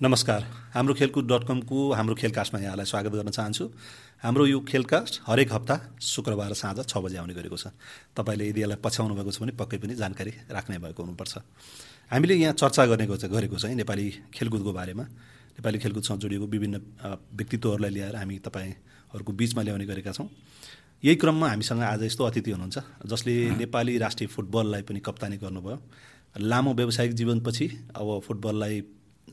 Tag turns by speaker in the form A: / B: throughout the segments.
A: नमस्कार। हाम्रो खेलकुद डट कमको हाम्रो खेलकास्टमा यहाँलाई स्वागत गर्न चाहन्छु। हाम्रो यो खेलकास्ट हरेक हप्ता शुक्रबार साँझ छ बजी आउने गरेको छ। तपाईँले यदि यसलाई पछ्याउनु भएको छ भने पक्कै पनि जानकारी राख्ने भएको हुनुपर्छ। हामीले यहाँ चर्चा गर्ने गरेको चाहिँ नेपाली खेलकुदको बारेमा। नेपाली खेलकुदसँग जोडिएको विभिन्न व्यक्तित्वहरूलाई ल्याएर हामी तपाईँहरूको बिचमा ल्याउने गरेका छौँ। यही क्रममा हामीसँग आज यस्तो अतिथि हुनुहुन्छ जसले नेपाली राष्ट्रिय फुटबललाई पनि कप्तानी गर्नुभयो। लामो व्यावसायिक जीवनपछि अब फुटबललाई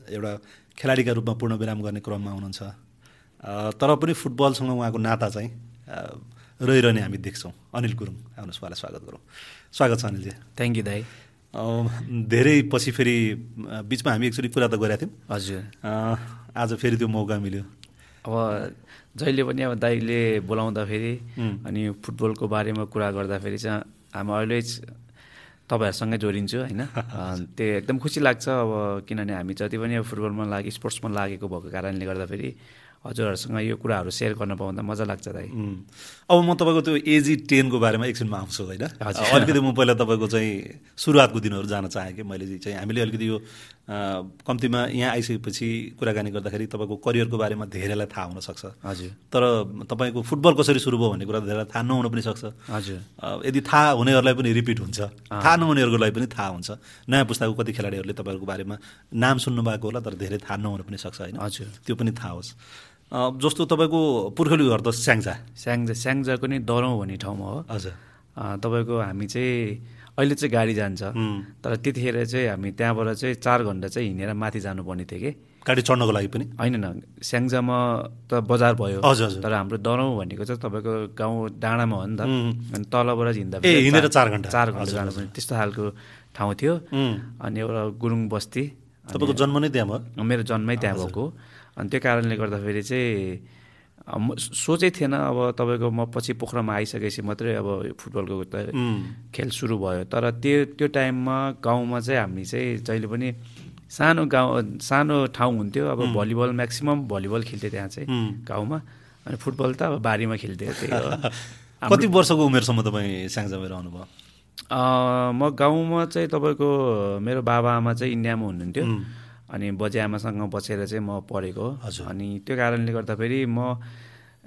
A: एउटा खेलाडीका रूपमा पूर्ण विराम गर्ने क्रममा हुनुहुन्छ। तर पनि फुटबलसँग उहाँको नाता चाहिँ रहिरहने हामी देख्छौँ। अनिल गुरुङ आउनुहोस् उहाँलाई स्वागत गरौँ। स्वागत छ अनिलजी।
B: थ्याङ्क यू दाई।
A: धेरै पछि फेरि बिचमा हामी एकचोटि कुरा त गरेका थियौँ।
B: हजुर।
A: आज फेरि त्यो मौका मिल्यो।
B: अब जहिले पनि अब दाईले बोलाउँदाखेरि अनि फुटबलको बारेमा कुरा गर्दाखेरि चाहिँ हामी अहिले तपाईँहरूसँगै जोडिन्छु होइन? त्यो एकदम खुसी लाग्छ अब किनभने हामी जति पनि अब फुटबलमा लागे स्पोर्ट्समा लागेको भएको कारणले गर्दाखेरि हजुरहरूसँग यो कुराहरू सेयर गर्न पाउँदा मजा लाग्छ दाइ।
A: अब म तपाईँको त्यो एजी टेनको बारेमा एकछिनमा आउँछु होइन? अलिकति म पहिला तपाईँको चाहिँ सुरुवातको दिनहरू जान चाहेँ कि मैले चाहिँ हामीले अलिकति यो कम्तीमा यहाँ आइसकेपछि कुराकानी गर्दाखेरि तपाईँको करियरको बारेमा धेरैलाई थाहा हुनसक्छ
B: हजुर।
A: तर तपाईँको फुटबल कसरी सुरु भयो भन्ने कुरा धेरैलाई थाहा नहुन पनि सक्छ।
B: हजुर।
A: यदि थाहा हुनेहरूलाई पनि रिपिट हुन्छ। थाहा नहुनेहरूको लागि पनि थाहा हुन्छ। नयाँ पुस्ताको कति खेलाडीहरूले तपाईँहरूको बारेमा नाम सुन्नुभएको होला तर धेरै थाहा नहुन पनि सक्छ होइन?
B: हजुर।
A: त्यो पनि थाहा होस्। जस्तो तपाईँको पुर्खौली घर त स्याङ्जा।
B: स्याङ्जा स्याङ्जाको नि दरौँ भन्ने ठाउँमा हो।
A: हजुर।
B: तपाईँको हामी चाहिँ अहिले चाहिँ गाडी जान्छ। तर त्यतिखेर चाहिँ हामी त्यहाँबाट चाहिँ चार घन्टा चाहिँ हिँडेर माथि जानुपर्ने थियो कि।
A: गाडी चढ्नको लागि पनि?
B: होइन न स्याङ्जामा त बजार भयो।
A: हजुर
B: तर हाम्रो दरौँ भनेको चाहिँ तपाईँको गाउँ डाँडामा हो नि त। अनि तलबाट हिँड्दा
A: हिँडेर चार घन्टा।
B: चार घन्टा जानुपर्ने त्यस्तो खालको ठाउँ थियो। अनि एउटा गुरुङ बस्ती।
A: तपाईँको जन्म नै त्यहाँ भयो?
B: मेरो जन्मै त्यहाँ भएको। अनि त्यो कारणले गर्दाखेरि चाहिँ सोचै थिएन अब तपाईँको म पछि पोखरामा आइसकेपछि मात्रै अब फुटबलको त खेल सुरु भयो। तर त्यो त्यो टाइममा गाउँमा चाहिँ हामी चाहिँ जहिले पनि सानो गाउँ सानो ठाउँ हुन्थ्यो। अब भलिबल म्याक्सिमम् भलिबल खेल्थ्यो त्यहाँ चाहिँ गाउँमा। अनि फुटबल त अब बारीमा खेल्थ्यो त्यही हो।
A: कति वर्षको उमेरसम्म तपाईँ स्याङ्जामा रहनुभयो
B: म गाउँमा चाहिँ तपाईँको मेरो बाबा आमा चाहिँ इन्डियामा हुनुहुन्थ्यो। अनि बजे आमासँग बसेर चाहिँ म पढेको। अनि त्यो कारणले गर्दाखेरि म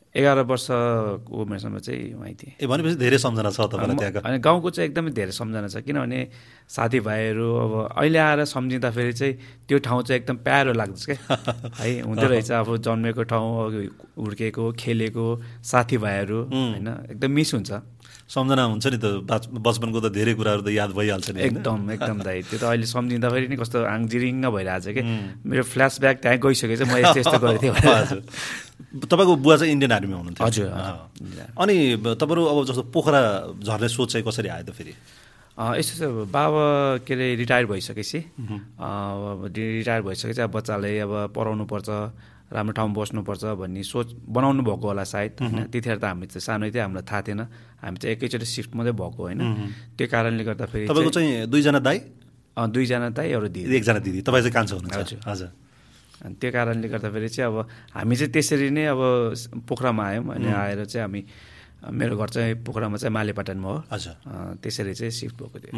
B: एघार वर्षको उमेरसम्म चाहिँ उहाँ थिएँ।
A: ए भनेपछि धेरै सम्झना छ तपाईँलाई
B: अनि गाउँको चाहिँ एकदमै धेरै सम्झना छ किनभने साथीभाइहरू अब अहिले आएर सम्झिँदाखेरि चाहिँ त्यो ठाउँ चाहिँ एकदम प्यारो लाग्छ क्या। है हुँदो रहेछ अब जन्मेको ठाउँ हुर्केको खेलेको साथीभाइहरू होइन एकदम मिस हुन्छ।
A: सम्झना हुन्छ नि त बचपनको त धेरै कुराहरू त याद भइहाल्छ नि
B: एकदम एकदम दाइ। त्यो त अहिले सम्झिँदाखेरि नि कस्तो आङजिरिङ्ग भइरहेको छ कि मेरो फ्ल्यासब्याक त्यहाँ गइसकेको छ म यस्तो यस्तो गरेको थिएँ
A: तपाईँको बुवा चाहिँ इन्डियन आर्मीमा हुनुहुन्थ्यो।
B: हजुर
A: अनि तपाईँहरू अब जस्तो पोखरा झर्ने सोच चाहिँ कसरी आयो त फेरि?
B: यस्तो छ बाबा के अरे रिटायर भइसकेपछि रिटायर भइसकेपछि अब बच्चालाई अब पढाउनु पर्छ राम्रो ठाउँमा बस्नुपर्छ भन्ने सोच बनाउनु भएको होला सायद होइन? त्यतिखेर त हामी सानो थियो हामीलाई थाहा थिएन। हामी चाहिँ एकैचोटि सिफ्ट मात्रै भएको होइन। त्यो कारणले गर्दाखेरि
A: तपाईँको चाहिँ दुईजना दाई?
B: दुईजना दाई एउटा दिदी।
A: एकजना दिदी। तपाईँ चाहिँ कान्छो हुनुहुन्छ।
B: हजुर। अनि त्यो कारणले गर्दाखेरि चाहिँ अब हामी चाहिँ त्यसरी नै अब पोखरामा आयौँ अनि आएर चाहिँ हामी मेरो घर चाहिँ पोखरामा चाहिँ मालेपाटनमा हो।
A: हजुर।
B: त्यसरी चाहिँ सिफ्ट भएको थियो।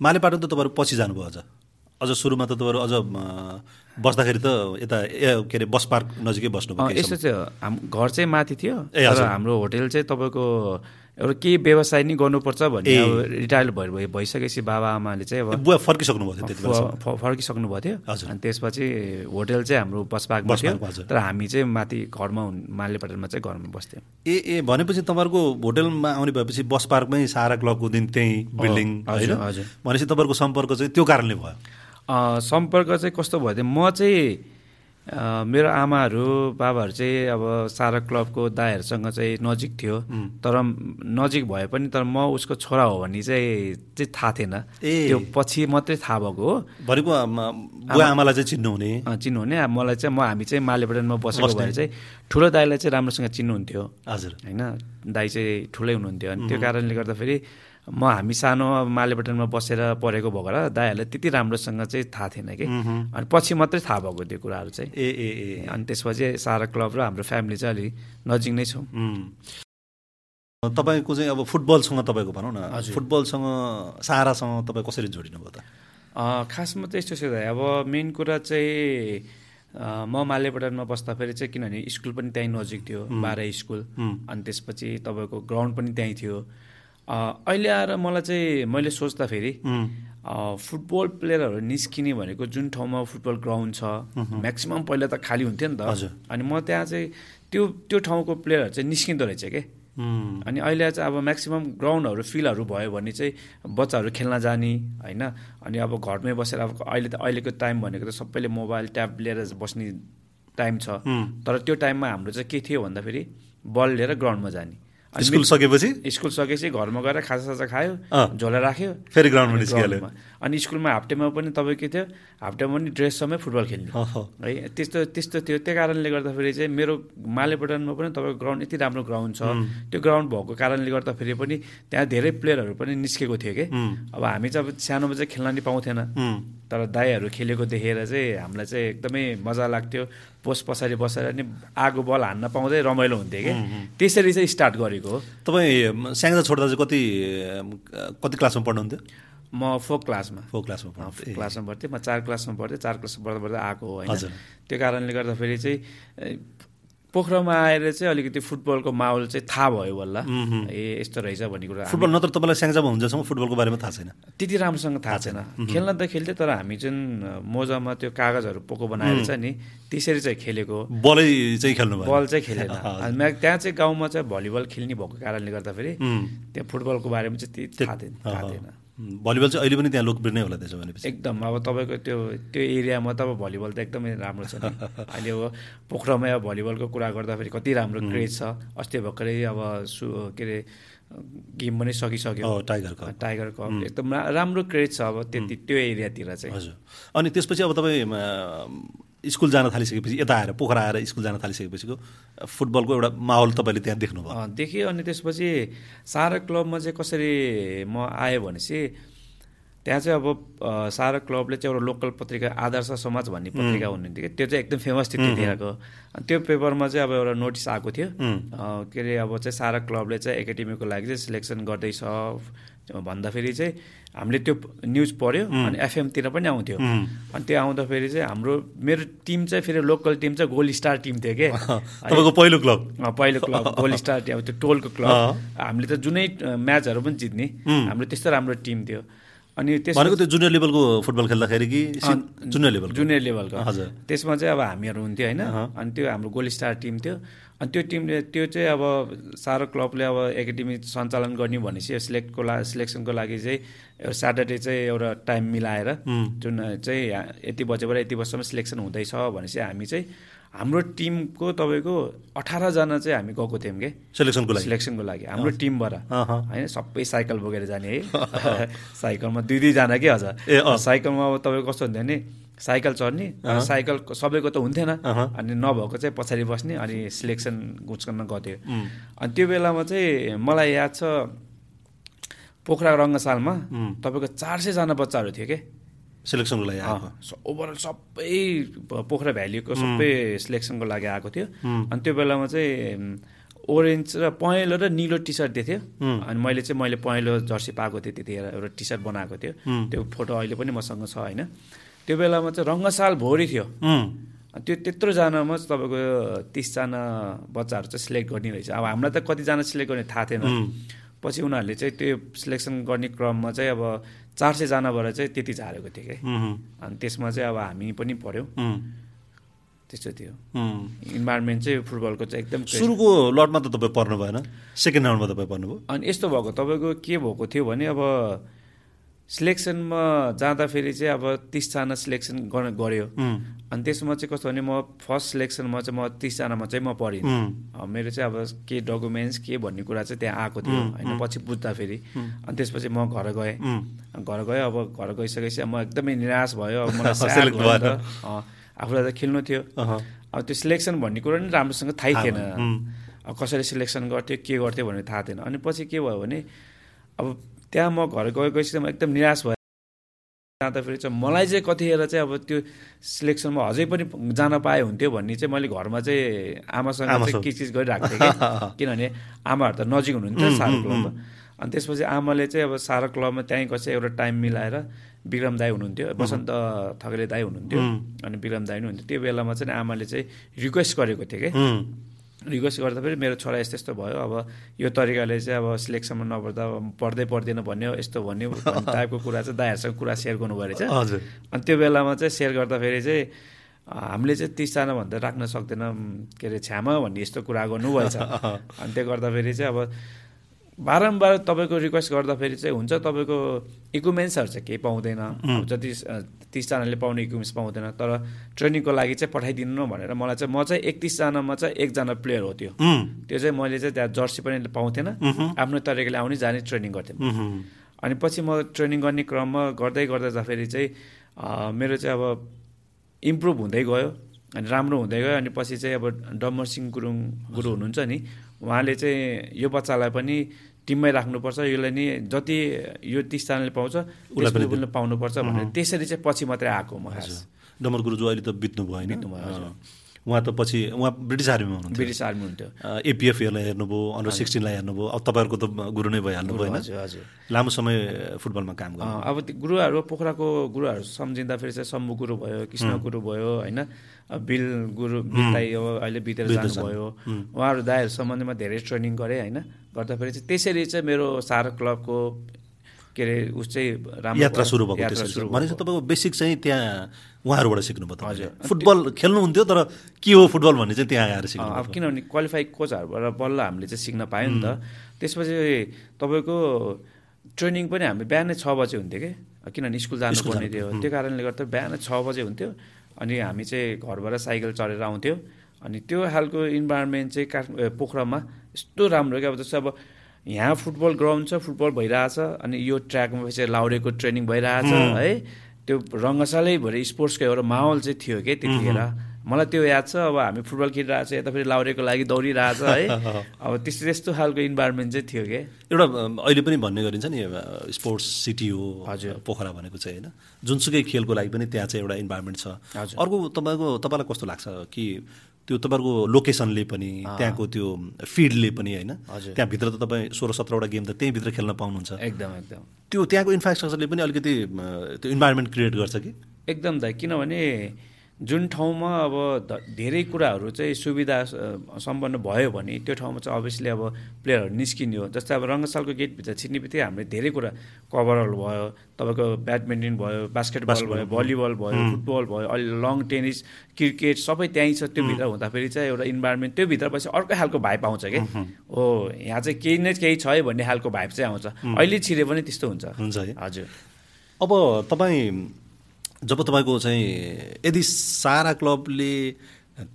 A: मालेपाटन त तपाईँहरू पछि जानुभयो अझ। अझ सुरुमा त तपाईँहरू अझ बस्दाखेरि त यता के अरे बस पार्क नजिकै बस्नु
B: यस्तो चाहिँ हाम घर चाहिँ माथि थियो तर हाम्रो होटेल चाहिँ तपाईँको एउटा केही व्यवसाय नै गर्नुपर्छ भन्ने अब रिटायर भइ भइसकेपछि बाबा आमाले चाहिँ अब
A: बुवा फर्किसक्नु भएको थियो
B: फर्किसक्नु भएको थियो। अनि त्यसपछि होटेल चाहिँ हाम्रो बस पार्कमा थियो तर हामी चाहिँ माथि घरमा मालेपाटनमा चाहिँ घरमा बस्थ्यौँ।
A: ए ए भनेपछि तपाईँहरूको होटेलमा आउने भएपछि बस पार्कमै सारा क्लबको दिन त्यहीँ बिल्डिङ होइन? भनेपछि तपाईँहरूको सम्पर्क चाहिँ त्यो कारणले भयो?
B: सम्पर्क चाहिँ कस्तो भयो म चाहिँ मेरो आमाहरू बाबाहरू चाहिँ अब सारा क्लबको दाईहरूसँग चाहिँ नजिक थियो। तर नजिक भए पनि तर म उसको छोरा हो भन्ने चाहिँ चाहिँ थाहा थिएन। त्यो पछि मात्रै थाहा भएको हो।
A: बुवा आमालाई चाहिँ चिन्नुहुने?
B: चिन्नुहुने। मलाई चाहिँ म हामी चाहिँ मालेपटनमा बसेको भएर चाहिँ ठुलो दाईलाई चाहिँ राम्रोसँग चिन्नुहुन्थ्यो।
A: हजुर।
B: होइन? दाई चाहिँ ठुलै हुनुहुन्थ्यो। अनि त्यो कारणले गर्दाखेरि म हामी सानो मालेबटनमा बसेर पढेको भएर दाईहरूलाई त्यति राम्रोसँग चाहिँ थाहा थिएन कि। अनि पछि मात्रै थाहा भएको त्यो कुराहरू चाहिँ।
A: ए ए ए।
B: अनि त्यसपछि सारा क्लब र हाम्रो फ्यामिली चाहिँ अलिक नजिक नै छौँ।
A: तपाईँको चाहिँ अब फुटबलसँग तपाईँको भनौँ न फुटबलसँग सारासँग तपाईँ कसरी जोडिनु भयो त
B: खासमा त यस्तो छ अब मेन कुरा चाहिँ म मालेपटनमा बस्दाखेरि चाहिँ किनभने स्कुल पनि त्यहीँ नजिक थियो बाह्र स्कुल। अनि त्यसपछि तपाईँको ग्राउन्ड पनि त्यहीँ थियो। अहिले आएर मलाई चाहिँ मैले सोच्दाखेरि फुटबल प्लेयरहरू निस्किने भनेको जुन ठाउँमा फुटबल ग्राउन्ड छ म्याक्सिमम् पहिला त खाली हुन्थ्यो नि त।
A: हजुर।
B: अनि म त्यहाँ चाहिँ त्यो त्यो ठाउँको प्लेयरहरू चाहिँ निस्किँदो रहेछ के? अनि अहिले चाहिँ अब म्याक्सिमम् ग्राउन्डहरू फिल्डहरू भयो भने चाहिँ बच्चाहरू खेल्न जाने होइन? अनि अब घरमै बसेर अब अहिले त अहिलेको टाइम भनेको त सबैले मोबाइल ट्याब लिएर बस्ने टाइम छ। तर त्यो टाइममा हाम्रो चाहिँ के थियो भन्दाखेरि बल लिएर ग्राउन्डमा जाने।
A: स्कुल सकेपछि
B: स्कुल सकेपछि घरमा गएर खाजासाजा खायो
A: अँ।
B: झोला राख्यो
A: फेरि ग्राउन्डमा निस्किहाल्यो।
B: अनि स्कुलमा हाफ टाइममा पनि तपाईँ के थियो हाफ टाइममा पनि ड्रेससँगै फुटबल खेल्ने। है त्यस्तो त्यस्तो थियो। त्यही कारणले गर्दाखेरि चाहिँ मेरो मालेपटनमा पनि तपाईँको ग्राउन्ड यति राम्रो ग्राउन्ड छ। त्यो ग्राउन्ड भएको कारणले गर्दाखेरि पनि त्यहाँ धेरै प्लेयरहरू पनि निस्केको थियो कि। अब हामी चाहिँ अब सानोमा चाहिँ खेल्न नि पाउँथेन। तर दाईहरू खेलेको देखेर चाहिँ हामीलाई चाहिँ एकदमै मजा लाग्थ्यो। पोस्ट पछाडि बसेर नि आगो बल हान्न पाउँदै रमाइलो हुन्थ्यो कि। त्यसरी चाहिँ स्टार्ट गरेको हो।
A: तपाईँ स्याङ्जा छोड्दा चाहिँ कति कति क्लासमा पढ्नुहुन्थ्यो?
B: म फोक क्लासमा।
A: फोर क्लासमा ए,
B: क्लासमा पढ्थेँ म चार क्लासमा पढ्थेँ। चार क्लास पढ्दा पढ्दा आएको हो होइन। त्यो कारणले गर्दाखेरि चाहिँ पोखरामा आएर चाहिँ अलिकति फुटबलको माहौल चाहिँ थाहा भयो बल्ल। ए यस्तो रहेछ भन्ने कुरा
A: फुटबल नत्र तपाईँलाई स्याङ्जामा हुन्जेलसम्म फुटबलको बारेमा थाहा छैन।
B: त्यति राम्रोसँग थाहा छैन। खेल्न त खेल्थ्यो तर हामी जुन मोजामा त्यो कागजहरू पोको बनाएर छ नि त्यसरी चाहिँ खेलेको।
A: बलै चाहिँ खेल्नु
B: बल चाहिँ खेलेन। त्यहाँ चाहिँ गाउँमा चाहिँ भलिबल खेल्ने भएको कारणले गर्दाखेरि त्यहाँ फुटबलको बारेमा चाहिँ त्यति थाहा थिएन थाहा थिएन।
A: भलिबल चाहिँ अहिले पनि त्यहाँ लोकप्रिय नै होला त्यसो भनेपछि।
B: एकदम अब तपाईँको त्यो त्यो एरियामा त अब भलिबल त एकदमै राम्रो छ अहिले अब पोखरामै अब भलिबलको कुरा गर्दाखेरि कति राम्रो क्रेज छ। अस्ति भर्खरै अब सु के अरे गेम पनि सकिसक्यो।
A: Tiger Cup.
B: Tiger Cup. एकदम राम्रो क्रेज छ अब त्यति त्यो एरियातिर चाहिँ।
A: हजुर। अनि त्यसपछि अब तपाईँ स्कुल जान थालिसकेपछि यता आएर पोखरा आएर स्कुल जान थालिसकेपछिको फुटबलको एउटा माहौल तपाईँले त्यहाँ देख्नुभयो।
B: देखेँ अनि त्यसपछि सारा क्लबमा चाहिँ कसरी म आएँ भनेपछि त्यहाँ चाहिँ अब सारा क्लबले चाहिँ एउटा लोकल पत्रिका आदर्श समाज भन्ने पत्रिका हुनुहुन्थ्यो कि त्यो चाहिँ एकदम फेमस थियो त्यतिखेरको। अनि त्यो पेपरमा चाहिँ अब एउटा नोटिस आएको थियो। के अरे अब चाहिँ सारा क्लबले चाहिँ एकाडेमीको लागि चाहिँ सिलेक्सन गर्दैछ। भन्दाखेरि चाहिँ हामीले त्यो न्युज पढ्यो अनि एफएमतिर पनि आउँथ्यो। अनि त्यो आउँदाखेरि चाहिँ हाम्रो मेरो टिम चाहिँ फेरि लोकल टिम चाहिँ गोल स्टार टिम थियो कि?
A: तपाईँको पहिलो क्लब।
B: पहिलो क्लब गोल स्टार टिम त्यो टोलको क्लब। हामीले त जुनै म्याचहरू पनि जित्ने। हाम्रो त्यस्तो राम्रो टिम थियो। अनि त्यस
A: भनेको त्यो जुनियर लेभलको फुटबल खेल्दाखेरि कि जुनियर लेभलको
B: जुनियर लेभलको
A: हजुर।
B: त्यसमा चाहिँ अब हामीहरू हुन्थ्यो होइन? अनि त्यो हाम्रो गोल स्टार टिम थियो। अनि त्यो टिमले त्यो चाहिँ अब सारो क्लबले अब एकाडेमी सञ्चालन गर्ने भनेपछि सिलेक्टको लागि सिलेक्सनको लागि चाहिँ एउटा स्याटरडे चाहिँ एउटा टाइम मिलाएर जुन चाहिँ यति बजेबाट यति बजीसम्म सिलेक्सन हुँदैछ भनेपछि हामी चाहिँ हाम्रो टिमको तपाईँको अठारजना चाहिँ हामी गएको थियौँ कि?
A: सेलेक्सनको लागि।
B: सिलेक्सनको लागि। हाम्रो टिमबाट। होइन सबै साइकल बोकेर जाने है। साइकलमा दुई दुईजना के हजुर?
A: ए, अँ।
B: साइकलमा अब तपाईँको कस्तो हुन्थ्यो भने साइकल चढ्ने साइकल सबैको त हुन्थेन। अनि नभएको चाहिँ पछाडि बस्ने अनि सिलेक्सन गुच्कन गर्थ्यो। अनि त्यो बेलामा चाहिँ मलाई याद छ पोखरा रङ्गशालमा तपाईँको चार सयजना बच्चाहरू थियो के?
A: सेलेक्सनको लागि
B: ओभरअल सबै पोखरा भ्यालीको सबै सिलेक्सनको लागि आएको थियो। अनि त्यो बेलामा चाहिँ ओरेन्ज र पहेँलो र निलो टी सर्ट दिएको थियो। अनि मैले चाहिँ मैले पहेँलो जर्सी पाएको थिएँ त्यतिखेर एउटा टी सर्ट बनाएको थियो। त्यो फोटो अहिले पनि मसँग छ होइन? त्यो बेलामा चाहिँ रङ्गसाल भोरी थियो। त्यो त्यत्रोजनामा चाहिँ तपाईँको तिसजना बच्चाहरू चाहिँ सिलेक्ट गर्ने रहेछ। अब हामीलाई त कतिजना सिलेक्ट गर्ने थाहा थिएन। पछि उनीहरूले चाहिँ त्यो सिलेक्सन गर्ने क्रममा चाहिँ अब चार सयजनाबाट चाहिँ त्यति झारेको थियो कि।
A: उम्,
B: अनि त्यसमा चाहिँ अब हामी पनि पढ्यौँ। त्यस्तो थियो। इन्भाइरोमेन्ट चाहिँ फुटबलको चाहिँ एकदम।
A: सुरुको लटमा त तपाईँ पर्नु भएन सेकेन्ड राउन्डमा तपाईँ पर्नुभयो
B: अनि यस्तो भएको तपाईँको के भएको थियो भने अब सिलेक्सनमा जाँदाखेरि चाहिँ अब तिसजना सिलेक्सन गऱ्यो। अनि त्यसमा चाहिँ कस्तो भने म फर्स्ट सिलेक्सनमा चाहिँ म तिसजनामा चाहिँ म अब मेरो चाहिँ अब के डकुमेन्ट्स के भन्ने कुरा चाहिँ त्यहाँ आएको थियो। होइन पछि बुझ्दाखेरि अनि त्यसपछि म घर गएँ। घर गएँ अब घर गइसकेपछि म एकदमै निराश भयो। अब मलाई आफूलाई त खेल्नु थियो। अब त्यो सिलेक्सन भन्ने कुरो नि राम्रोसँग थाहै थिएन। कसरी सिलेक्सन गर्थ्यो के गर्थ्यो भन्ने थाहा थिएन। अनि पछि के भयो भने अब त्यहाँ म घर गए गएपछि म एकदम निराश भएँ। जाँदाखेरि चाहिँ मलाई चाहिँ कतिखेर चाहिँ अब त्यो सिलेक्सनमा अझै पनि जान पाए हुन्थ्यो भन्ने चाहिँ मैले घरमा चाहिँ आमासँग चाहिँ। किच किच गरिरहेको थिएँ कि? किनभने आमाहरू त नजिक हुनुहुन्थ्यो सारा क्लबमा। अनि त्यसपछि आमाले चाहिँ अब सारा क्लबमा त्यहीँ कसै एउटा टाइम मिलाएर विक्रम दाई हुनुहुन्थ्यो बसन्त थगले दाई हुनुहुन्थ्यो अनि विक्रम दाई पनि हुन्थ्यो त्यो बेलामा चाहिँ आमाले चाहिँ रिक्वेस्ट गरेको थियो कि। रिक्वेस्ट गर्दा फेरि मेरो छोरा यस्तो यस्तो भयो अब यो तरिकाले चाहिँ अब सिलेक्सनमा नपर्दा पढ्दै पढ्दैन भन्यो यस्तो भन्यो टाइपको कुरा चाहिँ दाइहरूसँग कुरा सेयर गर्नुभयो रहेछ
A: हजुर।
B: अनि त्यो बेलामा चाहिँ सेयर गर्दाखेरि चाहिँ हामीले चाहिँ तिसजना भन्दा राख्न सक्दैनौँ के अरे छ्यामा भन्ने यस्तो कुरा गर्नुभएछ। अनि त्यो गर्दाखेरि चाहिँ अब बारम्बार तपाईँको रिक्वेस्ट गर्दाखेरि चाहिँ हुन्छ तपाईँको इक्विपमेन्ट्सहरू चाहिँ केही पाउँदैन। अब जति तिसजनाले पाउने इक्विपमेन्ट्स पाउँदैन तर ट्रेनिङको लागि चाहिँ पठाइदिनु न भनेर मलाई चाहिँ म चाहिँ एकतिसजनामा चाहिँ एकजना प्लेयर हो त्यो। त्यो चाहिँ मैले चाहिँ त्यहाँ जर्सी पनि पाउँथेन। आफ्नो तरिकाले आउने जाने ट्रेनिङ गर्थेँ। अनि पछि म ट्रेनिङ गर्ने क्रममा गर्दै गर्दै जाँदाखेरि चाहिँ मेरो चाहिँ अब इम्प्रुभ हुँदै गयो अनि राम्रो हुँदै गयो अनि पछि चाहिँ अब डम्बर सिंह गुरुङ गुरु हुनुहुन्छ नि उहाँले चाहिँ यो बच्चालाई पनि टिममै राख्नुपर्छ यसलाई नि जति यो तिसजनाले पाउँछ
A: उसलाई पनि
B: पाउनुपर्छ भनेर। त्यसरी चाहिँ पछि मात्रै आएको म
A: डमर गुरुजु अहिले त होइन?
B: बित्नुभयो।
A: अँ। उहाँ त पछि उहाँ ब्रिटिस आर्मीमा हुनुहुन्थ्यो।
B: ब्रिटिस आर्मी हुन्थ्यो।
A: एपिएफहरूलाई हेर्नुभयो अन्डर सिक्सटिनलाई हेर्नुभयो। अब तपाईँहरूको त गुरु नै भइहाल्नु भयो
B: हजुर हजुर।
A: लामो समय फुटबलमा काम गर्नु
B: अब त्यो गुरुहरू पोखराको गुरुहरू सम्झिँदा फेरि चाहिँ शम्भु गुरु भयो कृष्ण गुरु भयो होइन? बिल गुरु बिल दाई अब अहिले बितेर जानुभयो। उहाँहरू दाईहरू सम्बन्धमा धेरै ट्रेनिङ गरेँ होइन? गर्दाखेरि चाहिँ त्यसरी चाहिँ मेरो सार क्लबको के अरे उस चाहिँ राम्रो
A: यात्रा। सुरु भएको त्यसरी
B: सुरु
A: भनेपछि। तपाईँको बेसिक चाहिँ त्यहाँ उहाँहरूबाट सिक्नुभयो
B: हजुर।
A: फुटबल खेल्नुहुन्थ्यो तर के हो फुटबल भन्ने चाहिँ त्यहाँ आएर सिक्नु
B: अब किनभने क्वालिफाई कोचहरूबाट बल्ल हामीले चाहिँ सिक्न पायौँ नि त। त्यसपछि तपाईँको ट्रेनिङ पनि हामी बिहानै छ बजे हुन्थ्यो कि? किनभने स्कुल जानुपर्ने थियो। त्यो कारणले गर्दा बिहान छ बजे हुन्थ्यो। अनि हामी चाहिँ घरबाट साइकल चढेर आउँथ्यो। अनि त्यो खालको इन्भाइरोमेन्ट चाहिँ काठ पोखरामा यस्तो राम्रो कि अब जस्तो अब यहाँ फुटबल ग्राउन्ड छ फुटबल भइरहेछ अनि यो ट्र्याकमा चाहिँ लाउडेको ट्रेनिङ भइरहेछ है। त्यो रङ्गशालैभरि स्पोर्ट्सको एउटा माहौल चाहिँ थियो कि त्यतिखेर। मलाई त्यो याद छ अब हामी फुटबल खेलिरहेको छ यता फेरि लाउरेको लागि दौडिरहेछ है। अब त्यस्तो त्यस्तो खालको इन्भाइरोमेन्ट चाहिँ थियो कि।
A: एउटा अहिले पनि भन्ने गरिन्छ नि स्पोर्ट्स सिटी हो
B: हजुर।
A: पोखरा भनेको चाहिँ होइन। जुनसुकै खेलको लागि पनि त्यहाँ चाहिँ एउटा इन्भाइरोमेन्ट छ।
B: हजुर।
A: अर्को तपाईँको तपाईँलाई कस्तो लाग्छ कि त्यो तपाईँको लोकेसनले पनि त्यहाँको त्यो फिल्डले पनि होइन। त्यहाँभित्र त तपाईँ सोह्र सत्रवटा गेम त त्यहीँभित्र खेल्न पाउनुहुन्छ।
B: एकदम एकदम।
A: त्यो त्यहाँको इन्फ्रास्ट्रक्चरले पनि अलिकति त्यो इन्भाइरोमेन्ट क्रिएट गर्छ कि?
B: एकदम दाइ किनभने जुन ठाउँमा अब धेरै कुराहरू चाहिँ सुविधा सम्पन्न भयो भने त्यो ठाउँमा चाहिँ अभियसली अब प्लेयरहरू निस्किने हो। जस्तै अब रङ्गशालको गेटभित्र छिर्ने बित्तिकै हामीले धेरै कुरा कभरल भयो तपाईँको ब्याडमिन्टन भयो बास्केटबल भयो भलिबल भयो फुटबल भयो अहिले लङ टेनिस क्रिकेट सबै त्यहीँ छ त्यो भित्र हुँदाखेरि चाहिँ एउटा इन्भाइरोमेन्ट त्यो भित्र पछि अर्कै खालको भाइब आउँछ कि? हो यहाँ चाहिँ केही न केही छ है भन्ने खालको भाइब चाहिँ आउँछ। अहिले छिरे पनि त्यस्तो हुन्छ।
A: हुन्छ
B: हजुर।
A: अब तपाईँ जब तपाईँको चाहिँ यदि सारा क्लबले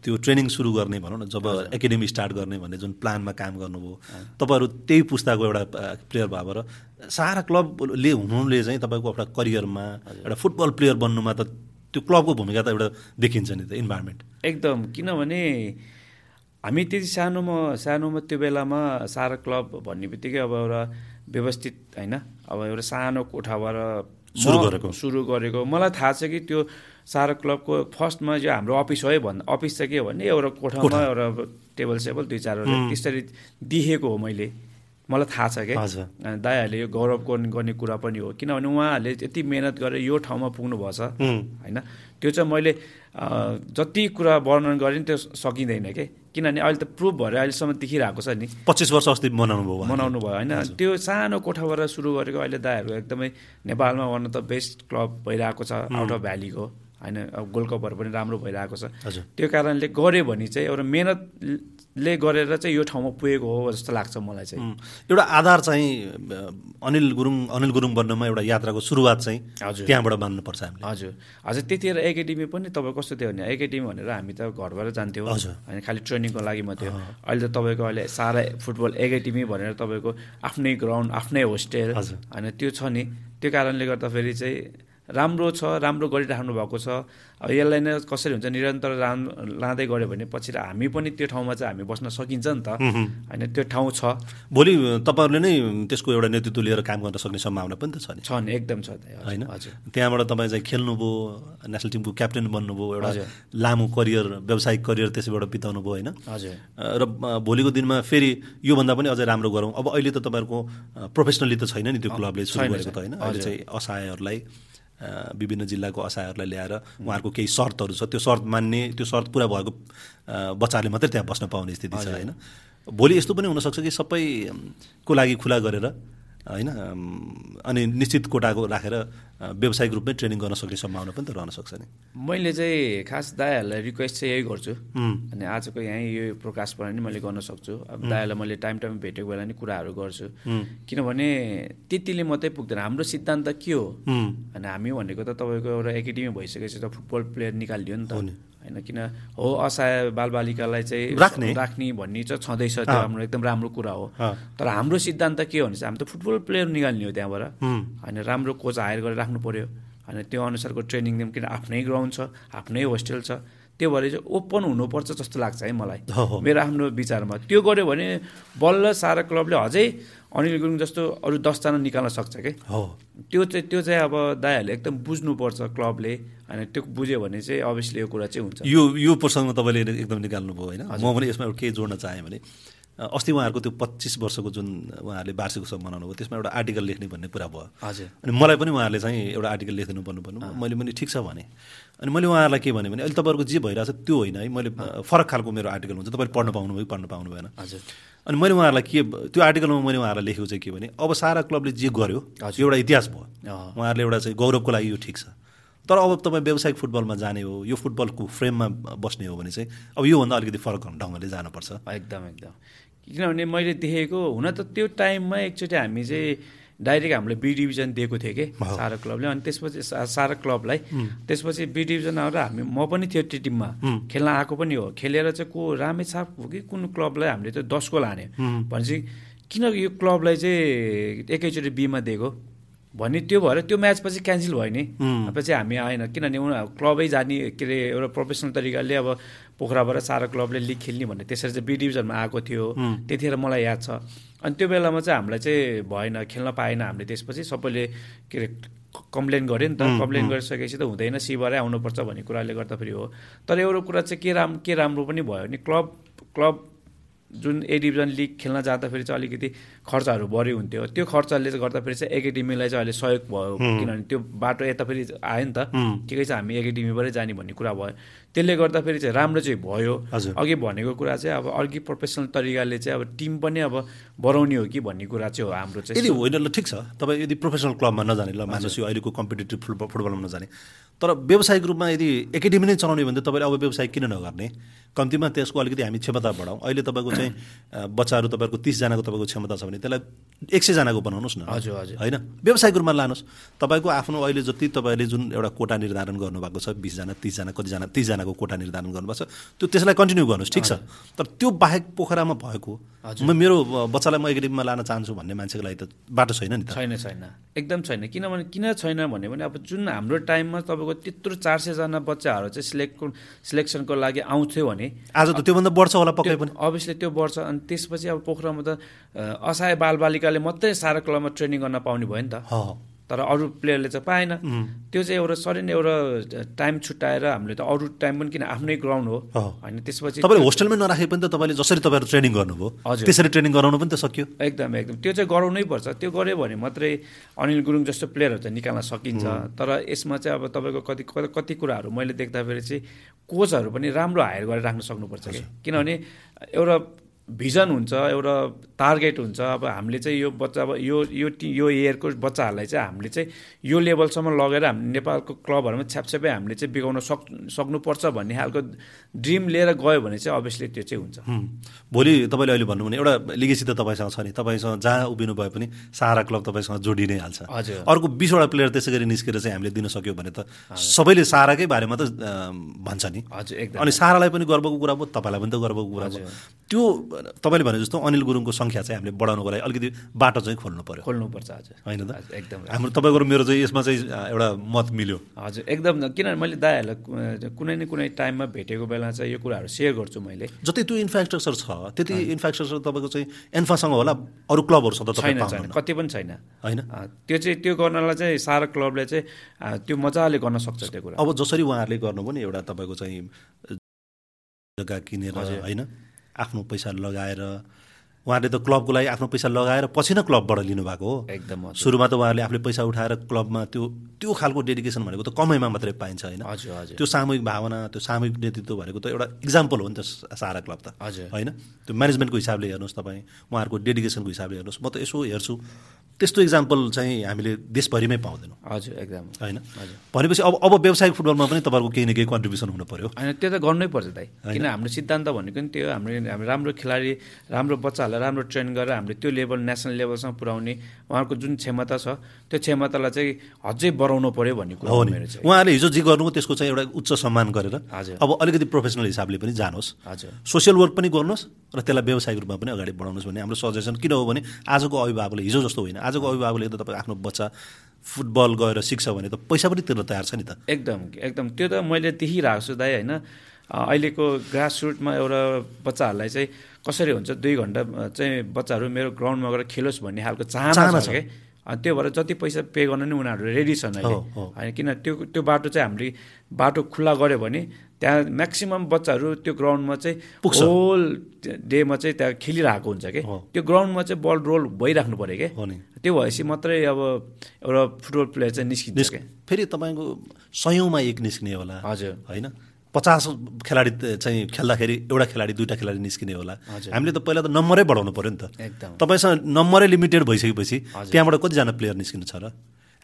A: त्यो ट्रेनिङ सुरु गर्ने भनौँ न जब एकाडेमी स्टार्ट गर्ने भन्ने जुन प्लानमा काम गर्नुभयो तपाईँहरू त्यही पुस्ताको एउटा प्लेयर भयो र सारा क्लबले हुनुले चाहिँ तपाईँको एउटा करियरमा एउटा फुटबल प्लेयर बन्नुमा त त्यो क्लबको भूमिका त एउटा देखिन्छ नि त इन्भाइरोमेन्ट।
B: एकदम। किनभने हामी त्यति सानोमा सानोमा त्यो बेलामा सारा क्लब भन्ने बित्तिकै अब एउटा व्यवस्थित होइन अब एउटा सानो कोठाबाट
A: सुरु गरेको।
B: सुरु गरेको। मलाई थाहा छ कि त्यो सारा क्लबको फर्स्टमा जो हाम्रो अफिस हो है भन् अफिस चाहिँ के भने एउटा कोठामा एउटा टेबल सेबल दुई चारवटा त्यसरी देखेको हो मैले। मलाई थाहा छ क्या दाइहरूले यो गौरव गर्ने कुरा पनि हो। किनभने उहाँहरूले यति मिहिनेत गरेर यो ठाउँमा पुग्नु भएको छ होइन? त्यो चाहिँ मैले जति कुरा वर्णन गरेँ त्यो सकिँदैन के? किनभने अहिले त प्रुभ भएर अहिलेसम्म देखिरहेको छ नि।
A: पच्चिस वर्ष अस्ति मनाउनु भयो।
B: मनाउनु भयो होइन? त्यो सानो कोठाबाट सुरु गरेको अहिले दाइहरू एकदमै नेपालमा one of the best club भइरहेको छ आउट अफ भ्यालीको होइन? अब गोल्ड कपहरू पनि राम्रो भइरहेको छ। त्यो कारणले गऱ्यो भने चाहिँ एउटा मेहनतले गरेर चाहिँ यो ठाउँमा पुगेको हो जस्तो लाग्छ मलाई चाहिँ।
A: एउटा आधार चाहिँ अनिल गुरुङ अनिल गुरुङ बन्नमा एउटा यात्राको सुरुवात चाहिँ
B: हजुर।
A: त्यहाँबाट मान्नुपर्छ हामीले।
B: हजुर। हजुर त्यतिखेर एकाडेमी पनि तपाईँ कस्तो थियो भने एकाडेमी भनेर हामी त घरबाट जान्थ्यौँ।
A: हजुर।
B: होइन खालि ट्रेनिङको लागि मात्रै हो। अहिले त तपाईँको अहिले सारा फुटबल एकाडेमी भनेर तपाईँको आफ्नै ग्राउन्ड आफ्नै होस्टेल
A: हजुर।
B: होइन त्यो छ नि। त्यो कारणले गर्दाखेरि चाहिँ राम्रो छ राम्रो गरिराख्नु भएको छ। अब यसलाई नै कसरी हुन्छ निरन्तर राम लाँदै गऱ्यो भने पछि हामी पनि त्यो ठाउँमा चाहिँ हामी बस्न सकिन्छ नि त। होइन त्यो ठाउँ छ।
A: भोलि तपाईँहरूले नै त्यसको एउटा नेतृत्व लिएर काम गर्न सक्ने सम्भावना पनि त छ नि।
B: छ नि एकदम छ
A: होइन?
B: हजुर।
A: त्यहाँबाट तपाईँ चाहिँ खेल्नुभयो नेसनल टिमको क्याप्टेन बन्नुभयो एउटा। लामो करियर व्यावसायिक करियर त्यसैबाट बिताउनु भयो होइन?
B: हजुर।
A: र भोलिको दिनमा फेरि योभन्दा पनि अझै राम्रो गरौँ। अब अहिले त तपाईँहरूको प्रोफेसनली त छैन नि त्यो क्लबले सुरु
B: छैन,
A: गरेको त होइन। अहिले। चाहिँ असहायहरूलाई विभिन्न जिल्लाको असहायहरूलाई ल्याएर उहाँहरूको केही शर्तहरू छ। त्यो शर्त मान्ने त्यो शर्त पुरा भएको बच्चाहरूले मात्रै त्यहाँ बस्न पाउने स्थिति छ होइन? भोलि यस्तो पनि हुनसक्छ कि सबैको लागि खुला गरेर होइन अनि निश्चित कोटाको राखेर व्यावसायिक रूपमै ट्रेनिङ गर्न सक्ने सम्भावना पनि त रहन सक्छ नि।
B: मैले चाहिँ खास दायाहरूलाई रिक्वेस्ट चाहिँ यही गर्छु। अनि आजको यहीँ यो प्रकाशबाट नि मैले गर्न सक्छु। अब दायालाई मैले टाइम टाइम भेटेको बेला नि कुराहरू गर्छु। किनभने त्यतिले मात्रै पुग्दैन। हाम्रो सिद्धान्त के हो? अनि हामी भनेको त तपाईँको एउटा एकाडेमी भइसकेपछि त फुटबल प्लेयर निकालिदियो नि त। होइन किन हो असहाय बालबालिकालाई चाहिँ
A: राख्ने।
B: राख्ने भन्ने चाहिँ छँदैछ त्यो हाम्रो एकदम राम्रो कुरा हो। तर हाम्रो सिद्धान्त के हो भने चाहिँ हामी त फुटबल प्लेयर निकाल्ने हो त्यहाँबाट। होइन राम्रो कोच हायर गरेर राख्नु पऱ्यो होइन त्यो अनुसारको ट्रेनिङ दिउँ किन आफ्नै ग्राउन्ड छ आफ्नै होस्टेल छ। त्यो भएर चाहिँ ओपन हुनुपर्छ जस्तो लाग्छ है मलाई। मेरो आफ्नो विचारमा। त्यो गऱ्यो भने बल्ल सारा क्लबले अझै अनिल गुरुङ जस्तो अरू दसजना निकाल्न सक्छ कि?
A: हो।
B: त्यो चाहिँ त्यो चाहिँ अब दाइहरूले एकदम बुझ्नुपर्छ क्लबले होइन त्यो बुझ्यो भने चाहिँ अभियसली यो कुरा चाहिँ हुन्छ।
A: यो यो प्रसङ्गमा तपाईँले एकदम निकाल्नुभयो होइन? म पनि यसमा एउटा के जोड्न चाहेँ भने। अस्ति उहाँहरूको त्यो पच्चिस वर्षको जुन उहाँहरूले वार्षिक उत्सव मनाउनु भयो त्यसमा एउटा आर्टिकल लेख्ने भन्ने कुरा भयो।
B: हजुर।
A: अनि मलाई पनि उहाँहरूले चाहिँ एउटा आर्टिकल लेखिदिनु पर्नु पर्नु मैले पनि ठिक छ भने। अनि मैले उहाँहरूलाई के भने अहिले तपाईँहरूको जे भइरहेछ त्यो होइन है। मैले फरक खालको मेरो आर्टिकल हुन्छ। तपाईँले पढ्न पाउनुभयो कि पढ्न पाउनु भएन।
B: हजुर।
A: अनि मैले उहाँहरूलाई के त्यो आर्टिकलमा मैले उहाँहरूलाई लेखेको चाहिँ के भने अब सारा क्लबले जे गर्यो
B: हजुर।
A: एउटा इतिहास भयो। उहाँहरूले एउटा चाहिँ गौरवको लागि यो ठिक छ। तर अब तपाईँ व्यावसायिक फुटबलमा जाने हो यो फुटबलको फ्रेममा बस्ने हो भने चाहिँ अब योभन्दा अलिकति फरक ढङ्गले जानुपर्छ।
B: एकदम एकदम। किनभने मैले देखेको हुन त त्यो टाइममा एकचोटि हामी चाहिँ डाइरेक्ट हामीले बी डिभिजन दिएको थियो कि सारा क्लबले। अनि त्यसपछि सारा क्लबलाई। त्यसपछि बी डिभिजन आएर हामी म पनि थियो त्यो टिममा। खेल्न आएको पनि हो। खेलेर चाहिँ को रामेछाप हो कि कुन क्लबलाई हामीले त्यो दसको लाने। भनेपछि किन यो क्लबलाई चाहिँ एकैचोटि बीमा दिएको। भन्ने त्यो भएर त्यो म्याच पछि क्यान्सल भयो नि। पछि हामी आएन। किनभने उनीहरू क्लबै जाने के अरे एउटा प्रोफेसनल तरिकाले अब पोखराबाट सारा क्लबले लिग खेल्ने भन्ने त्यसरी चाहिँ बी डिभिजनमा आएको थियो। त्यतिखेर मलाई याद छ। अनि त्यो बेलामा चाहिँ हामीलाई चाहिँ भएन खेल्न पाएन हामीले त्यसपछि। सबैले के अरे कम्प्लेन गऱ्यो नि त। कम्प्लेन गरिसकेपछि त हुँदैन सिबारै आउनुपर्छ भन्ने कुराले गर्दाखेरि हो। तर एउटा कुरा चाहिँ के राम के राम्रो पनि भयो भने क्लब क्लब जुन ए डिभिजन लिग खेल्न जाँदाखेरि चाहिँ अलिकति खर्चहरू बढी हुन्थ्यो। त्यो खर्चले चाहिँ गर्दाखेरि चाहिँ एकाडेमीलाई चाहिँ अहिले सहयोग भयो। किनभने त्यो बाटो यता फेरि आयो नि त। ठिकै छ हामी एकाडेमीबाटै जाने भन्ने कुरा भयो। त्यसले गर्दाखेरि चाहिँ राम्रो चाहिँ भयो। अघि भनेको कुरा चाहिँ अब अर्कै प्रोफेसनल तरिकाले चाहिँ अब टिम पनि अब बढाउने हो कि भन्ने कुरा चाहिँ हो हाम्रो चाहिँ।
A: यदि होइन ल ठिक छ। तपाईँ यदि प्रोफेसनल क्लबमा नजाने ल मानुहोस् यो अहिलेको कम्पिटेटिभ फुटबल फुटबलमा नजाने। तर व्यावसायिक रूपमा यदि एकाडेमी नै चलाउने भने तपाईँले अब व्यवसाय किन नगर्ने? कम्तीमा त्यसको अलिकति हामी क्षमता बढाउँ। अहिले तपाईँको चाहिँ बच्चाहरू तपाईँको तिसजनाको तपाईँको क्षमता छ भने त्यसलाई एक सयजनाको बनाउनुहोस् न।
B: हजुर हजुर।
A: होइन? व्यावसायिक रूपमा लानुहोस्। तपाईँको आफ्नो अहिले जति तपाईँले जुन एउटा कोटा निर्धारण गर्नुभएको छ बिसजना तिसजना कतिजना तिसजनाको कोटा निर्धारण गर्नुभएको छ त्यो त्यसलाई कन्टिन्यू गर्नुहोस् ठिक छ? तर त्यो बाहेक पोखरामा भएको म मेरो बच्चालाई म एकाडेमीमा लान चाहन्छु भन्ने मान्छेको लागि त बाटो छैन नि
B: छैन छैन। एकदम छैन। किनभने किन छैन भन्यो भने अब जुन हाम्रो टाइममा तपाईँको त्यत्रो चार सयजना बच्चाहरू चाहिँ सिलेक्ट सिलेक्सनको लागि आउँथ्यो भने
A: आज त त्योभन्दा बढ्छ होला पक्कै पनि।
B: अभियसली त्यो बढ्छ। अनि त्यसपछि अब पोखरामा त अ, असहाय बालबालिकाले मात्रै सारा क्लबमा ट्रेनिङ गर्न पाउने भयो नि त।
A: ह।
B: तर अरू प्लेयरले चाहिँ पाएन। त्यो चाहिँ एउटा सडन एउटा टाइम छुट्याएर हामीले त अरू टाइम पनि किन आफ्नै ग्राउन्ड हो। होइन त्यसपछि
A: तपाईँले होस्टेलमै नराखे पनि त तपाईँले जसरी तपाईँहरू ट्रेनिङ गर्नुभयो
B: हजुर।
A: त्यसरी ट्रेनिङ गराउनु पनि त सक्यो।
B: एकदम एकदम। त्यो चाहिँ गराउनै पर्छ। त्यो गऱ्यो भने मात्रै अनिल गुरुङ जस्तो प्लेयरहरू चाहिँ निकाल्न सकिन्छ। तर यसमा चाहिँ अब तपाईँको कति कति- कति कुराहरू मैले देख्दाखेरि चाहिँ कोचहरू पनि राम्रो हायर गरेर राख्न सक्नुपर्छ कि। किनभने एउटा भिजन हुन्छ एउटा टार्गेट हुन्छ। अब हामीले चाहिँ यो बच्चा अब यो यो यो इयरको बच्चाहरूलाई चाहिँ हामीले चाहिँ यो लेभलसम्म लगेर हामी नेपालको क्लबहरूमा छ्यापछ्यापै हामीले चाहिँ बिगाउन सक् सक्नुपर्छ भन्ने खालको ड्रिम लिएर गयो भने चाहिँ अभियसली त्यो चाहिँ हुन्छ।
A: भोलि तपाईँले अहिले भन्नु भने एउटा लिगेसी त तपाईँसँग छ नि। तपाईँसँग जहाँ उभिनु भए पनि सारा क्लब तपाईँसँग जोडि नै हाल्छ।
B: हजुर।
A: अर्को बिसवटा प्लेयर त्यसै गरी निस्केर चाहिँ हामीले दिन सक्यो भने त सबैले साराकै बारेमा त भन्छ नि।
B: हजुर एकदम।
A: अनि सारालाई पनि गर्वको कुरा भयो तपाईँलाई पनि त गर्वको कुरा भयो त्यो तपाईँले भने जस्तो अनिल गुरुङको सङ्ख्या चाहिँ हामीले बढाउनुको लागि अलिकति बाटो चाहिँ खोल्नु पर्यो।
B: खोल्नुपर्छ हजुर
A: होइन त?
B: एकदम।
A: हाम्रो तपाईँको मेरो चाहिँ यसमा चाहिँ एउटा मत मिल्यो।
B: हजुर एकदम किनभने मैले दायाहरूलाई कुनै न कुनै टाइममा भेटेको बेला चाहिँ यो कुराहरू सेयर गर्छु मैले।
A: जति त्यो इन्फ्रास्ट्रक्चर छ त्यति इन्फ्रास्ट्रक्चर तपाईँको चाहिँ एन्फासँग होला अरू क्लबहरूसँग
B: छैन छैन कति पनि छैन।
A: होइन?
B: त्यो चाहिँ त्यो गर्नलाई चाहिँ सारा क्लबले चाहिँ त्यो मजाले गर्न सक्छ त्यो कुरा।
A: अब जसरी उहाँहरूले गर्नुभयो नि एउटा तपाईँको चाहिँ जग्गा किनेर होइन? आफ्नो पैसा लगाएर उहाँले त क्लबको लागि आफ्नो पैसा लगाएर पछि नै क्लबबाट लिनुभएको हो।
B: एकदम
A: सुरुमा त उहाँहरूले आफूले पैसा उठाएर क्लबमा त्यो त्यो खालको डेडिकेसन भनेको त कमैमा मात्रै पाइन्छ होइन।
B: हजुर हजुर।
A: त्यो सामूहिक भावना त्यो सामूहिक नेतृत्व भनेको त एउटा इक्जाम्पल हो नि त सारा क्लब त।
B: हजुर।
A: होइन? त्यो म्यानेजमेन्टको हिसाबले हेर्नुहोस् तपाईँ उहाँहरूको डेडिकेसनको हिसाबले हेर्नुहोस्। म त यसो हेर्छु। त्यस्तो इक्जाम्पल चाहिँ हामीले देशभरिमै पाउँदैनौँ।
B: हजुर एकदम।
A: होइन? भनेपछि अब अब व्यावसायिक फुटबलमा पनि तपाईँहरूको केही न केही कन्ट्रिब्युसन हुनु पर्यो।
B: होइन त्यो त गर्नै पर्छ दाइ। किन हाम्रो सिद्धान्त भनेको नि त्यो हाम्रो राम्रो खेलाडी राम्रो बच्चाहरूलाई राम्रो ट्रेन गरेर हामीले त्यो लेभल नेसनल लेभलसम्म पुऱ्याउने उहाँहरूको जुन क्षमता छ त्यो क्षमतालाई चाहिँ अझै बढाउनु पर्यो भन्ने कुरा
A: हो
B: मेरो चाहिँ।
A: उहाँहरूले हिजो जे गर्नुभयो त्यसको चाहिँ एउटा उच्च सम्मान गरेर
B: हजुर।
A: अब अलिकति प्रोफेसनल हिसाबले पनि जानुहोस्।
B: हजुर।
A: सोसियल वर्क पनि गर्नुहोस् र त्यसलाई व्यावसायिक रूपमा पनि अगाडि बढाउनुहोस् भन्ने हाम्रो सजेसन। किन हो भने आजको अभिभावकले हिजो जस्तो होइन आजको अभिभावकले त तपाईँ आफ्नो बच्चा फुटबल गएर सिक्छ भने त पैसा पनि तिर्न तयार छ नि त।
B: एकदम एकदम। त्यो त मैले देखिरहेको छु दाइ होइन? अहिलेको ग्रास रुटमा एउटा बच्चाहरूलाई चाहिँ कसरी हुन्छ दुई घन्टा चाहिँ बच्चाहरू मेरो ग्राउन्डमा गएर खेलोस् भन्ने खालको चाहना छ
A: छ।
B: कि? अनि त्यो भएर जति पैसा पे गर्न नि उनीहरू रेडी छन् अहिले। होइन किन त्यो त्यो बाटो चाहिँ हामीले बाटो खुल्ला गऱ्यो भने त्यहाँ म्याक्सिमम् बच्चाहरू त्यो ग्राउन्डमा चाहिँ। होल डेमा चाहिँ त्यहाँ खेलिरहेको हुन्छ कि। त्यो ग्राउन्डमा चाहिँ बल रोल भइराख्नु पऱ्यो कि?
A: हो नि।
B: त्यो भएपछि मात्रै अब एउटा फुटबल प्लेयर चाहिँ निस्किन्छ
A: निस्
B: क्या
A: फेरि तपाईँको सयौँमा एक निस्किने होला।
B: हजुर।
A: होइन? पचास खेलाडी चाहिँ खेल्दाखेरि एउटा खेलाडी दुइटा खेलाडी निस्किने होला। हामीले त पहिला त नम्बरै बढाउनु पऱ्यो नि त।
B: एकदम।
A: तपाईँसँग नम्बरै लिमिटेड भइसकेपछि। त्यहाँबाट कतिजना प्लेयर निस्किनु छ र?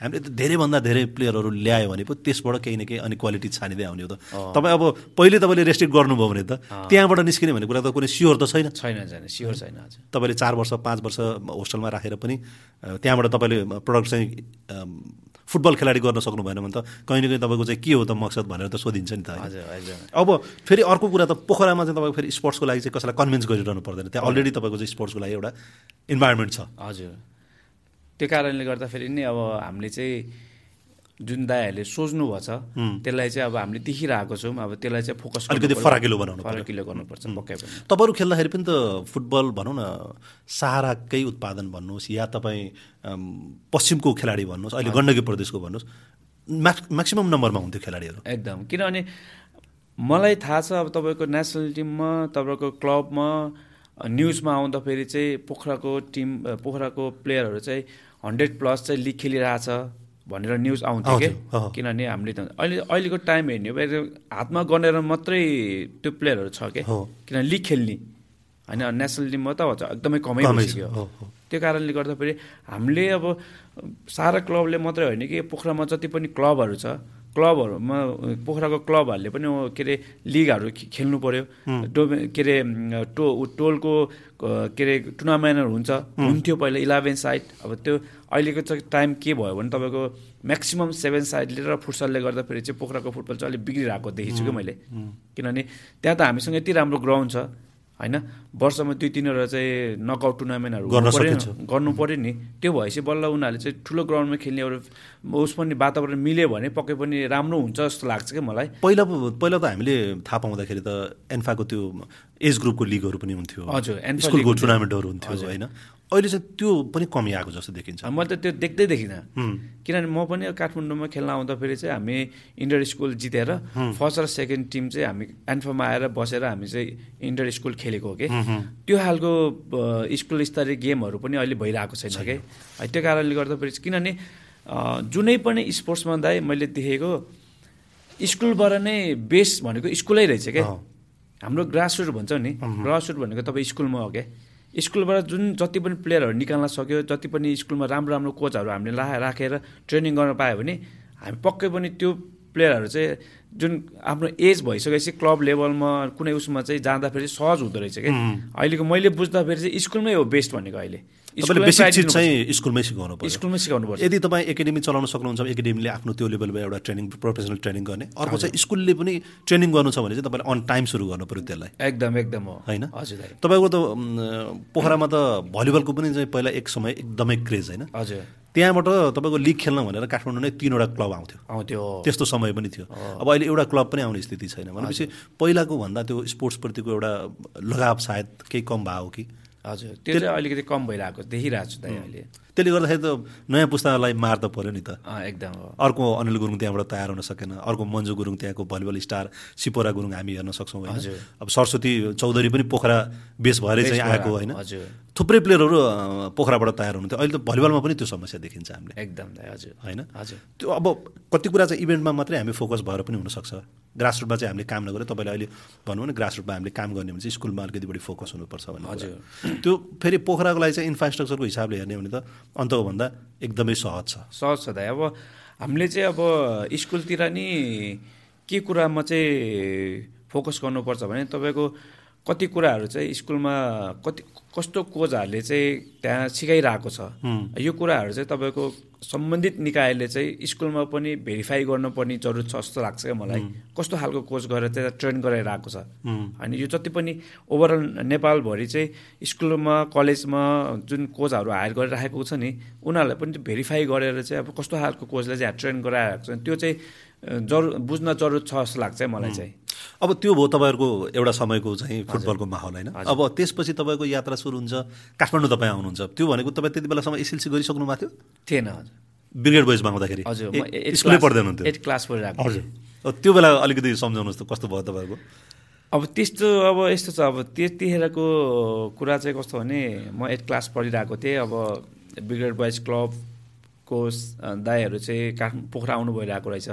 A: हामीले त धेरैभन्दा धेरै प्लेयरहरू ल्यायो भने पो त्यसबाट केही न केही अनि क्वालिटी छानिँदै आउने हो त। तपाईँ अब पहिले तपाईँले रेस्ट्रिक्ट गर्नुभयो भने त त्यहाँबाट निस्किने भन्ने कुरा त कुनै स्योर त छैन।
B: छैन छैन स्योर छैन
A: तपाईँले चार वर्ष पाँच वर्ष होस्टलमा राखेर पनि त्यहाँबाट तपाईँले प्रडक्ट चाहिँ फुटबल खेलाडी गर्न सक्नु भएन भने त कहीँ न कहीँ तपाईँको चाहिँ के हो त मकसद भनेर त सोधिन्छ नि त?
B: हजुर हजुर।
A: अब फेरि अर्को कुरा त पोखरामा चाहिँ तपाईँको फेरि स्पोर्ट्सको लागि चाहिँ कसैलाई कन्भिन्स गरिरहनु पर्दैन। त्यहाँ अलरेडी तपाईँको चाहिँ स्पोर्ट्सको लागि एउटा इन्भाइरोमेन्ट छ।
B: हजुर। त्यो कारणले गर्दाखेरि नि अब हामीले चाहिँ जुन दायाहरूले सोच्नु भएको छ त्यसलाई चाहिँ अब हामीले देखिरहेको छौँ। अब त्यसलाई चाहिँ फोकस
A: अलिकति फराकिलो बनाउनु
B: फराकिलो गर्नुपर्छ पक्कै पनि।
A: तपाईँहरू खेल्दाखेरि पनि त फुटबल भनौँ न सहाराकै उत्पादन भन्नुहोस् या तपाईँ पश्चिमको खेलाडी भन्नुहोस् अहिले गण्डकी प्रदेशको भन्नुहोस् म्याक्स म्याक्सिमम् नम्बरमा हुन्थ्यो खेलाडीहरू।
B: एकदम। किनभने मलाई थाहा छ अब तपाईँको नेसनल टिममा तपाईँको क्लबमा न्युजमा आउँदाखेरि चाहिँ पोखराको टिम पोखराको प्लेयरहरू चाहिँ हन्ड्रेड प्लस चाहिँ लिग खेलिरहेछ। भनेर न्युज आउँथ्यो कि। किनभने हामीले अहिले अहिलेको टाइम हेर्ने हो हातमा गनेर मात्रै त्यो प्लेयरहरू छ कि
A: हो।
B: किन लिग खेल्ने होइन नेसनल टिममा त एकदमै कमै भइसक्यो। त्यो कारणले गर्दाखेरि हामीले अब सारा क्लबले मात्रै होइन कि पोखरामा जति पनि क्लबहरू छ क्लबहरूमा पोखराको क्लबहरूले पनि के अरे लिगहरू खेल्नु पर्यो। टो के अरे टो टोलको के अरे टुर्नामेन्टहरू हुन्छ। हुन्थ्यो पहिला इलेभेन साइड। अब त्यो अहिलेको चाहिँ टाइम के भयो भने तपाईँको म्याक्सिमम् सेभेन साइडले र फुटसलले गर्दाखेरि चाहिँ पोखराको फुटबल चाहिँ अलिक बिग्रिरहेको देखेको छु कि मैले किनभने त्यहाँ त हामीसँग यति राम्रो ग्राउन्ड छ होइन? वर्षमा दुई तिनवटा चाहिँ नकआउट टुर्नामेन्टहरू।
A: गर्नु
B: पऱ्यो। नि। त्यो भएपछि बल्ल उनीहरूले चाहिँ ठुलो ग्राउन्डमा खेल्ने एउटा उस पनि वातावरण मिल्यो भने पक्कै पनि राम्रो हुन्छ जस्तो लाग्छ क्या मलाई।
A: पहिला पहिला त हामीले थाहा पाउँदाखेरि त एन्फाको त्यो एज ग्रुपको लिगहरू पनि हुन्थ्यो।
B: हजुर,
A: स्कुलको। टुर्नामेन्टहरू हुन्थ्यो होइन। अहिले चाहिँ त्यो पनि कमी आएको जस्तो देखिन्छ।
B: मैले त त्यो देख्दै देखिनँ। किनभने म पनि काठमाडौँमा खेल्न आउँदाखेरि चाहिँ हामी इन्टर स्कुल जितेर फर्स्ट र सेकेन्ड टिम चाहिँ हामी एन्फामा आएर बसेर हामी चाहिँ इन्टर स्कुल खेलेको हो कि। त्यो खालको स्कुल स्तरीय गेमहरू पनि अहिले भइरहेको छैन कि। त्यो कारणले गर्दाखेरि किनभने जुनै पनि स्पोर्ट्समा दाइ मैले देखेको स्कुलबाट नै बेस भनेको स्कुलै रहेछ क्या। हाम्रो ग्रासरुट भन्छौँ नि। ग्रासरुट भनेको तपाईँ स्कुलमा हो क्या। स्कुलबाट जुन जति पनि प्लेयरहरू निकाल्न सक्यो जति पनि स्कुलमा राम्रो राम्रो कोचहरू हामीले ला राखेर ट्रेनिङ गर्न पायो भने हामी पक्कै पनि त्यो प्लेयरहरू चाहिँ जुन आफ्नो एज भइसकेपछि क्लब लेभलमा कुनै उसमा चाहिँ जाँदाखेरि सहज हुँदो रहेछ क्या। अहिलेको मैले बुझ्दाखेरि चाहिँ स्कुलमै हो बेस्ट भनेको अहिले।
A: तपाईँले बेसिक चिज। चाहिँ स्कुलमै सिकाउनु पर्यो।
B: स्कुलमै सिकाउनु पर्छ।
A: यदि तपाईँ एकाडेमी चलाउन सक्नुहुन्छ एकाडेमीले आफ्नो त्यो लेभलमा एउटा ट्रेनिङ प्रोफेसनल ट्रेनिङ गर्ने अर्को चाहिँ स्कुलले पनि ट्रेनिङ गर्नु छ भने चाहिँ तपाईँले अन टाइम सुरु गर्नु पऱ्यो त्यसलाई।
B: एकदम एकदम हो।
A: होइन?
B: हजुर
A: तपाईँको त पोखरामा त भलिबलको पनि चाहिँ पहिला एक समय एकदमै क्रेज होइन?
B: हजुर।
A: त्यहाँबाट तपाईँको लिग खेल्न भनेर काठमाडौँ नै तिनवटा क्लब आउँथ्यो।
B: आउँथ्यो।
A: त्यस्तो समय पनि थियो। अब अहिले एउटा क्लब पनि आउने स्थिति छैन। भनेपछि पहिलाको भन्दा त्यो स्पोर्ट्सप्रतिको एउटा लगाव सायद केही कम भयो कि?
B: हजुर त्यो चाहिँ अलिकति कम भइरहेको देखिरहेको छु दाइ अहिले।
A: त्यसले गर्दाखेरि त नयाँ पुस्तालाई मार त पऱ्यो नि त।
B: एकदम।
A: अर्को अनिल गुरुङ त्यहाँबाट तयार हुन सकेन। अर्को मन्जु गुरुङ त्यहाँको भलिबल स्टार सिपोरा गुरुङ हामी हेर्न सक्छौँ होइन। अब सरस्वती चौधरी पनि पोखरा बेस भएरै चाहिँ आएको होइन। थुप्रै प्लेयरहरू पोखराबाट तयार हुनुहुन्थ्यो। अहिले त भलिबलमा पनि त्यो समस्या देखिन्छ हामीले।
B: एकदम हजुर।
A: होइन?
B: हजुर।
A: त्यो अब कति कुरा चाहिँ इभेन्टमा मात्रै हामी फोकस भएर पनि हुनसक्छ। ग्रासरुटमा चाहिँ हामीले काम नगरे तपाईँले अहिले भन्नु भने ग्रासरुटमा हामीले काम गर्ने भने चाहिँ स्कुलमा अलिकति बढी फोकस हुनुपर्छ भन्ने कुरा।
B: हजुर।
A: त्यो फेरि पोखराको लागि चाहिँ इन्फ्रास्ट्रक्चरको हिसाबले हेर्ने भने त अन्तको भन्दा एकदमै सहज छ।
B: सहज छ दाइ अब हामीले चाहिँ अब स्कुलतिर नि के कुरामा चाहिँ फोकस गर्नुपर्छ भने तपाईँको कति कुराहरू चाहिँ स्कुलमा कति कस्तो कोचहरूले चाहिँ त्यहाँ सिकाइरहेको छ? यो कुराहरू चाहिँ तपाईँको सम्बन्धित निकायले चाहिँ स्कुलमा पनि भेरिफाई गर्नुपर्ने जरुरत छ जस्तो लाग्छ क्या मलाई। कस्तो खालको कोच गरेर चाहिँ ट्रेन गराइरहेको छ? अनि यो जति पनि ओभरअल नेपालभरि चाहिँ स्कुलमा कलेजमा जुन कोचहरू हायर गरिराखेको छ नि उनीहरूलाई पनि भेरिफाई गरेर चाहिँ अब कस्तो खालको कोचले चाहिँ ट्रेन गराइरहेको छ? त्यो चाहिँ जरु बुझ्न जरुरत छ जस्तो लाग्छ मलाई चाहिँ।
A: अब त्यो भयो तपाईँहरूको एउटा समयको चाहिँ फुटबलको माहौल होइन। अब त्यसपछि तपाईँको यात्रा सुरु हुन्छ काठमाडौँ तपाईँ आउनुहुन्छ। त्यो भनेको तपाईँ त्यति बेलासम्म एसएलसी गरिसक्नु भएको थियो?
B: थिएन हजुर।
A: ब्रिगेड बोइजमा आउँदाखेरि
B: हजुर
A: स्कुलै
B: क्लास-
A: पढ्दै हुनुहुन्थ्यो
B: एट क्लास पढिरहेको
A: हजुर। त्यो बेला अलिकति सम्झाउनुहोस् त कस्तो भयो तपाईँहरूको
B: अब त्यस्तो अब यस्तो छ अब त्यतिखेरको कुरा चाहिँ कस्तो भने म एट क्लास पढिरहेको थिएँ। अब ब्रिगेड बोइज क्लबको दाईहरू चाहिँ काठ पोखरा आउनु भइरहेको रहेछ।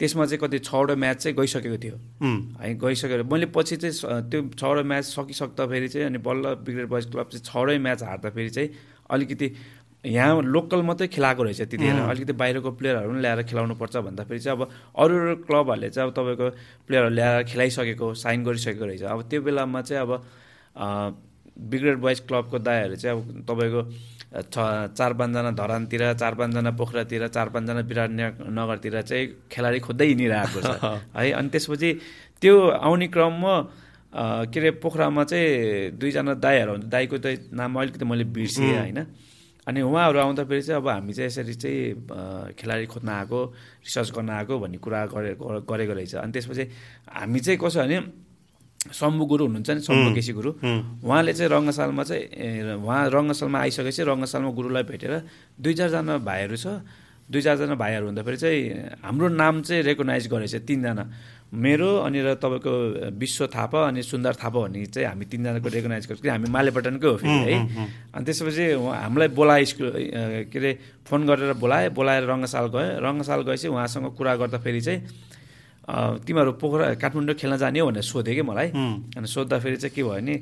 B: त्यसमा चाहिँ कति छवटा म्याच चाहिँ गइसकेको थियो। है गइसकेर मैले पछि चाहिँ त्यो छवटा म्याच सकिसक्दाखेरि चाहिँ अनि बल्ल ब्रिगेड बोइज क्लब चाहिँ छवटै म्याच हार्दाखेरि चाहिँ अलिकति यहाँ लोकल मात्रै खेलाएको रहेछ त्यतिखेर। अलिकति बाहिरको प्लेयरहरू पनि ल्याएर खेलाउनु पर्छ भन्दाखेरि चाहिँ अब अरू अरू क्लबहरूले चाहिँ अब तपाईँको प्लेयरहरू ल्याएर खेलाइसकेको साइन गरिसकेको रहेछ। अब त्यो बेलामा चाहिँ अब ब्रिगेड बोइज क्लबको दाईहरू चाहिँ अब तपाईँको छ चार पाँचजना धरानतिर चार पाँचजना पोखरातिर चार पाँचजना विराटनगरतिर चाहिँ खेलाडी खोज्दै हिँडिरहेको छ। है अनि त्यसपछि त्यो आउने क्रममा के अरे पोखरामा चाहिँ दुईजना दाईहरू हुन्छ दाईको चाहिँ नाम अलिकति मैले बिर्सेँ होइन। अनि उहाँहरू आउँदाखेरि चाहिँ अब हामी चाहिँ यसरी चाहिँ खेलाडी खोज्न आएको रिसर्च गर्न आएको भन्ने कुरा गरे गरेको रहेछ। अनि त्यसपछि हामी चाहिँ कसो भने शम्भु गुरु हुनुहुन्छ नि शम्भु केसी गुरु। उहाँले चाहिँ रङ्गशालमा चाहिँ उहाँ रङ्गशालमा आइसकेपछि रङ्गशालमा गुरुलाई भेटेर दुई चारजना भाइहरू छ। दुई चारजना भाइहरू हुँदाखेरि चाहिँ हाम्रो नाम चाहिँ रेकगनाइज गरेछ तिनजना। मेरो अनि र तपाईँको विश्व थापा अनि सुन्दर थापा भन्ने चाहिँ हामी तिनजनाको रेकगनाइज गर्छ कि हामी मालेपटनकै हो फेरि है। अनि त्यसपछि हामीलाई बोलाए स्कुल के अरे फोन गरेर बोलाए बोलाएर रङ्गशाल गयो। रङ्गशाल गएपछि उहाँसँग कुरा गर्दाखेरि चाहिँ तिमीहरू पोखरा काठमाडौँ खेल्न जाने हो भनेर सोधेँ कि मलाई। अनि सोद्धाखेरि चाहिँ के भयो भने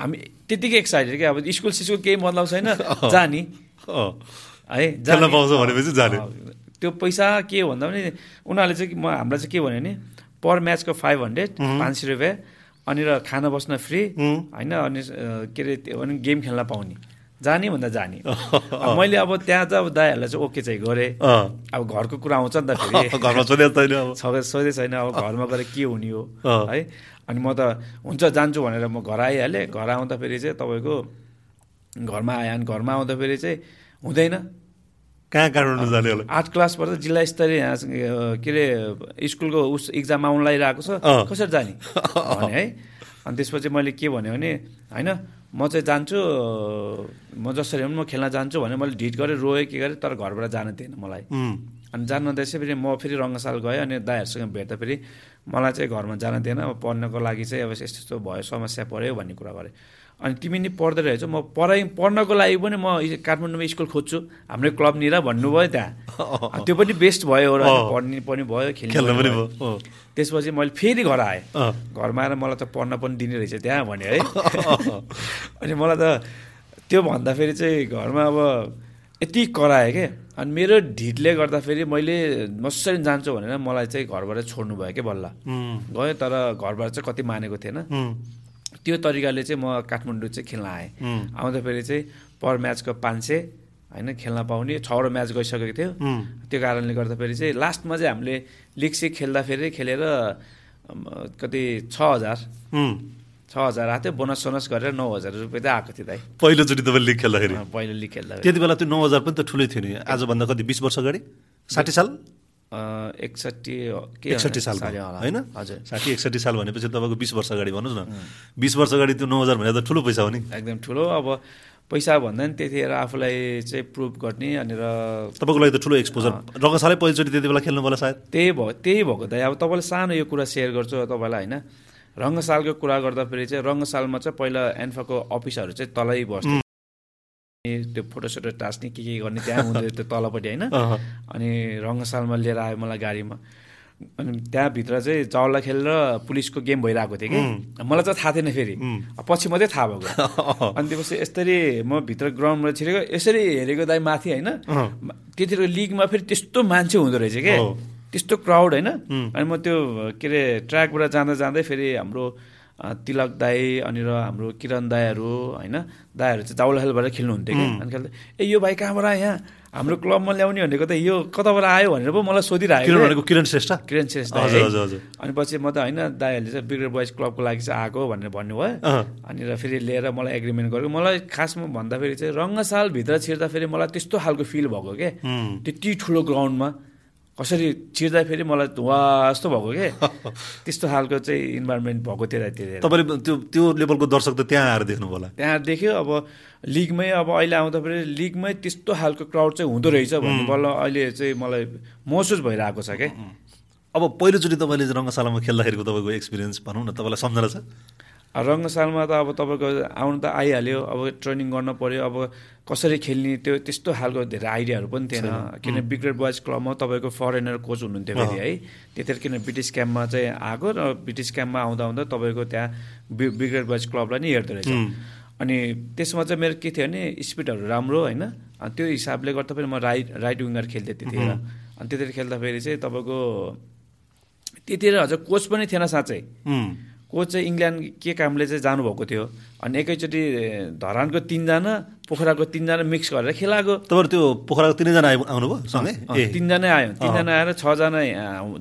B: हामी त्यतिकै एक्साइटेड कि अब स्कुल सिस्कुल केही मतलब छैन जाने। है जाने।
A: पाउँछ भनेपछि जाने।
B: त्यो पैसा के हो भन्दा पनि उनीहरूले चाहिँ म हामीलाई चाहिँ के भन्यो भने पर म्याचको फाइभ हन्ड्रेड पाँच सय रुपियाँ अनि र खाना बस्न फ्री होइन अनि के अरे त्यो अनि गेम खेल्न पाउने। जाने। भन्दा जाने मैले अब त्यहाँ चाहिँ अब दाईहरूलाई चाहिँ ओके चाहिँ गरेँ। अब घरको कुरा आउँछ नि त फेरि।
A: घरमा सोधेको छैन अब।
B: छ सोधै छैन अब घरमा गएर के हुने हो। है? अनि म त हुन्छ जान्छु भनेर म घर आइहालेँ। घर आउँदाखेरि चाहिँ तपाईँको घरमा आएँ अनि घरमा आउँदाखेरि चाहिँ हुँदैन।
A: कहाँ काठमाडौँ जाने होला?
B: आर्ट क्लास पढ्दा जिल्ला स्तरीय यहाँ के अरे स्कुलको उस इक्जाम आउनु लागिरहेको छ। कसरी जाने? भने है। अनि त्यसपछि मैले के भने भने होइन म चाहिँ जान्छु म जसरी पनि म खेल्न जान्छु भने मैले ढिट गरेँ रोएँ के गरेँ तर घरबाट जान दिएन मलाई। अनि जान नदिएपछि फेरि म फेरि रङ्गसाल गएँ अनि दाईहरूसँग भेट्दा फेरि मलाई चाहिँ घरमा जान दिएन। अब पढ्नको लागि चाहिँ अब यस्तो यस्तो भयो समस्या पऱ्यो भन्ने कुरा गरेँ। अनि तिमी नि पढ्दै रहेछौ। म पढाइ पढ्नको लागि पनि म काठमाडौँमा स्कुल खोज्छु। हाम्रो क्लबनिर भन्नुभयो त्यहाँ। त्यो पनि बेस्ट भयो र। पढ्ने पनि भयो खेल्ने
A: पनि
B: भयो। त्यसपछि मैले फेरि घर आएँ। घरमा आएर मलाई त पढ्न पनि दिने रहेछ त्यहाँ भने है। अनि मलाई त त्यो भन्दाखेरि चाहिँ घरमा अब यति करायो क्या अनि मेरो ढिटले गर्दाखेरि मैले मसरी जान्छु भनेर मलाई चाहिँ घरबाट छोड्नु भयो क्या बल्ल। गएँ तर घरबाट चाहिँ कति मानेको थिएन। त्यो तरिकाले चाहिँ म काठमाडौँ चाहिँ खेल्न आएँ। आउँदाखेरि चाहिँ पर म्याचको पाँच सय होइन खेल्न पाउने छवटा म्याच गइसकेको थियो। त्यो कारणले गर्दाखेरि चाहिँ लास्टमा चाहिँ हामीले लिग सिग खेल्दाखेरि खेलेर कति छ हजार। छ हजार आएको थियो बोनस सोनस गरेर नौ हजार रुपियाँ चाहिँ आएको थियो दाइ।
A: पहिलोचोटि तपाईँ लिग खेल्दाखेरि?
B: पहिलो लिग खेल्दा
A: त्यति बेला त्यो नौ हजार पनि त ठुलै थियो नि। आजभन्दा कति बिस वर्ष अगाडि? साठी साल?
B: एकसट्ठी होला।
A: होइन?
B: हजुर।
A: साठी एकसट्ठी साल भनेपछि तपाईँको बिस वर्ष अगाडि भन्नुहोस् न। बिस वर्ष अगाडि त्यो नौ हजार भने त ठुलो पैसा हो नि।
B: एकदम ठुलो। अब पैसा भन्दा पनि त्यतिखेर आफूलाई चाहिँ प्रुभ गर्ने अनि र
A: तपाईँको लागि त ठुलो एक्सपोजर रङ्गशालै पहिलोचोटि त्यति बेला खेल्नु होला सायद।
B: त्यही भयो त्यही भएको त। अब तपाईँलाई सानो यो कुरा सेयर गर्छु तपाईँलाई होइन? रङ्गशालको कुरा गर्दाखेरि चाहिँ रङ्गशालमा चाहिँ पहिला एन्फाको अफिसहरू चाहिँ तलै बस्थ्यो। त्यो फोटोसोटो टास्ने के के गर्ने त्यहाँ हुँदै त्यो तलपट्टि होइन। अनि रङ्गशालमा लिएर आयो मलाई गाडीमा। अनि त्यहाँभित्र चाहिँ चाउला खेलेर पुलिसको गेम भइरहेको थियो कि। मलाई चाहिँ थाहा थिएन फेरि। पछि मात्रै थाहा भएको। अनि त्यसपछि यसरी म भित्र ग्राउन्डमा छिरेको यसरी हेरेको दाइ माथि होइन। त्यतिखेर लिगमा फेरि त्यस्तो मान्छे हुँदो रहेछ क्या त्यस्तो क्राउड होइन। अनि म त्यो के अरे ट्र्याकबाट जाँदा जाँदै फेरि हाम्रो तिलक दाई अनि र हाम्रो किरण दाईहरू होइन दाईहरू चाहिँ चाउला खेलबाट खेल्नुहुन्थ्यो कि अनि खेल्दा ए यो भाइ कहाँबाट यहाँ? हाम्रो क्लबमा ल्याउने भनेको त यो कताबाट आयो भनेर पो मलाई सोधिरहेको
A: भनेको किरण श्रेष्ठ?
B: किरण श्रेष्ठ अनि पछि म त होइन दाईहरूले चाहिँ बिग्रेड बॉइज क्लबको लागि चाहिँ आएको भनेर भन्नुभयो। अनि र फेरि लिएर मलाई एग्रिमेन्ट गरेको। मलाई खासमा भन्दाखेरि चाहिँ रङ्गसालभित्र छिर्दा मलाई त्यस्तो खालको फिल भएको क्या। त्यति ठुलो ग्राउन्डमा कसरी छिर्दा फेरि मलाई वा जस्तो भएको के? त्यस्तो खालको चाहिँ इन्भाइरोमेन्ट भएको त्यति
A: तपाईँले त्यो त्यो लेभलको दर्शक त त्यहाँ आएर देख्नु होला।
B: त्यहाँ देख्यो अब लिगमै अब अहिले आउँदाखेरि लिगमै त्यस्तो खालको क्राउड चाहिँ हुँदो रहेछ भन्ने बल्ल अहिले चाहिँ मलाई महसुस भइरहेको छ क्या
A: अब पहिलोचोटि तपाईँले रङ्गशालामा खेल्दाखेरिको तपाईँको एक्सपिरियन्स भनौँ न तपाईँलाई सम्झना छ?
B: रङ्गशालमा त अब तपाईँको आउनु त आइहाल्यो अब ट्रेनिङ गर्न पऱ्यो अब कसरी खेल्ने त्यो त्यस्तो खालको धेरै आइडियाहरू पनि थिएन। किन बिग्रेड बोइज क्लबमा तपाईँको फरेनर कोच हुनुहुन्थ्यो फेरि है। त्यतिखेर किन ब्रिटिस क्याम्पमा चाहिँ आएको र ब्रिटिस क्याम्पमा आउँदा आउँदा तपाईँको त्यहाँ बि बिग्रेड बोइज क्लबलाई नै हेर्दो रहेछ। अनि त्यसमा चाहिँ मेरो के थियो भने स्पिडहरू राम्रो होइन। त्यो हिसाबले गर्दा पनि म राइट राइट विङ्गर खेल्थेँ त्यतिखेर। अनि त्यतिखेर खेल्दाखेरि चाहिँ तपाईँको त्यतिखेर हजुर कोच पनि थिएन साँच्चै। कोच चाहिँ इङ्ल्यान्ड के कामले चाहिँ जानुभएको थियो? अनि एकैचोटि धरानको तिनजना पोखराको तिनजना मिक्स गरेर खेलाएको।
A: तपाईँहरू त्यो पोखराको तिनैजना आउनुभयो सँगै?
B: तिनजना आयो। तिनजना आएर छजना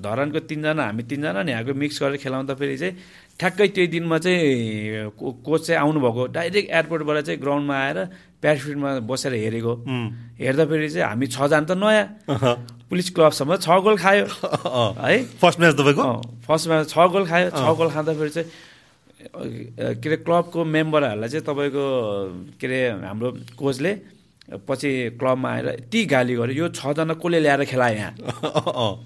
B: धरानको तिनजना हामी तिनजना अनि यहाँको मिक्स गरेर खेलाउँदाखेरि चाहिँ ठ्याक्कै त्यही दिनमा चाहिँ कोच चाहिँ आउनुभएको। डाइरेक्ट एयरपोर्टबाट चाहिँ ग्राउन्डमा आएर प्याराफिटमा बसेर हेरेको। हेर्दाखेरि चाहिँ हामी छजना त नयाँ। पुलिस क्लबसम्म छ गोल खायो है
A: फर्स्ट म्याच तपाईँको
B: फर्स्ट म्याच छ गोल खायो छ गोल खाँदाखेरि चाहिँ के अरे क्लबको मेम्बरहरूलाई चाहिँ तपाईँको के अरे हाम्रो कोचले पछि क्लबमा आएर यति गाली गर्यो यो छजना कसले ल्याएर खेलायो यहाँ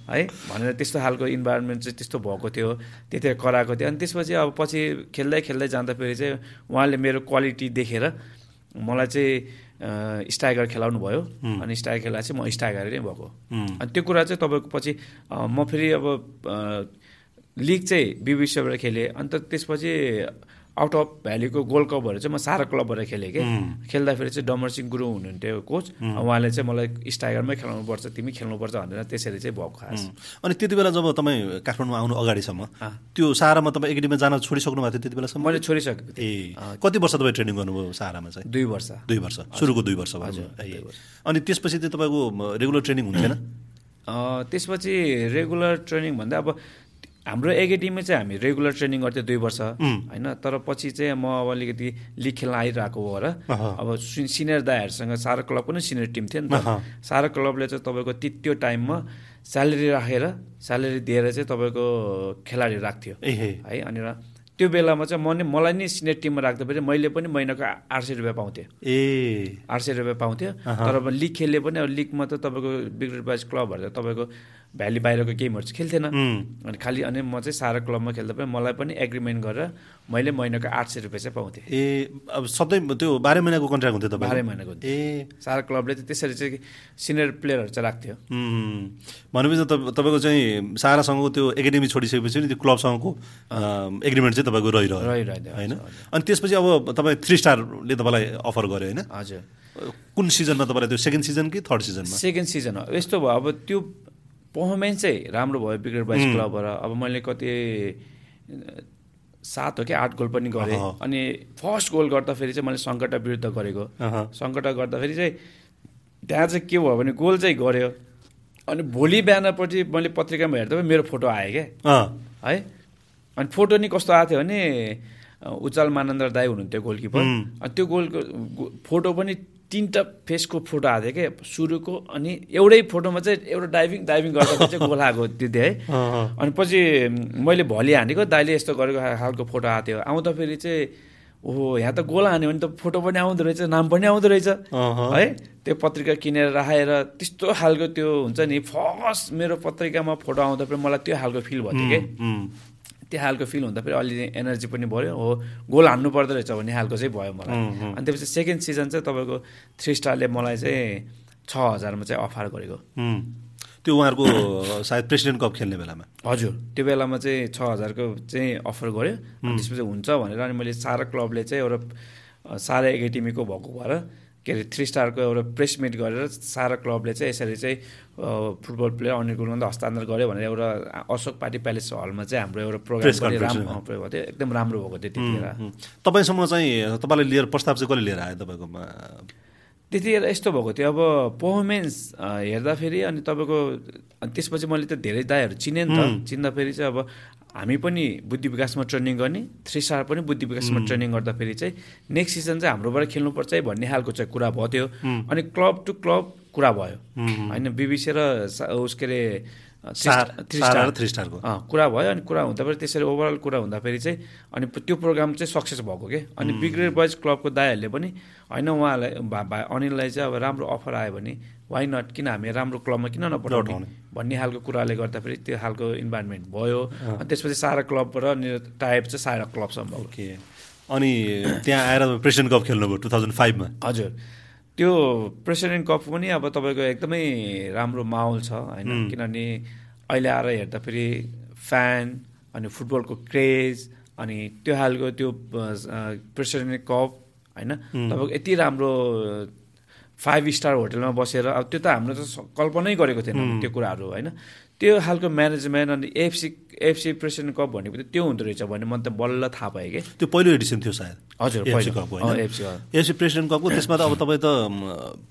B: है भनेर त्यस्तो खालको इन्भाइरोमेन्ट चाहिँ त्यस्तो भएको थियो त्यतिखेर कराएको थियो। अनि त्यसपछि अब पछि खेल्दै खेल्दै जाँदाखेरि चाहिँ उहाँले मेरो क्वालिटी देखेर मलाई चाहिँ स्ट्राइकर खेलाउनु भयो। अनि स्ट्राइकर खेला चाहिँ म स्ट्राइकर नै भएको। अनि त्यो कुरा चाहिँ तपाईँको पछि म फेरि अब लिग चाहिँ बिबिसीबाट खेलेँ। अन्त त्यसपछि आउट अफ भ्यालीको गोल्ड कपहरू चाहिँ म सारा क्लबबाट खेलेँ कि। खेल्दाखेरि चाहिँ डमर सिंह गुरुङ हुनुहुन्थ्यो कोच। उहाँले चाहिँ मलाई स्ट्राइकरमै खेलाउनुपर्छ तिमी खेल्नुपर्छ भनेर त्यसरी चाहिँ भएको खास।
A: अनि त्यति बेला जब तपाईँ काठमाडौँ आउनु अगाडिसम्म त्यो सारामा तपाईँ एकाडेमीमा जान छोडिसक्नु भएको थियो त्यति बेलासम्म?
B: मैले छोडिसकेको
A: थिएँ। ए। कति वर्ष तपाईँ ट्रेनिङ गर्नुभयो सारामा चाहिँ?
B: दुई वर्ष।
A: दुई वर्ष। सुरुको दुई वर्ष हजुर। अनि त्यसपछि चाहिँ तपाईँको रेगुलर ट्रेनिङ हुन्थेन?
B: त्यसपछि रेगुलर ट्रेनिङ भन्दा अब हाम्रो एकाडेमी चाहिँ हामी रेगुलर ट्रेनिङ गर्थ्यौँ दुई वर्ष होइन? तर पछि चाहिँ म अब अलिकति लिग खेल्न आइरहेको हो र अब सिनियर दाईहरूसँग सारा क्लब पनि सिनियर टिम थियो नि त। सारा क्लबले चाहिँ तपाईँको त्यो टाइममा स्यालेरी राखेर स्यालेरी दिएर चाहिँ तपाईँको खेलाडी राख्थ्यो। है। अनि त्यो बेलामा चाहिँ म नै मलाई नै सिनियर टिममा राख्दाखेरि मैले पनि महिनाको आठ सय रुपियाँ पाउँथेँ।
A: ए।
B: आठ सय रुपियाँ पाउँथ्यो। तर अब लिग खेल्यो पनि अब लिगमा त तपाईँको बिग्रेड बाइज क्लबहरू त तपाईँको भ्याली बाहिरको गेमहरू चाहिँ खेल्थेन। अनि खालि अनि म चाहिँ सारा क्लबमा खेल्दा पनि मलाई पनि एग्रिमेन्ट गरेर मैले महिनाको आठ सय रुपियाँ चाहिँ पाउँथेँ।
A: ए अब सधैँ त्यो बाह्र महिनाको कन्ट्र्याक्ट हुन्थ्यो तपाईँ
B: बाह्र महिनाको ए। सारा क्लबले चाहिँ त्यसरी चाहिँ सिनियर प्लेयरहरू चाहिँ राख्थ्यो।
A: भनेपछि तपाईँको चाहिँ सारासँगको त्यो एकाडेमी छोडिसकेपछि नि त्यो क्लबसँगको एग्रिमेन्ट चाहिँ तपाईँको रहिरह्यो।
B: रहिरह्यो
A: होइन? अनि त्यसपछि अब तपाईँ थ्री स्टारले तपाईँलाई अफर गर्यो होइन?
B: हजुर।
A: कुन सिजनमा तपाईँलाई त्यो? सेकेन्ड सिजन कि थर्ड सिजनमा?
B: सेकेन्ड सिजन हो। यस्तो भयो। अब त्यो पर्फर्मेन्स चाहिँ राम्रो भयो बिग्रेड बाइस क्लबबाट अब मैले कति सात हो कि आठ गोल पनि गरेँ। अनि फर्स्ट गोल गर्दाखेरि चाहिँ मैले सङ्कटा विरुद्ध गरेको। सङ्कटा गर्दाखेरि चाहिँ त्यहाँ चाहिँ के भयो भने गोल चाहिँ गऱ्यो अनि भोलि बिहानपट्टि मैले पत्रिकामा हेर्दा पनि मेरो फोटो आयो क्या। है? अनि फोटो नि कस्तो आएको थियो भने उज्जवल मानन्द दाई हुनुहुन्थ्यो गोलकिपर। अनि त्यो गोलको फोटो पनि तिनवटा फेसको फोटो आएको थियो क्या सुरुको अनि एउटै फोटोमा चाहिँ एउटा डाइभिङ डाइभिङ गर्दा चाहिँ गोल आएको त्यो थियो है। अनि पछि मैले भलि हानेको दाइले यस्तो गरेको खालको फोटो आएको थियो। आउँदाखेरि चाहिँ ओहो यहाँ त गोल हान्यो भने त फोटो पनि आउँदो रहेछ नाम पनि आउँदो रहेछ। है त्यो पत्रिका किनेर राखेर त्यस्तो खालको त्यो हुन्छ नि फर्स्ट मेरो पत्रिकामा फोटो आउँदा पनि मलाई त्यो खालको फिल भयो कि त्यो खालको फिल हुँदा फेरि अलिअलि एनर्जी पनि बढ्यो। हो गोल हान्नु पर्दो रहेछ भन्ने खालको चाहिँ भयो मलाई। अनि त्यसपछि सेकेन्ड सिजन चाहिँ तपाईँको थ्री स्टारले मलाई चाहिँ छ हजारमा चाहिँ अफर गरेको।
A: त्यो उहाँहरूको सायद प्रेसिडेन्ट कप खेल्ने बेलामा।
B: हजुर त्यो बेलामा चाहिँ छ हजारको चाहिँ अफर गऱ्यो त्यसपछि हुन्छ भनेर अनि मैले सारा क्लबले चाहिँ एउटा सारा एकाडेमीको भएको भएर के अरे थ्री स्टारको एउटा प्रेस मिट गरेर सारा क्लबले चाहिँ यसरी चाहिँ फुटबल प्लेयर अनिल गुरुङलाई हस्तान्तरण गर्यो भनेर एउटा अशोक पार्टी प्यालेस हलमा चाहिँ हाम्रो एउटा प्रोग्राम राम्रो भएको थियो। एकदम राम्रो भएको थियो त्यतिखेर।
A: तपाईँसँग चाहिँ तपाईँले लिएर प्रस्ताव चाहिँ कसले लिएर आयो तपाईँकोमा?
B: त्यतिखेर यस्तो भएको थियो। अब पर्फर्मेन्स हेर्दाखेरि अनि तपाईँको त्यसपछि मैले त धेरै दाईहरू चिनेँ नि त। चिन्दाखेरि चाहिँ अब हामी पनि बुद्धि विकासमा ट्रेनिङ गर्ने थ्री स्टार पनि बुद्धि विकासमा ट्रेनिङ गर्दाखेरि चाहिँ नेक्स्ट सिजन चाहिँ हाम्रोबाट खेल्नुपर्छ है भन्ने खालको चाहिँ कुरा भयो थियो अनि क्लब टु क्लब कुरा भयो। होइन बिबिसी र उस के अरे
A: थ्री स्टारको
B: कुरा भयो अनि कुरा हुँदाखेरि त्यसरी ओभरअल कुरा हुँदाखेरि चाहिँ अनि त्यो प्रोग्राम चाहिँ सक्सेस भएको के? अनि बिग्रेड बोइज क्लबको दाईहरूले पनि होइन उहाँलाई अनिललाई चाहिँ अब राम्रो अफर आयो भने वाइ नट किन हामी राम्रो क्लबमा किन नपठाउने? भन्ने खालको कुराले गर्दाखेरि त्यो खालको इन्भाइरोमेन्ट भयो। अनि त्यसपछि सारा क्लबबाट टाइप चाहिँ सारा क्लबसम्म
A: ओके। अनि त्यहाँ आएर प्रेसिडेन्ट कप खेल्नुभयो टु थाउजन्ड फाइभमा
B: हजुर। त्यो प्रेसिडेन्ट कप पनि अब तपाईँको एकदमै राम्रो माहौल छ होइन? किनभने अहिले आएर हेर्दाखेरि फ्यान अनि फुटबलको क्रेज अनि त्यो खालको त्यो प्रेसिडेन्ट कप होइन? तपाईँको यति राम्रो फाइभ स्टार होटलमा बसेर अब त्यो त हाम्रो त कल्पनै गरेको थिएन त्यो कुराहरू होइन? त्यो खालको म्यानेजमेन्ट अनि एफसी एफसी प्रेसिडेन्ट कप भनेपछि त्यो हुँदो रहेछ भने मैले त बल्ल थाहा पाएँ कि।
A: त्यो पहिलो एडिसन थियो सायद।
B: हजुर
A: एफसी प्रेसिडेन्ट कपको त्यसमा त अब तपाईँ त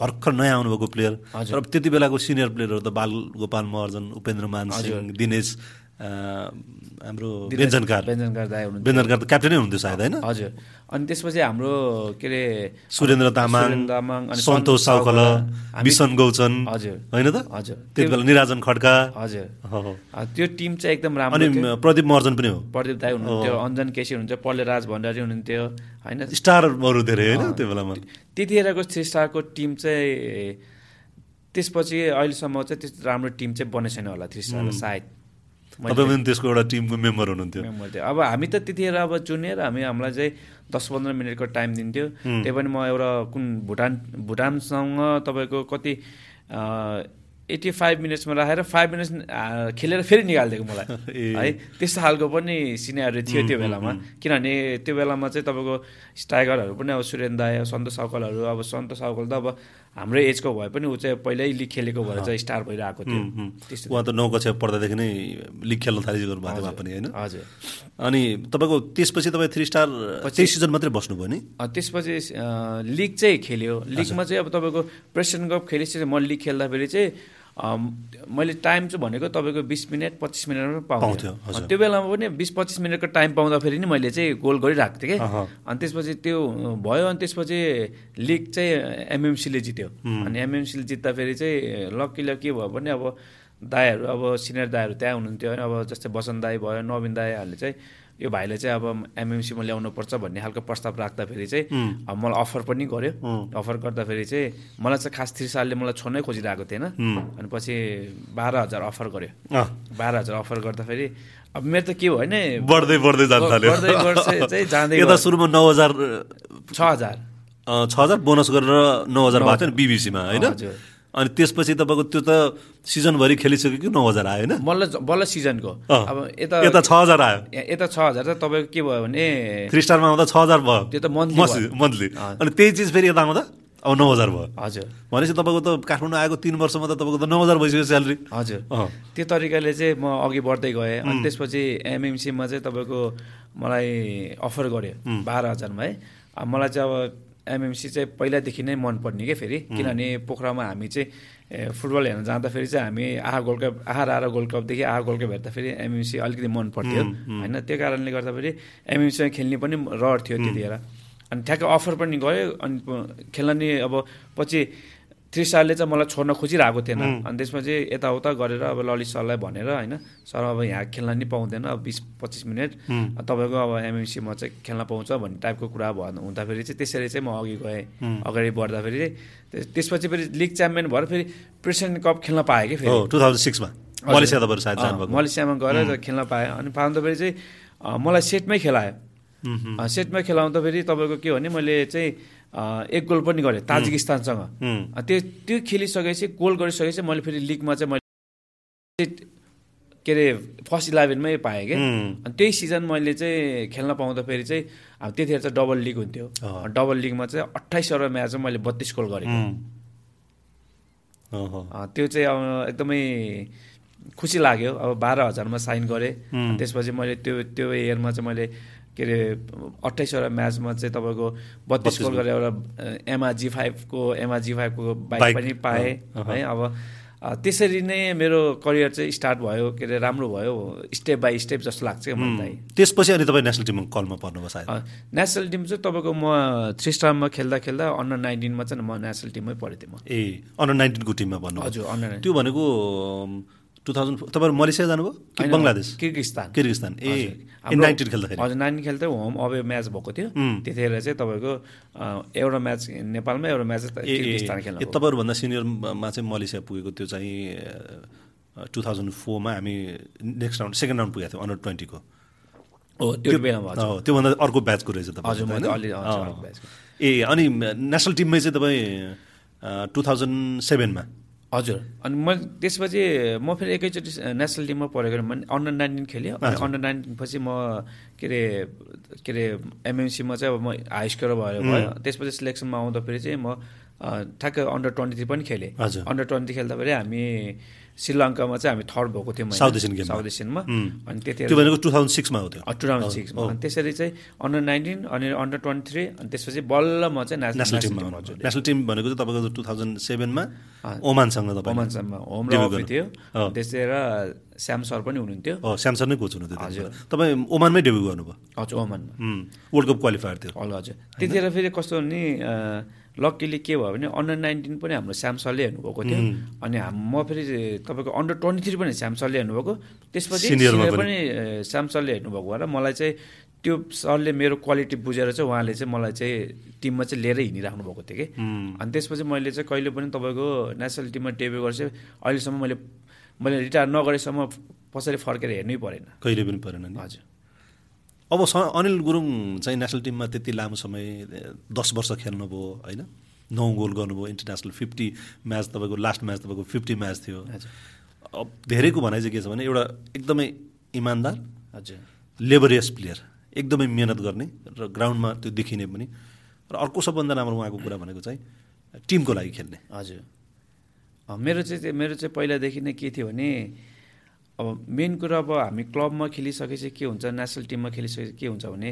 A: भर्खर नयाँ आउनुभएको प्लेयर। र त्यति बेलाको सिनियर प्लेयरहरू त बाल गोपाल महर्जन उपेन्द्र मान सिंह दिनेश हाम्रो व्यञ्जनकार
B: व्यञ्जनकार दाई हुनुहुन्छ
A: व्यञ्जनकार त क्याप्टेनै हुनुहुन्थ्यो सायद होइन?
B: हजुर। अनि त्यसपछि हाम्रो के अरे
A: सुरेन्द्र तामाङ
B: तामाङ अनि
A: सन्तोष साउकल विसन गौचन
B: हजुर।
A: होइन त?
B: हजुर।
A: त्यति बेला निराजन खड्का।
B: हजुर। त्यो टिम चाहिँ एकदम राम्रो
A: अनि प्रदीप महर्जन पनि हो।
B: प्रदीप दाई हुनुहुन्थ्यो अञ्जन केसी हुनुहुन्छ पल्ले राज भण्डारी हुनुहुन्थ्यो होइन?
A: स्टारहरू धेरै होइन त्यो बेलामा?
B: त्यतिखेरको थ्री स्टारको टिम चाहिँ त्यसपछि अहिलेसम्म चाहिँ त्यस्तो राम्रो टिम चाहिँ बनेको छैन होला थ्री स्टार सायद।
A: तपाईँ पनि त्यसको एउटा टिमको मेम्बर हुनुहुन्थ्यो।
B: मेम्बर थियो। अब हामी त त्यतिखेर अब जुनियर हामी हामीलाई चाहिँ दस पन्ध्र मिनटको टाइम दिन्थ्यो। त्यही पनि म एउटा कुन भुटान भुटानसँग तपाईँको कति एट्टी फाइभ मिनट्समा राखेर फाइभ मिनट्स खेलेर फेरि निकालिदिएको मलाई। है त्यस्तो खालको पनि सिनेहरू थियो त्यो बेलामा। किनभने त्यो बेलामा चाहिँ तपाईँको स्ट्राइकरहरू पनि अब सुरेन दाय सन्तोष साउकलहरू अब सन्तोष साउकल त अब हाम्रो एजको भए पनि ऊ चाहिँ पहिल्यै लिग खेलेको भएर चाहिँ स्टार भइरहेको थियो।
A: उहाँ त नौ कक्षा पढ्दादेखि नै लिग खेल्न थालिसक्नु भएको थियो पनि होइन?
B: हजुर।
A: अनि तपाईँको त्यसपछि तपाईँ थ्री स्टार त्यही सिजन मात्रै बस्नुभयो नि?
B: त्यसपछि लिग चाहिँ खेल्यो। लिगमा चाहिँ अब तपाईँको प्रेसिडेन्ट कप खेलेपछि म लिग खेल्दाखेरि चाहिँ मैले टाइम चाहिँ भनेको तपाईँको बिस मिनट पच्चिस मिनटमा पाउँथ्यो। त्यो बेलामा पनि बिस पच्चिस मिनटको टाइम पाउँदाखेरि नि मैले चाहिँ गोल गरिरहेको थिएँ कि। अनि त्यसपछि त्यो भयो अनि त्यसपछि लिग चाहिँ एमएमसीले जित्यो। अनि एमएमसीले जित्दाखेरि चाहिँ लक्कीले के भयो भने अब दाईहरू अब सिनियर दाईहरू त्यहाँ हुनुहुन्थ्यो। अब जस्तै बसन्त दाई भयो नवीन दाईहरूले चाहिँ यो भाइले चाहिँ अब एमएमसीमा ल्याउनु पर्छ भन्ने खालको प्रस्ताव राख्दाखेरि चाहिँ अब मलाई अफर पनि गर्यो। अफर गर्दाखेरि चाहिँ मलाई चाहिँ खास थ्री सालले मलाई छोड्नै खोजिरहेको थिएन। अनि पछि बाह्र हजार अफर गर्यो। बाह्र हजार अफर गर्दाखेरि अब मेरो त के हो होइन
A: बढ्दै बढ्दै जान्छ
B: बढ्दै बढ्दै चाहिँ जाँदै
A: यता सुरुमा नौ हजार
B: छ हजार।
A: छ हजार बोनस गरेर नौ हजार भएको थियो नि बिबिसीमा होइन? अनि त्यसपछि तपाईँको त्यो त सिजनभरि खेलिसक्यो कि नौ हजार आयो होइन?
B: बल्ल बल्ल सिजनको। अब यता
A: यता छ हजार आयो।
B: यता छ हजार त तपाईँको के भयो भने
A: थ्री स्टारमा आउँदा छ हजार भयो।
B: त्यो त मन्थली
A: मन्थली अनि त्यही चिज फेरि यता आउँदा अब नौ हजार भयो।
B: हजुर।
A: भनेपछि तपाईँको त काठमाडौँ आएको तिन वर्षमा त तपाईँको त नौ हजार भइसक्यो स्यालेरी।
B: हजुर। त्यो तरिकाले चाहिँ म अघि बढ्दै गएँ। अनि त्यसपछि एमएमसीमा चाहिँ तपाईँको मलाई अफर गर्यो बाह्र हजारमा है। मलाई चाहिँ अब एमएमसी चाहिँ पहिलादेखि नै मनपर्ने क्या फेरि? किनभने पोखरामा हामी चाहिँ फुटबल हेर्न जाँदाखेरि चाहिँ हामी आहा गोल्ड कप आहार आएर गोल्ड कपदेखि आहा गोल्ड कप हेर्दाखेरि एमएमसी अलिकति मन पर्थ्यो होइन त्यो कारणले गर्दाखेरि एमएमसीमा खेल्ने पनि रहर थियो त्यतिखेर। अनि ठ्याक्क अफर पनि गयो। अनि खेल्न नि अब पछि थ्री स्टारले चाहिँ मलाई छोड्न खोजिरहेको थिएन। अनि त्यसपछि यताउता गरेर अब ललित सरलाई भनेर होइन सर अब यहाँ खेल्न नि पाउँदैन अब बिस पच्चिस मिनट। तपाईँको अब एमएमसीमा चाहिँ खेल्न पाउँछ भन्ने टाइपको कुरा भन्नु हुँदाखेरि चाहिँ त्यसरी चाहिँ म अघि गएँ। अगाडि बढ्दाखेरि चाहिँ त्यसपछि फेरि लिग च्याम्पियन भएर फेरि प्रेसिडेन्ट कप खेल्न पाएँ कि फेरि।
A: टु थाउजन्ड सिक्समा। मलेसिया
B: मलेसियामा गएर खेल्न पाएँ। अनि पाउँदाखेरि चाहिँ मलाई सेटमै खेलायो। सेटमै खेलाउँदाखेरि तपाईँको के भने मैले चाहिँ एक गोल पनि गरेँ ताजिकिस्तानसँग। त्यो त्यो खेलिसकेपछि गोल गरिसकेपछि मैले फेरि लिगमा चाहिँ मैले के अरे फर्स्ट इलेभेनमै पाएँ कि। अनि त्यही सिजन मैले चाहिँ खेल्न पाउँदाखेरि चाहिँ अब त्यतिखेर चाहिँ डबल लिग हुन्थ्यो। डबल लिगमा चाहिँ अट्ठाइसवटा म्याचमा मैले बत्तिस गोल गरेँ त्यो चाहिँ अब एकदमै खुसी लाग्यो। अब बाह्र हजारमा साइन गरेँ। त्यसपछि मैले त्यो त्यो इयरमा चाहिँ मैले के अरे अट्ठाइसवटा म्याचमा चाहिँ तपाईँको बत्तिस गोल गरेर एउटा एमआ जी फाइभको एमआ जी फाइभको बाइक पनि पाएँ है। अब त्यसरी नै मेरो करियर चाहिँ स्टार्ट भयो के अरे राम्रो भयो स्टेप बाई स्टेप जस्तो लाग्छ क्या मलाई
A: त्यसपछि अनि तपाईँ नेसनल टिममा कलमा पर्नुभयो सायद।
B: नेसनल टिम चाहिँ तपाईँको म थ्री स्टारमा खेल्दा खेल्दा अन्डर नाइन्टिनमा चाहिँ म नेसनल टिममै पढेँ थिएँ म।
A: ए अन्डर नाइन्टिनको टिममा भन्नु
B: हजुर अन्डर
A: त्यो भनेको टु थाउजन्ड तपाईँहरू मलेसिया जानुभयो बङ्गलादेश?
B: किर्गिस्तान।
A: किर्गिस्तान। ए नाइन्टिन खेल्दाखेरि।
B: हजुर नाइन्टिन खेल्दा होम अवे म्याच भएको थियो। त्यतिखेर चाहिँ तपाईँको एउटा म्याच नेपालमा एउटा म्याच खेल्नु
A: तपाईँहरूभन्दा सिनियरमा चाहिँ मलेसिया पुगेको त्यो चाहिँ टु थाउजन्ड फोरमा हामी नेक्स्ट राउन्ड सेकेन्ड राउन्ड पुगेको थियौँ अन्डर ट्वेन्टीको
B: हो त्यो बेलामा
A: त्योभन्दा अर्को ब्याचको रहेछ तपाईँ ए अनि नेसनल टिममै चाहिँ तपाईँ टु थाउजन्ड सेभेनमा
B: हजुर। अनि म त्यसपछि म फेरि एकैचोटि नेसनल टिममा भने अन्डर नाइन्टिन खेलेँ। अनि अन्डर नाइन्टिन पछि म के अरे के अरे एमएमसीमा चाहिँ अब म हाई स्कोर भयो भयो। त्यसपछि सिलेक्सनमा आउँदाखेरि चाहिँ म ठ्याक्कै अन्डर ट्वेन्टी थ्री पनि खेलेँ। अन्डर ट्वेन्टी खेल्दाखेरि हामी श्रीलङ्कामा चाहिँ हामी थर्ड भएको थियौँ
A: साउथ एसियन गेम
B: साउथ एसियनमा अनि
A: त्यति त्यो भनेको टु थाउजन्ड सिक्समा हो त्यो।
B: टु थाउजन्ड सिक्समा अनि त्यसरी चाहिँ अन्डर नाइन्टिन अनि अन्डर ट्वेन्टी थ्री अनि त्यसपछि बल्ल म चाहिँ
A: नेसनल टिममा नेसनल टिम भनेको चाहिँ तपाईँको टु थाउजन्ड सेभेनमा ओमानसँग तपाईँ।
B: ओमानसँग होम र थियो त्यसै र श्याम सर पनि हुनुहुन्थ्यो।
A: श्याम सर नै कोच हुनुहुन्थ्यो हजुर। तपाईँ ओमानमै डेब्यु गर्नुभयो?
B: हजुर ओमानमा।
A: वर्ल्ड कप क्वालिफायर थियो
B: हजुर। त्यतिखेर फेरि कस्तो भने लक्कीली के भयो भने अन्डर नाइन्टिन पनि हाम्रो स्यामसलले हेर्नुभएको थियो। अनि म फेरि तपाईँको अन्डर ट्वेन्टी थ्री पनि स्यामसलले हेर्नुभएको। त्यसपछि पनि। स्यामसलले हेर्नुभएको भएर मलाई चाहिँ त्यो सरले मेरो क्वालिटी बुझेर चाहिँ उहाँले चाहिँ मलाई चाहिँ टिममा चाहिँ लिएर हिँडिराख्नु भएको थियो कि। अनि त्यसपछि मैले चाहिँ कहिले पनि तपाईँको नेसनल टिममा डेब्यु गर्छु अहिलेसम्म मैले मैले रिटायर नगरेसम्म पछाडि फर्केर हेर्नै परेन।
A: कहिले पनि परेन
B: हजुर।
A: अब स अनिल गुरुङ चाहिँ नेसनल टिममा त्यति लामो समय दस वर्ष खेल्नुभयो होइन? नौ गोल गर्नुभयो इन्टरनेसनल फिफ्टी म्याच तपाईँको लास्ट म्याच तपाईँको फिफ्टी म्याच थियो। अब धेरैको भनाइ चाहिँ के छ भने एउटा एकदमै इमान्दार
B: हजुर।
A: लेबरियस प्लेयर एकदमै मिहिनेत गर्ने र ग्राउन्डमा त्यो देखिने पनि। र अर्को सबभन्दा राम्रो उहाँको कुरा भनेको चाहिँ टिमको लागि खेल्ने।
B: हजुर। मेरो चाहिँ मेरो चाहिँ पहिलादेखि नै के थियो भने अब मेन कुरा अब हामी क्लबमा खेलिसकेपछि के हुन्छ नेसनल टिममा खेलिसकेपछि के हुन्छ भने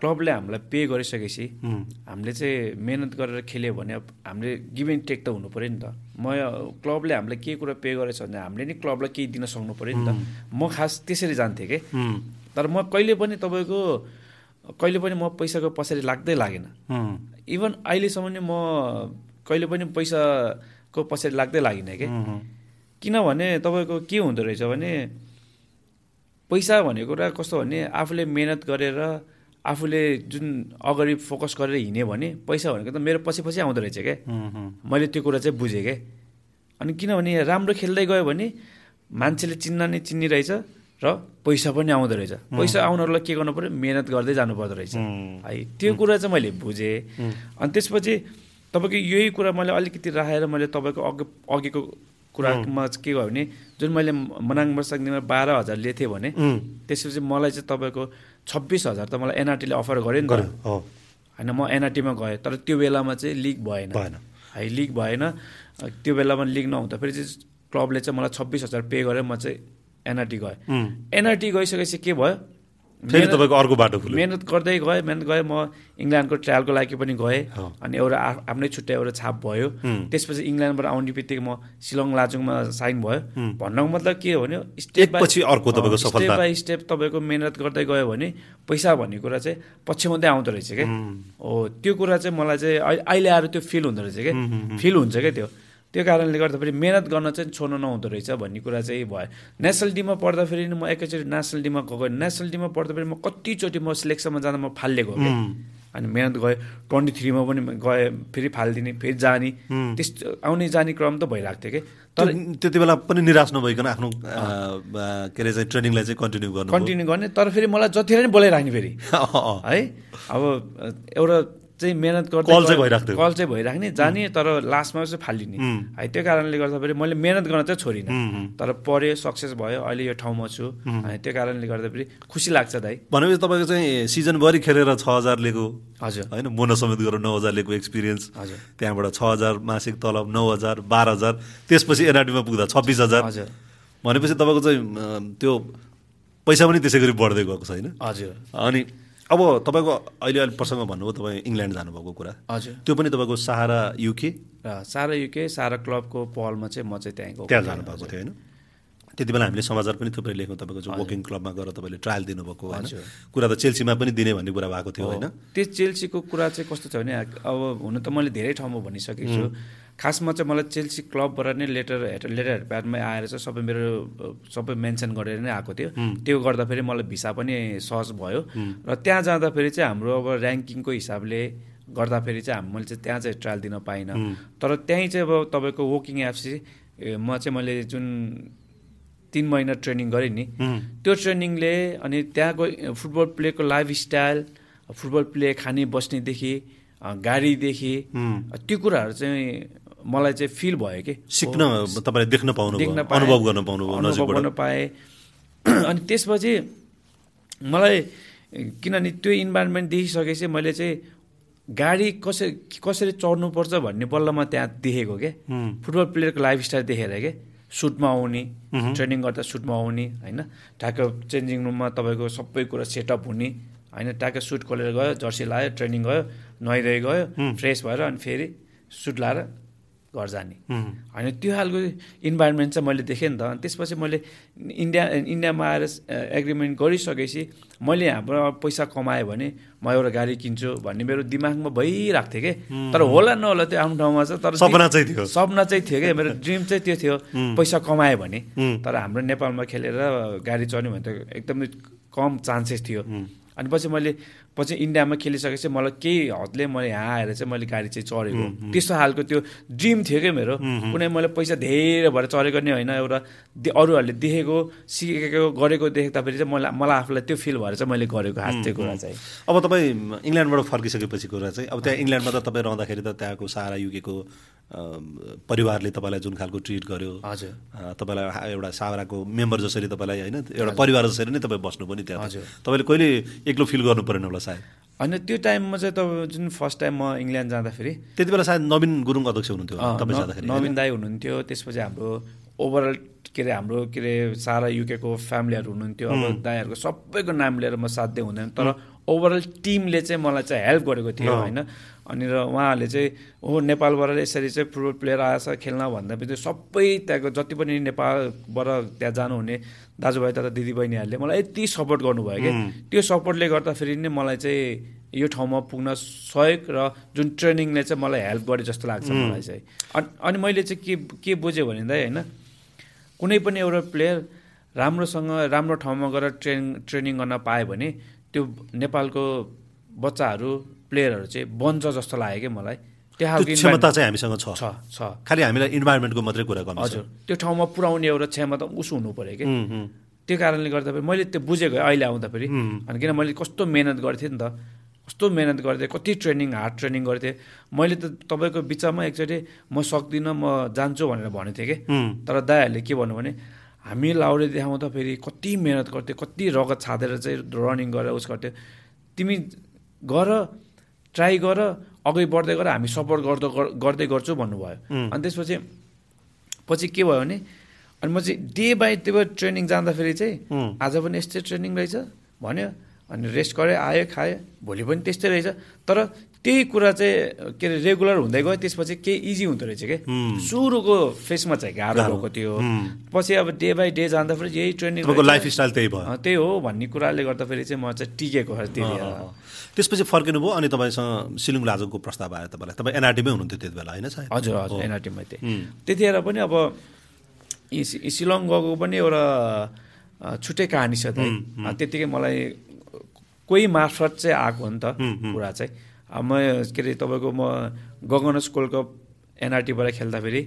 B: क्लबले हामीलाई पे गरिसकेपछि हामीले चाहिँ मिहिनेत गरेर खेल्यो भने अब हामीले गिभ एन्ड टेक त हुनु पऱ्यो नि त। म क्लबले हामीलाई के कुरा पे गरेछ भने हामीले नि क्लबलाई केही दिन सक्नु पऱ्यो नि त। म खास त्यसरी जान्थेँ कि। तर म कहिले पनि तपाईँको कहिले पनि म पैसाको पछाडि लाग्दै लागेन। इभन अहिलेसम्म नि म कहिले पनि पैसाको पछाडि लाग्दै लागिनँ कि। किनभने तपाईँको के हुँदो रहेछ भने पैसा भनेको कुरा कस्तो भने आफूले मिहिनेत गरेर आफूले जुन अगाडि फोकस गरेर हिँड्यो भने पैसा भनेको त मेरो पछि पछि आउँदो रहेछ क्या मैले त्यो कुरा चाहिँ बुझेँ क्या अनि किनभने राम्रो खेल्दै गयो भने मान्छेले चिन्न नै चिन्ने रहेछ र पैसा पनि आउँदो रहेछ। पैसा आउनलाई के गर्नु पऱ्यो मिहिनेत गर्दै जानुपर्दो रहेछ। है त्यो कुरा चाहिँ मैले बुझेँ। अनि त्यसपछि तपाईँको यही कुरा मैले अलिकति राखेर मैले तपाईँको अघि अघिको कुरामा के भयो भने जुन मैले मनाङ वर्षाग्नेमा बाह्र हजार लिएको थिएँ भने त्यसपछि मलाई चाहिँ तपाईँको छब्बिस हजार त मलाई एनआरटीले अफर गर्यो नि त। होइन म एनआरटीमा गएँ तर त्यो बेलामा चाहिँ लिग भएन। है लिग भएन। त्यो बेलामा लिग नहुँदा फेरि चाहिँ क्लबले चाहिँ मलाई छब्बिस हजार पे गरेर म चाहिँ एनआरटी गएँ। एनआरटी गइसकेपछि के भयो?
A: फेरि तपाईँको अर्को बाटो खुल्यो।
B: मिहिनेत गर्दै गएँ मिहिनेत गएँ म इङ्ल्यान्डको ट्रायलको लागि पनि गएँ। अनि एउटा आफ्नै छुट्टै एउटा छाप भयो। त्यसपछि इङ्ल्यान्डबाट आउने बित्तिकै म शिलङ लाचुङमा साइन भयो। भन्नको मतलब के हो भने स्टेप बाई
A: एकपछि अर्को तपाईँको
B: स्टेप
A: सफलता।
B: बाई स्टेप तपाईँको मिहिनेत गर्दै गयो भने पैसा भन्ने कुरा चाहिँ पछ्याउँदै आउँदो रहेछ क्या हो। त्यो कुरा चाहिँ मलाई चाहिँ अहिले अहिले आएर त्यो फिल हुँदो रहेछ क्या फिल हुन्छ क्या त्यो? त्यो कारणले गर्दाखेरि मिहिनेत गर्न चाहिँ छोड्नु नहुँदो रहेछ भन्ने कुरा चाहिँ भयो। नेसनल टिममा पढ्दाखेरि म एकैचोटि नेसनल टिममा गएको नेसनल टिममा पढ्दाखेरि म कतिचोटि म सिलेक्सनमा जाँदा म फालिएको अनि मिहिनेत गएँ ट्वेन्टी थ्रीमा पनि गएँ फेरि फालिदिने फेरि जाने। त्यस्तो आउने जाने क्रम त भइरहेको थियो कि। तर
A: त्यो- त्यति बेला पनि निराश नभइकन आफ्नो के अरे चाहिँ ट्रेनिङलाई चाहिँ कन्टिन्यू गर्नु
B: कन्टिन्यू गर्ने तर फेरि मलाई जतिखेर नि बोलाइराख्ने फेरि। है? अब एउटा चाहिँ मिहिनेत गर्दै
A: कल चाहिँ थियो।
B: कल चाहिँ भइराख्ने जाने तर लास्टमा चाहिँ फालिने। है त्यो कारणले गर्दाखेरि मैले मिहिनेत गर्न चाहिँ छोडिनँ। तर पढ्यो सक्सेस भयो अहिले यो ठाउँमा छु। अनि त्यो कारणले गर्दाखेरि खुसी लाग्छ दाइ।
A: भनेपछि तपाईँको चाहिँ सिजनभरि खेलेर छ हजार लिएको
B: हजुर।
A: होइन बोनस समेत गरेर नौ हजार लिएको एक्सपिरियन्स
B: हजुर।
A: त्यहाँबाट छ हजार मासिक तलब नौ हजार बाह्र हजार त्यसपछि एनआरटीमा पुग्दा छब्बिस हजार।
B: हजुर।
A: भनेपछि तपाईँको चाहिँ त्यो पैसा पनि त्यसै गरी बढ्दै गएको छ होइन?
B: हजुर।
A: अनि अब तपाईँको अहिले अहिले प्रसङ्ग भन्नुभयो तपाईँ इङ्ल्यान्ड जानुभएको कुरा।
B: हजुर।
A: त्यो पनि तपाईँको सहारा युके?
B: र सारा युके सारा क्लबको पहलमा चाहिँ म चाहिँ त्यहाँ
A: त्यहाँ। जानुभएको थियो होइन? त्यति बेला हामीले समाचार पनि थुप्रै लेख्यौँ तपाईँको चाहिँ वर्किङ क्लबमा गएर तपाईँले ट्रायल दिनुभएको होइन। कुरा त चेल्सीमा पनि दिने भन्ने कुरा भएको थियो होइन?
B: त्यो चेल्सीको कुरा चाहिँ कस्तो छ भने अब हुन त मैले धेरै ठाउँमा भनिसकेको छु। खासमा चाहिँ मलाई चेल्सी क्लबबाट नै लेटर लेटर हेडप्याडमै आएर चाहिँ सबै मेरो सबै मेन्सन गरेर नै आएको थियो। त्यो गर्दाखेरि मलाई भिसा पनि सहज भयो। र त्यहाँ जाँदाखेरि चाहिँ हाम्रो अब ऱ्याङ्किङको हिसाबले गर्दाखेरि चाहिँ मैले चाहिँ त्यहाँ चाहिँ ट्रायल दिन पाइनँ। तर त्यहीँ चाहिँ अब तपाईँको वोकिङ एफसी म चाहिँ मैले जुन तिन महिना ट्रेनिङ गरेँ नि। त्यो ट्रेनिङले अनि त्यहाँको फुटबल प्लेको लाइफ स्टाइल फुटबल प्ले खाने बस्नेदेखि गाडीदेखि त्यो कुराहरू चाहिँ मलाई चाहिँ फिल भयो कि।
A: सिक्न तपाईँले देख्न पाउनु अनुभव गर्न पाउनु
B: अनुभव गर्न पाएँ। अनि त्यसपछि मलाई किनभने त्यो इन्भाइरोमेन्ट देखिसकेपछि मैले चाहिँ गाडी कसरी कसरी चढ्नुपर्छ भन्ने बल्ल म त्यहाँ देखेको क्या फुटबल प्लेयरको लाइफ स्टाइल देखेर क्या सुटमा आउने ट्रेनिङ गर्दा सुटमा आउने होइन? ट्याक्क चेन्जिङ रुममा तपाईँको सबै कुरा सेटअप हुने होइन? ट्याक्क सुट खोलेर गयो जर्सी लायो ट्रेनिङ गयो नुहाइधुवाइ गयो फ्रेस भएर अनि फेरि सुट लाएर घर जाने होइन त्यो खालको इन्भाइरोमेन्ट चाहिँ मैले देखेँ नि त। अनि त्यसपछि मैले इन्डिया इन्डियामा आएर एग्रिमेन्ट गरिसकेपछि मैले यहाँबाट पैसा कमाएँ भने म एउटा गाडी किन्छु भन्ने मेरो दिमागमा भइरहेको थियो कि तर होला नहोला त्यो आफ्नो ठाउँमा चाहिँ तर
A: सपना चाहिँ थियो।
B: सपना चाहिँ थियो क्या मेरो ड्रिम चाहिँ त्यो थियो पैसा कमाएँ भने। तर हाम्रो नेपालमा खेलेर गाडी चढ्ने भने त एकदमै कम चान्सेस थियो। अनि पछि मैले पछि इन्डियामा खेलिसकेपछि मलाई केही हदले मैले यहाँ आएर चाहिँ मैले गाडी चाहिँ चढेको। त्यस्तो खालको त्यो ड्रिम थियो क्या मेरो। कुनै मैले पैसा धेरै भएर चढेको नि होइन एउटा अरूहरूले देखेको सिकेको गरेको देख्दाखेरि चाहिँ मलाई मलाई आफूलाई त्यो फिल भएर चाहिँ मैले गरेको हात त्यो कुरा चाहिँ।
A: अब तपाईँ इङ्ल्यान्डबाट फर्किसकेपछि कुरा चाहिँ अब त्यहाँ इङ्ल्यान्डमा त तपाईँ रहँदाखेरि त त्यहाँको सारा युकेको परिवारले तपाईँलाई जुन खालको ट्रिट गर्यो
B: हजुर।
A: तपाईँलाई एउटा सावराको मेम्बर जसरी तपाईँलाई होइन एउटा परिवार जसरी नै तपाईँ बस्नु पनि त्यहाँ
B: हजुर।
A: तपाईँले कहिले एक्लो फिल गर्नु परेन होला सायद?
B: होइन त्यो टाइममा चाहिँ तपाईँ जुन फर्स्ट टाइम म इङ्ल्यान्ड जाँदाखेरि।
A: त्यति बेला सायद नवीन गुरुङ अध्यक्ष हुनुहुन्थ्यो तपाईँ जाँदाखेरि
B: नवीन दाई हुनुहुन्थ्यो त्यसपछि हाम्रो ओभरअल के अरे हाम्रो के अरे सारा युकेको फ्यामिलीहरू हुनुहुन्थ्यो अब दाईहरूको सबैको नाम लिएर म साध्य हुँदैन तर ओभरअल टिमले चाहिँ मलाई चाहिँ हेल्प गरेको थियो होइन। अनि र उहाँहरूले चाहिँ हो नेपालबाट यसरी चाहिँ फुटबल प्लेयर आएछ खेल्न भन्दा पनि सबै त्यहाँको जति पनि नेपालबाट त्यहाँ जानुहुने दाजुभाइ तथा दिदीबहिनीहरूले मलाई यति सपोर्ट गर्नुभयो कि। त्यो सपोर्टले गर्दाखेरि नै मलाई चाहिँ यो ठाउँमा पुग्न सहयोग र जुन ट्रेनिङले चाहिँ मलाई हेल्प गरे जस्तो लाग्छ मलाई चाहिँ। अनि अनि मैले चाहिँ के के बुझेँ भने दाइ होइन कुनै पनि एउटा प्लेयर राम्रोसँग राम्रो ठाउँमा गएर ट्रेन ट्रेनिङ गर्न पायो भने त्यो नेपालको बच्चाहरू प्लेयरहरू चाहिँ बन्छ जस्तो लाग्यो कि मलाई। त्यो
A: त्यो
B: खालको
A: क्षमता चाहिँ हामीसँग छ।
B: छ छ।
A: खालि हामीलाई इन्भाइरोमेन्टको मात्रै कुरा गर्नु
B: हजुर। त्यो ठाउँमा पुर्याउने एउटा क्षमता उसो हुनु पऱ्यो कि। त्यो कारणले गर्दाखेरि मैले त्यो बुझेको अहिले आउँदाखेरि। अनि किन मैले कस्तो मेहनत गर्थेँ नि त? कस्तो मेहनत गर्थेँ? कति ट्रेनिङ हार्ड ट्रेनिङ गर्थेँ? मैले त तपाईँको बिचमा एकचोटि म सक्दिनँ म जान्छु भनेर भनेको थिएँ कि। तर दाईहरूले के भन्नु भने हामी लाउरे देखाउँदा फेरि कति मेहनत गर्थ्यो कति रगत छादेर चाहिँ रनिङ गरेर उस गर्थ्यो। तिमी गर ट्राई गर अघि बढ्दै गर हामी सपोर्ट गर्दै गर्दै गर्छु भन्नुभयो। अनि त्यसपछि पछि के भयो भने अनि म चाहिँ डे बाई डे ट्रेनिङ जाँदाखेरि चाहिँ आज पनि यस्तै ट्रेनिङ रहेछ भन्यो। अनि रेस्ट गरेँ आयो खाएँ भोलि पनि त्यस्तै रहेछ। तर त्यही कुरा चाहिँ के अरे रेगुलर हुँदै गयो। त्यसपछि केही इजी हुँदो रहेछ कि? सुरुको फेसमा चाहिँ गाह्रो भएको थियो। पछि अब डे बाई डे जाँदाखेरि यही ट्रेनिङ
A: लाइफ स्टाइल त्यही भयो।
B: त्यही हो भन्ने कुराले गर्दाखेरि चाहिँ म चाहिँ टिकेको त्यही
A: त्यसपछि फर्किनु भयो अनि तपाईँसँग सिलुङ लाजोको प्रस्ताव आयो तपाईँलाई। तपाईँ एनआरटीमै हुनुहुन्थ्यो त्यति बेला होइन
B: हजुर हजुर एनआरटीमै थिएँ। त्यतिखेर पनि अब सिलङ गएको पनि एउटा छुट्टै कहानी छ त त्यत्तिकै मलाई कोही मार्फत चाहिँ आएको हो नि त कुरा चाहिँ। म के अरे तपाईँको म गगनस कोल्ड कप एनआरटीबाट खेल्दाखेरि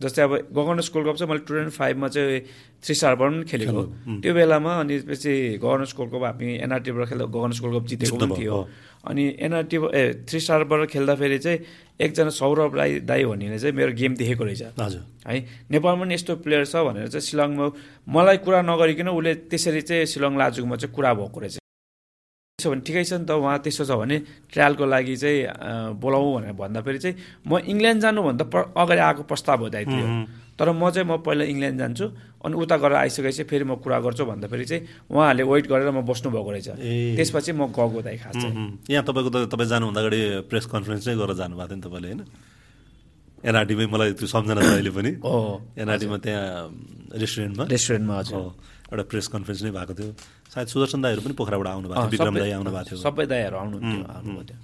B: जस्तै अब गभर्नर्स गोल्ड कप चाहिँ मैले टु थाउजन्ड फाइभमा चाहिँ थ्री स्टारबाट पनि खेलेको। त्यो बेलामा अनि त्यसपछि गभर्नर्स गोल्ड कप हामी एनआरटीबाट खेल्दा गभर्नर्स गोल्ड कप जितेको पनि थियो। अनि एनआरटी ए थ्री स्टारबाट खेल्दाखेरि चाहिँ एकजना सौरभ राई दाई भन्नेले चाहिँ मेरो गेम देखेको रहेछ।
A: हजुर।
B: है नेपालमा पनि यस्तो प्लेयर छ भनेर चाहिँ सिलङमा मलाई कुरा नगरिकन उसले त्यसरी चाहिँ सिलङ लाजुकमा चाहिँ कुरा भएको रहेछ। त्यसो भने ठिकै छ नि त उहाँ त्यसो छ भने ट्रायलको लागि चाहिँ बोलाउँ भनेर भन्दाखेरि चाहिँ म इङ्ल्यान्ड जानुभन्दा प्र अगाडि आएको प्रस्ताव हो दाइ थियो तर म चाहिँ म पहिला इङ्ल्यान्ड जान्छु अनि उता गएर आइसकेपछि फेरि म कुरा गर्छु भन्दाखेरि चाहिँ उहाँहरूले वेट गरेर म बस्नुभएको रहेछ। त्यसपछि म गएको दाइ खास चाहिँ।
A: यहाँ तपाईँको त तपाईँ जानुभन्दा अगाडि प्रेस कन्फरेन्स चाहिँ गरेर जानुभएको थियो नि तपाईँले होइन? एनआरटीमै मलाई त्यो सम्झना छ अहिले पनि। एनआरटीमा त्यहाँ रेस्टुरेन्टमा।
B: रेस्टुरेन्टमा हजुर।
A: एउटा प्रेस कन्फरेन्स नै भएको थियो। सायद सुदर्शन दाईहरू पनि पोखराबाट आउनु भएको थियो विक्रम दाई आउनु भएको थियो।
B: सबै दाईहरू आउनुहुन्थ्यो आउनुभएको थियो।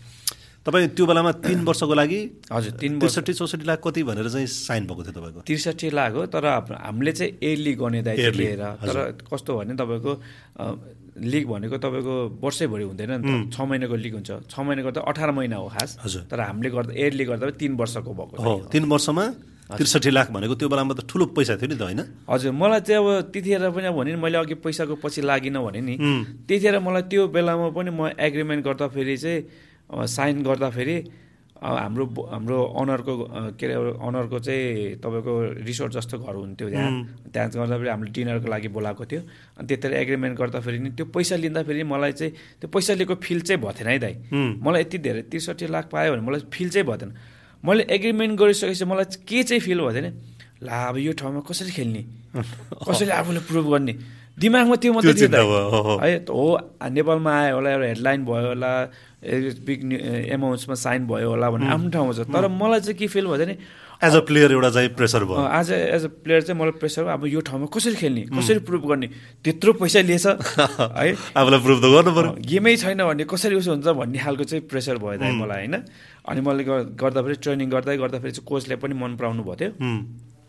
A: तपाईँ त्यो बेलामा तिन वर्षको लागि
B: हजुर तिन
A: त्रिसठी चौसठी लाख कति भनेर चाहिँ साइन भएको थियो तपाईँको?
B: त्रिसठी लाख हो तर हामीले चाहिँ एयरली गर्ने दायित्व लिएर तर कस्तो भने तपाईँको लिग भनेको तपाईँको वर्षैभरि हुँदैन नि त। छ महिनाको लिग हुन्छ। छ महिनाको त अठार महिना हो खास। तर हामीले गर्दा एयरली गर्दा तिन वर्षको भएको
A: हो तिन वर्षमा त्रिसठी लाख भनेको त्यो बेलामा त ठुलो पैसा थियो नि त होइन?
B: हजुर मलाई चाहिँ अब त्यतिखेर पनि अब भने मैले अघि पैसाको पछि लागिनँ भने नि त्यतिखेर मलाई त्यो बेलामा पनि म एग्रिमेन्ट गर्दाखेरि चाहिँ साइन गर्दाखेरि हाम्रो हाम्रो अनरको के अरे अनरको चाहिँ तपाईँको रिसोर्ट जस्तो घर हुन्थ्यो त्यहाँ। त्यहाँ गर्दाखेरि हामीले डिनरको लागि बोलाएको थियो। अनि त्यतिर एग्रिमेन्ट गर्दाखेरि नि त्यो पैसा लिँदाखेरि मलाई चाहिँ त्यो पैसा लिएको फिल चाहिँ भएको थिएन है दाइ। मलाई यति धेरै त्रिसठी लाख पायो भने मलाई फिल चाहिँ भएन मैले एग्रिमेन्ट गरिसकेपछि मलाई के चाहिँ फिल भयो भने ला अब यो ठाउँमा कसरी खेल्ने? कसरी आफूले प्रुभ गर्ने? दिमागमा त्यो मात्रै थियो है हो। नेपालमा आयो होला एउटा हेडलाइन भयो होला बिग एमाउन्ट्समा साइन भयो होला भन्ने आफ्नो ठाउँमा छ। तर मलाई चाहिँ के फिल भयो भने
A: एज अ प्लेयर एउटा चाहिँ प्रेसर भयो।
B: आज एज अ प्लेयर चाहिँ मलाई प्रेसर भयो। अब यो ठाउँमा कसरी खेल्ने? कसरी प्रुभ गर्ने? त्यत्रो पैसा लिएछ। है?
A: आफूलाई प्रुभ त गर्नु पर्यो।
B: गेमै छैन भने कसरी उसो हुन्छ भन्ने खालको चाहिँ प्रेसर भयो दाइ मलाई होइन? अनि मैले गर्दाखेरि ट्रेनिङ गर्दै गर्दाखेरि चाहिँ कोचले पनि मन पराउनु भएको थियो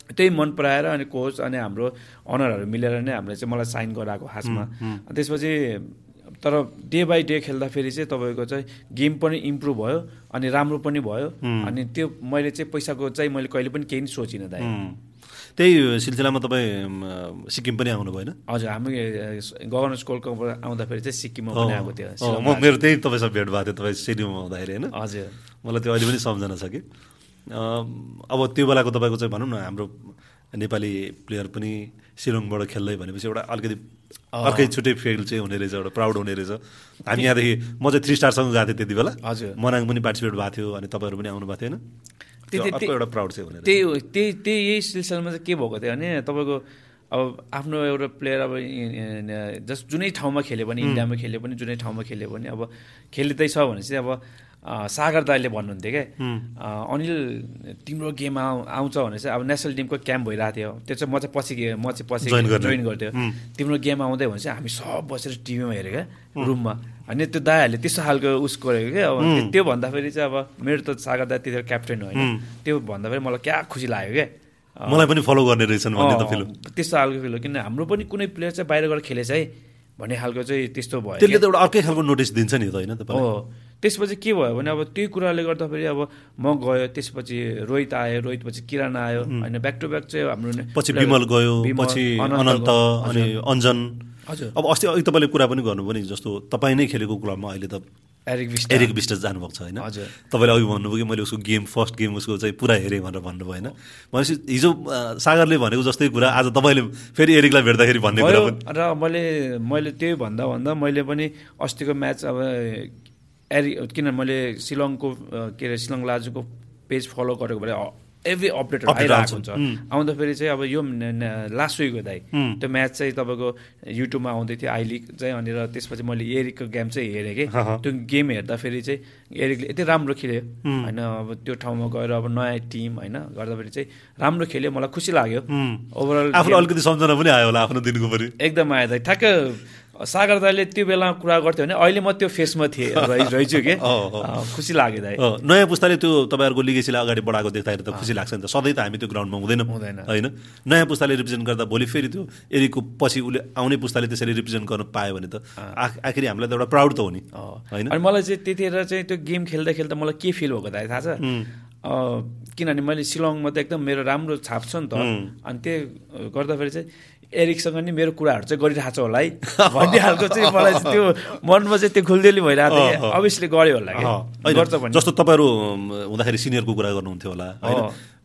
B: त्यही मन पराएर अनि कोच अनि हाम्रो अनरहरू मिलेर नै हामीले चाहिँ मलाई साइन गराएको खासमा त्यसपछि तर डे बाई डे खेल्दाखेरि चाहिँ तपाईँको चाहिँ गेम पनि इम्प्रुभ भयो अनि राम्रो पनि भयो। अनि त्यो मैले चाहिँ पैसाको चाहिँ मैले कहिले पनि केही सोचिनँ दाइ।
A: त्यही सिलसिलामा तपाईँ सिक्किम पनि आउनु भएन?
B: हजुर हामी गभर्नर्स कोलकाताबाट आउँदाखेरि चाहिँ सिक्किममा पनि आएको थियो।
A: म मेरो त्यही तपाईँसँग भेट भएको थियो तपाईँ स्टेडियममा आउँदाखेरि होइन?
B: हजुर।
A: मलाई त्यो अहिले पनि सम्झना छ कि। अब त्यो बेलाको तपाईँको चाहिँ भनौँ न हाम्रो नेपाली प्लेयर पनि सिलोङबाट खेल्दै भनेपछि एउटा अलिकति अर्कै छुट्टै फिल चाहिँ हुने रहेछ एउटा प्राउड हुने रहेछ। हामी यहाँदेखि म चाहिँ थ्री स्टारसँग गएको थिएँ त्यति बेला।
B: हजुर।
A: मनाङ पनि पार्टिसिपेट भएको थियो अनि तपाईँहरू पनि आउनु भएको थियो होइन एउटा प्राउड चाहिँ हुने
B: त्यही हो त्यही त्यही यही सिलसिलामा चाहिँ के भएको थियो भने तपाईँको अब आफ्नो एउटा प्लेयर अब जस्ट जुनै ठाउँमा खेल्यो भने इन्डियामा खेल्यो पनि जुनै ठाउँमा खेल्यो भने अब खेल्दै छ भने चाहिँ अब सागर दाईले भन्नुहुन्थ्यो क्या अनिल तिम्रो गेम आउ आउँछ भने चाहिँ अब नेसनल टिमको क्याम्प भइरहेको थियो। त्यो चाहिँ म चाहिँ पछि म चाहिँ पछि जोइन गर्थ्यो। तिम्रो गेम आउँदै भने चाहिँ हामी सब बसेर टिभीमा हेऱ्यो क्या रुममा। अनि त्यो दाईहरूले त्यस्तो खालको उस गरेको क्या अब त्यो भन्दाखेरि चाहिँ अब मेरो त सागर दाई त्यतिखेर क्याप्टेन होइन। त्यो भन्दाखेरि मलाई क्या खुसी लाग्यो क्या
A: मलाई पनि फलो गर्ने रहेछन्
B: त्यस्तो खालको फिल हो। किन हाम्रो पनि कुनै प्लेयर चाहिँ बाहिर गएर खेलेछ है भन्ने खालको चाहिँ त्यस्तो भयो
A: त्यसले त एउटा अर्कै खालको नोटिस दिन्छ नि त होइन
B: हो। त्यसपछि के भयो भने अब त्यही कुराले गर्दाखेरि अब म गयो त्यसपछि रोहित आयो रोहित पछि किरण आयो होइन ब्याक टु ब्याक चाहिँ हाम्रो
A: पछि विमल गयो पछि अनन्त अनि अञ्जन।
B: हजुर।
A: अब अस्ति अघि तपाईँले कुरा पनि गर्नुभयो नि जस्तो तपाईँ नै खेलेको क्लबमा अहिले त
B: एरिक विस्ट
A: एरिक विस्ट जानुभएको छ होइन?
B: हजुर।
A: तपाईँले अघि भन्नुभयो कि मैले उसको गेम फर्स्ट गेम उसको चाहिँ पुरा हेरेँ भनेर भन्नुभयो होइन? भनेपछि हिजो सागरले भनेको जस्तै कुरा आज तपाईँले फेरि एरिकलाई भेट्दाखेरि भन्ने कुरा
B: र मैले मैले त्यही भन्दा भन्दा मैले पनि अस्तिको म्याच अब एरि किन मैले सिलङको के अरे सिलङ लाजुको पेज फलो गरेको भए एभ्री अपडेटहरू
A: Update
B: आइरहेको। हुन्छ। आउँदाखेरि चाहिँ अब यो लास्ट विक हो दाइ त्यो म्याच चाहिँ तपाईँको युट्युबमा आउँदै थियो आई लिग चाहिँ अनि र त्यसपछि मैले एरिकको गेम चाहिँ हेरेँ कि। त्यो गेम हेर्दाखेरि चाहिँ एरिकले यति राम्रो खेल्यो। होइन अब त्यो ठाउँमा गएर अब नयाँ टिम होइन गर्दाखेरि चाहिँ राम्रो खेल्यो मलाई खुसी लाग्यो। ओभरअल
A: आफूलाई अलिकति सम्झना पनि आयो होला आफ्नो दिनको पनि।
B: एकदम आयो दाइ ठ्याक्क सागर दाइले त्यो बेलामा कुरा गर्थ्यो भने अहिले म त्यो फेसमा थिएँ रहि- रहेछु कि? खुसी लाग्यो दाइ।
A: अँ, नयाँ पुस्ताले त्यो तपाईँहरूको लिगेसीलाई अगाडि बढाएको देख्दाखेरि त खुसी लाग्छ नि त। सधैँ त हामी त्यो ग्राउन्डमा हुँदैनौँ।
B: हुँदैन।
A: होइन? नयाँ पुस्ताले रिप्रेजेन्ट गर्दा भोलि फेरि त्यो एरिकको पछि उसले आउने पुस्ताले त्यसरी रिप्रेजेन्ट गर्न पायो भने त आख- आखिरी हामीलाई त एउटा प्राउड त हो नि। होइन?
B: अनि मलाई चाहिँ त्यतिखेर चाहिँ त्यो गेम खेल्दा खेल्दा मलाई के फिल भएको दाइ थाहा छ? किनभने मैले शिलङमा त एकदम मेरो राम्रो छाप छ नि त। अनि त्यो गर्दाखेरि चाहिँ एरिकसँग नि मेरो कुराहरू चाहिँ गरिरहेको छ होला है भन्ने खालको चाहिँ मलाई चाहिँ त्यो मनमा चाहिँ त्यो खुल्देली भइरहेको थियो। अभियसली गऱ्यो होला कि गर्छ
A: जस्तो तपाईँहरू हुँदाखेरि सिनियरको कुरा गर्नुहुन्थ्यो होला।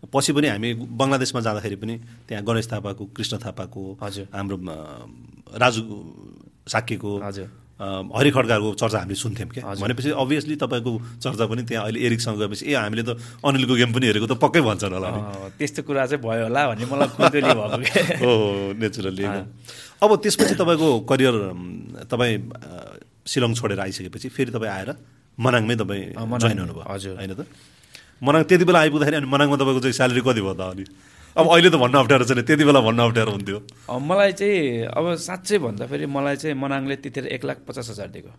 A: पछि पनि हामी बङ्गलादेशमा जाँदाखेरि पनि त्यहाँ गणेश थापाको कृष्ण थापाको
B: हजुर।
A: हाम्रो राजु साक्यको
B: हजुर।
A: हरि खड्काको चर्चा हामीले सुन्थ्यौँ क्या। भनेपछि अभियसली तपाईँको चर्चा पनि त्यहाँ अहिले एरिकसँग गएपछि ए हामीले त अनिलको गेम पनि हेरेको त पक्कै भन्छन् होला
B: त्यस्तो कुरा चाहिँ भयो होला भन्ने मलाई
A: हो नेचुरली अब त्यसपछि तपाईँको करियर तपाईँ अ, शिलङ छोडेर आइसकेपछि फेरि तपाईँ आएर मनाङमै तपाईँ जोइन हुनुभयो।
B: हजुर।
A: होइन त? मनाङ त्यति बेला आइपुग्दाखेरि अनि मनाङमा तपाईँको चाहिँ स्यालेरी कति भयो त अनि? अब अहिले त भन्न अप्ठ्यारो छैन त्यति बेला भन्न अप्ठ्यारो हुन्थ्यो।
B: मलाई चाहिँ अब साँच्चै भन्दाखेरि मलाई चाहिँ मनाङले त्यतिखेर एक लाख पचास हजार दिएको।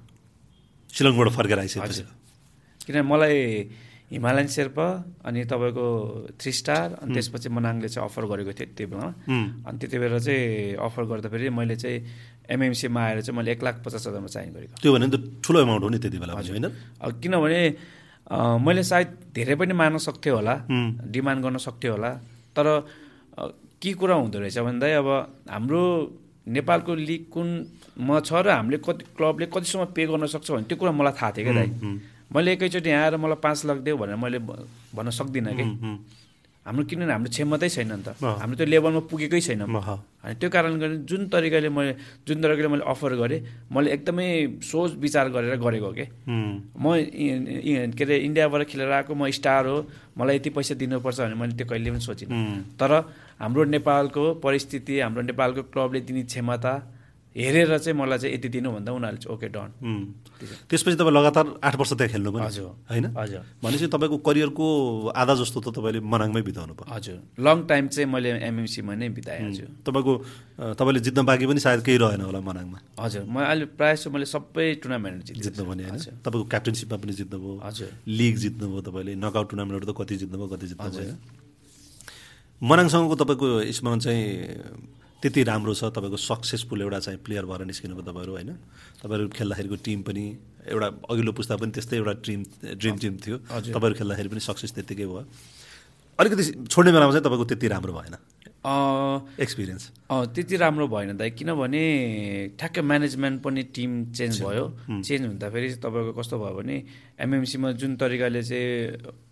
A: शिलङबाट फर्केर आइसकेपछि।
B: किनभने मलाई हिमालयन शेर्पा अनि तपाईँको थ्री स्टार अनि त्यसपछि मनाङले चाहिँ अफर गरेको थियो त्यो बेलामा अनि त्यति बेला चाहिँ अफर गर्दाखेरि मैले चाहिँ एमएमसीमा आएर चाहिँ मैले एक लाख पचास हजारमा साइन गरेको।
A: त्यो भने त ठुलो एमाउन्ट हो नि त्यति बेला होइन?
B: किनभने मैले सायद धेरै पनि मार्न सक्थेँ होला डिमान्ड गर्न सक्थेँ होला। तर के कुरा हुँदो रहेछ भन्दा अब हाम्रो नेपालको लिग कुनमा छ र हामीले कति क्लबले कतिसम्म पे गर्न सक्छ भने त्यो कुरा मलाई थाहा थियो क्या दाइ। मैले एकैचोटि यहाँ आएर मलाई पाँच लाख देऊ भनेर मैले भन्न सक्दिनँ कि। हाम्रो किनभने हाम्रो क्षमतै छैन नि त। हाम्रो त्यो लेभलमा पुगेकै छैन। अनि त्यो कारणले गर्दा जुन तरिकाले मैले जुन तरिकाले मैले अफर गरेँ मैले एकदमै सोच विचार गरेर गरेको के। म के अरे इन्डियाबाट खेलेर आएको म स्टार हो मलाई यति पैसा दिनुपर्छ भने मैले त्यो कहिले पनि सोचिनँ। तर हाम्रो नेपालको परिस्थिति हाम्रो नेपालको क्लबले दिने क्षमता हेरेर चाहिँ मलाई चाहिँ यति दिनु भन्दा उनीहरूले चाहिँ ओके डन।
A: त्यसपछि तपाईँ लगातार आठ वर्ष त्यहाँ खेल्नु पनि।
B: हजुर।
A: होइन?
B: हजुर।
A: भनेपछि तपाईँको करियरको आधा जस्तो त तपाईँले मनाङमै बिताउनु भयो
B: हजुर। लङ टाइम चाहिँ मैले एमएमसीमा नै बिताएँ हजुर।
A: तपाईँको तपाईँले जित्न बाँकी पनि सायद केही रहेन होला मनाङमा।
B: हजुर। म अहिले प्रायः जस्तो मैले सबै टुर्नामेन्ट जितेँ
A: जित्नु भने होइन? तपाईँको क्याप्टेनसिपमा पनि जित्नुभयो।
B: हजुर।
A: लिग जित्नुभयो तपाईँले। नकआउट टुर्नामेन्टहरू त कति जित्नुभयो कति जित्नुभयो। मनाङसँगको तपाईँको स्मरण चाहिँ त्यति राम्रो छ तपाईँको सक्सेसफुल एउटा चाहिँ प्लेयर भएर निस्किनुभयो तपाईँहरू होइन? तपाईँहरू खेल्दाखेरिको टिम पनि एउटा अघिल्लो पुस्ता पनि त्यस्तै एउटा ड्रिम ड्रिम टिम थियो। तपाईँहरू खेल्दाखेरि पनि सक्सेस त्यत्तिकै भयो। अलिकति छोड्ने बेलामा चाहिँ तपाईँको त्यति राम्रो भएन। एक्सपिरियन्स
B: अँ त्यति राम्रो भएन दाइ किनभने ठ्याक्कै म्यानेजमेन्ट पनि टिम चेन्ज भयो। चेन्ज हुँदाखेरि तपाईँको कस्तो भयो भने एमएमसीमा जुन तरिकाले चाहिँ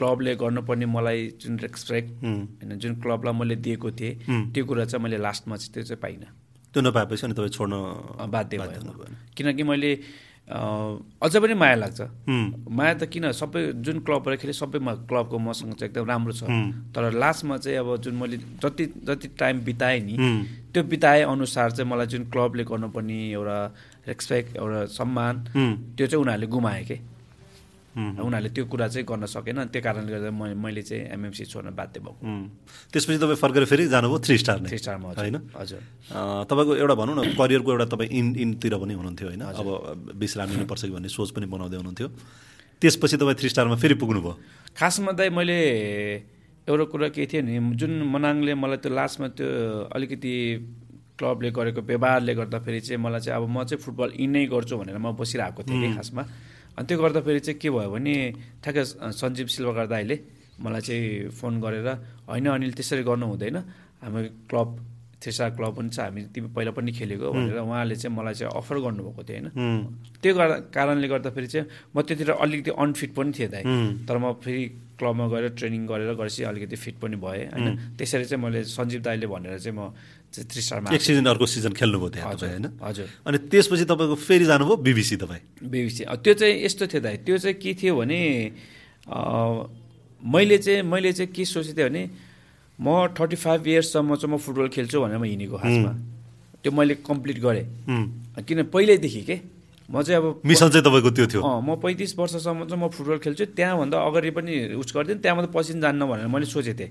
B: क्लबले गर्नुपर्ने मलाई जुन रेस्पेक्ट होइन जुन क्लबलाई मैले दिएको थिएँ त्यो कुरा चाहिँ मैले लास्टमा चाहिँ त्यो चाहिँ पाइनँ।
A: त्यो नपाएपछि अनि तपाईँ छोड्न
B: बाध्य भयो। किनकि मैले अझ पनि माया लाग्छ। माया त किन सबै जुन क्लबबाट खेलेँ सबैमा क्लबको मसँग चाहिँ एकदम राम्रो छ। तर लास्टमा चाहिँ अब जुन मैले जति जति टाइम बिताएँ नि त्यो बिताए अनुसार चाहिँ मलाई जुन क्लबले गर्नुपर्ने एउटा रेस्पेक्ट एउटा सम्मान त्यो चाहिँ उनीहरूले गुमाए के। उनीहरूले त्यो कुरा चाहिँ गर्न सकेन। त्यो कारणले गर्दा म मैले चाहिँ एमएमसी छोड्न बाध्य भएको।
A: त्यसपछि तपाईँ फर्केर फेरि जानुभयो थ्री स्टार नै।
B: थ्री स्टारमा
A: होइन?
B: हजुर।
A: तपाईँको एउटा भनौँ न करियरको एउटा तपाईँ इन इनतिर पनि हुनुहुन्थ्यो होइन? अब विश्राम लिनुपर्छ कि भन्ने सोच पनि बनाउँदै हुनुहुन्थ्यो। त्यसपछि तपाईँ थ्री स्टारमा फेरि पुग्नुभयो।
B: खासमा चाहिँ मैले एउटा कुरा के थियो नि जुन मनाङले मलाई त्यो लास्टमा त्यो अलिकति क्लबले गरेको व्यवहारले गर्दाखेरि चाहिँ मलाई चाहिँ अब म चाहिँ फुटबल यिनै गर्छु भनेर म बसिरहेको थिएँ खासमा। अनि त्यो गर्दाखेरि चाहिँ के भयो भने ठ्याक्कै सञ्जीव सिल्वाकार दाईले मलाई चाहिँ फोन गरेर होइन अनिल त्यसरी गर्नु हुँदैन। हाम्रो क्लब थ्रेसा क्लब पनि छ हामी तिमी पहिला पनि खेलेको भनेर उहाँले चाहिँ मलाई चाहिँ अफर गर्नुभएको थियो होइन। त्यो गर- कारणले गर्दाखेरि चाहिँ म त्यतिर अलिकति अनफिट पनि थिएँ दाइ तर म फेरि क्लबमा गएर ट्रेनिङ गरेर गरेपछि अलिकति फिट पनि भएँ होइन। त्यसरी चाहिँ मैले सञ्जीव दाईले भनेर चाहिँ म
A: एक सिजन अर्को सिजन खेल्नुभयो त्यहाँ तपाईँ होइन?
B: हजुर।
A: अनि त्यसपछि तपाईँको फेरि जानुभयो बिबिसी तपाईँ?
B: बेबिसी। त्यो चाहिँ यस्तो थियो दाइ त्यो चाहिँ के थियो भने मैले चाहिँ मैले चाहिँ के सोचेको थिएँ भने म थर्टी फाइभ इयर्ससम्म चाहिँ म फुटबल खेल्छु भनेर म हिँडेको खासमा। त्यो मैले कम्प्लिट गरेँ। किन पहिल्यैदेखि के? म चाहिँ अब
A: मिसन चाहिँ तपाईँको त्यो थियो।
B: म पैँतिस वर्षसम्म चाहिँ म फुटबल खेल्छु। त्यहाँभन्दा अगाडि पनि उस गर्थेँ त्यहाँभन्दा पछि जान्न भनेर मैले सोचेको थिएँ।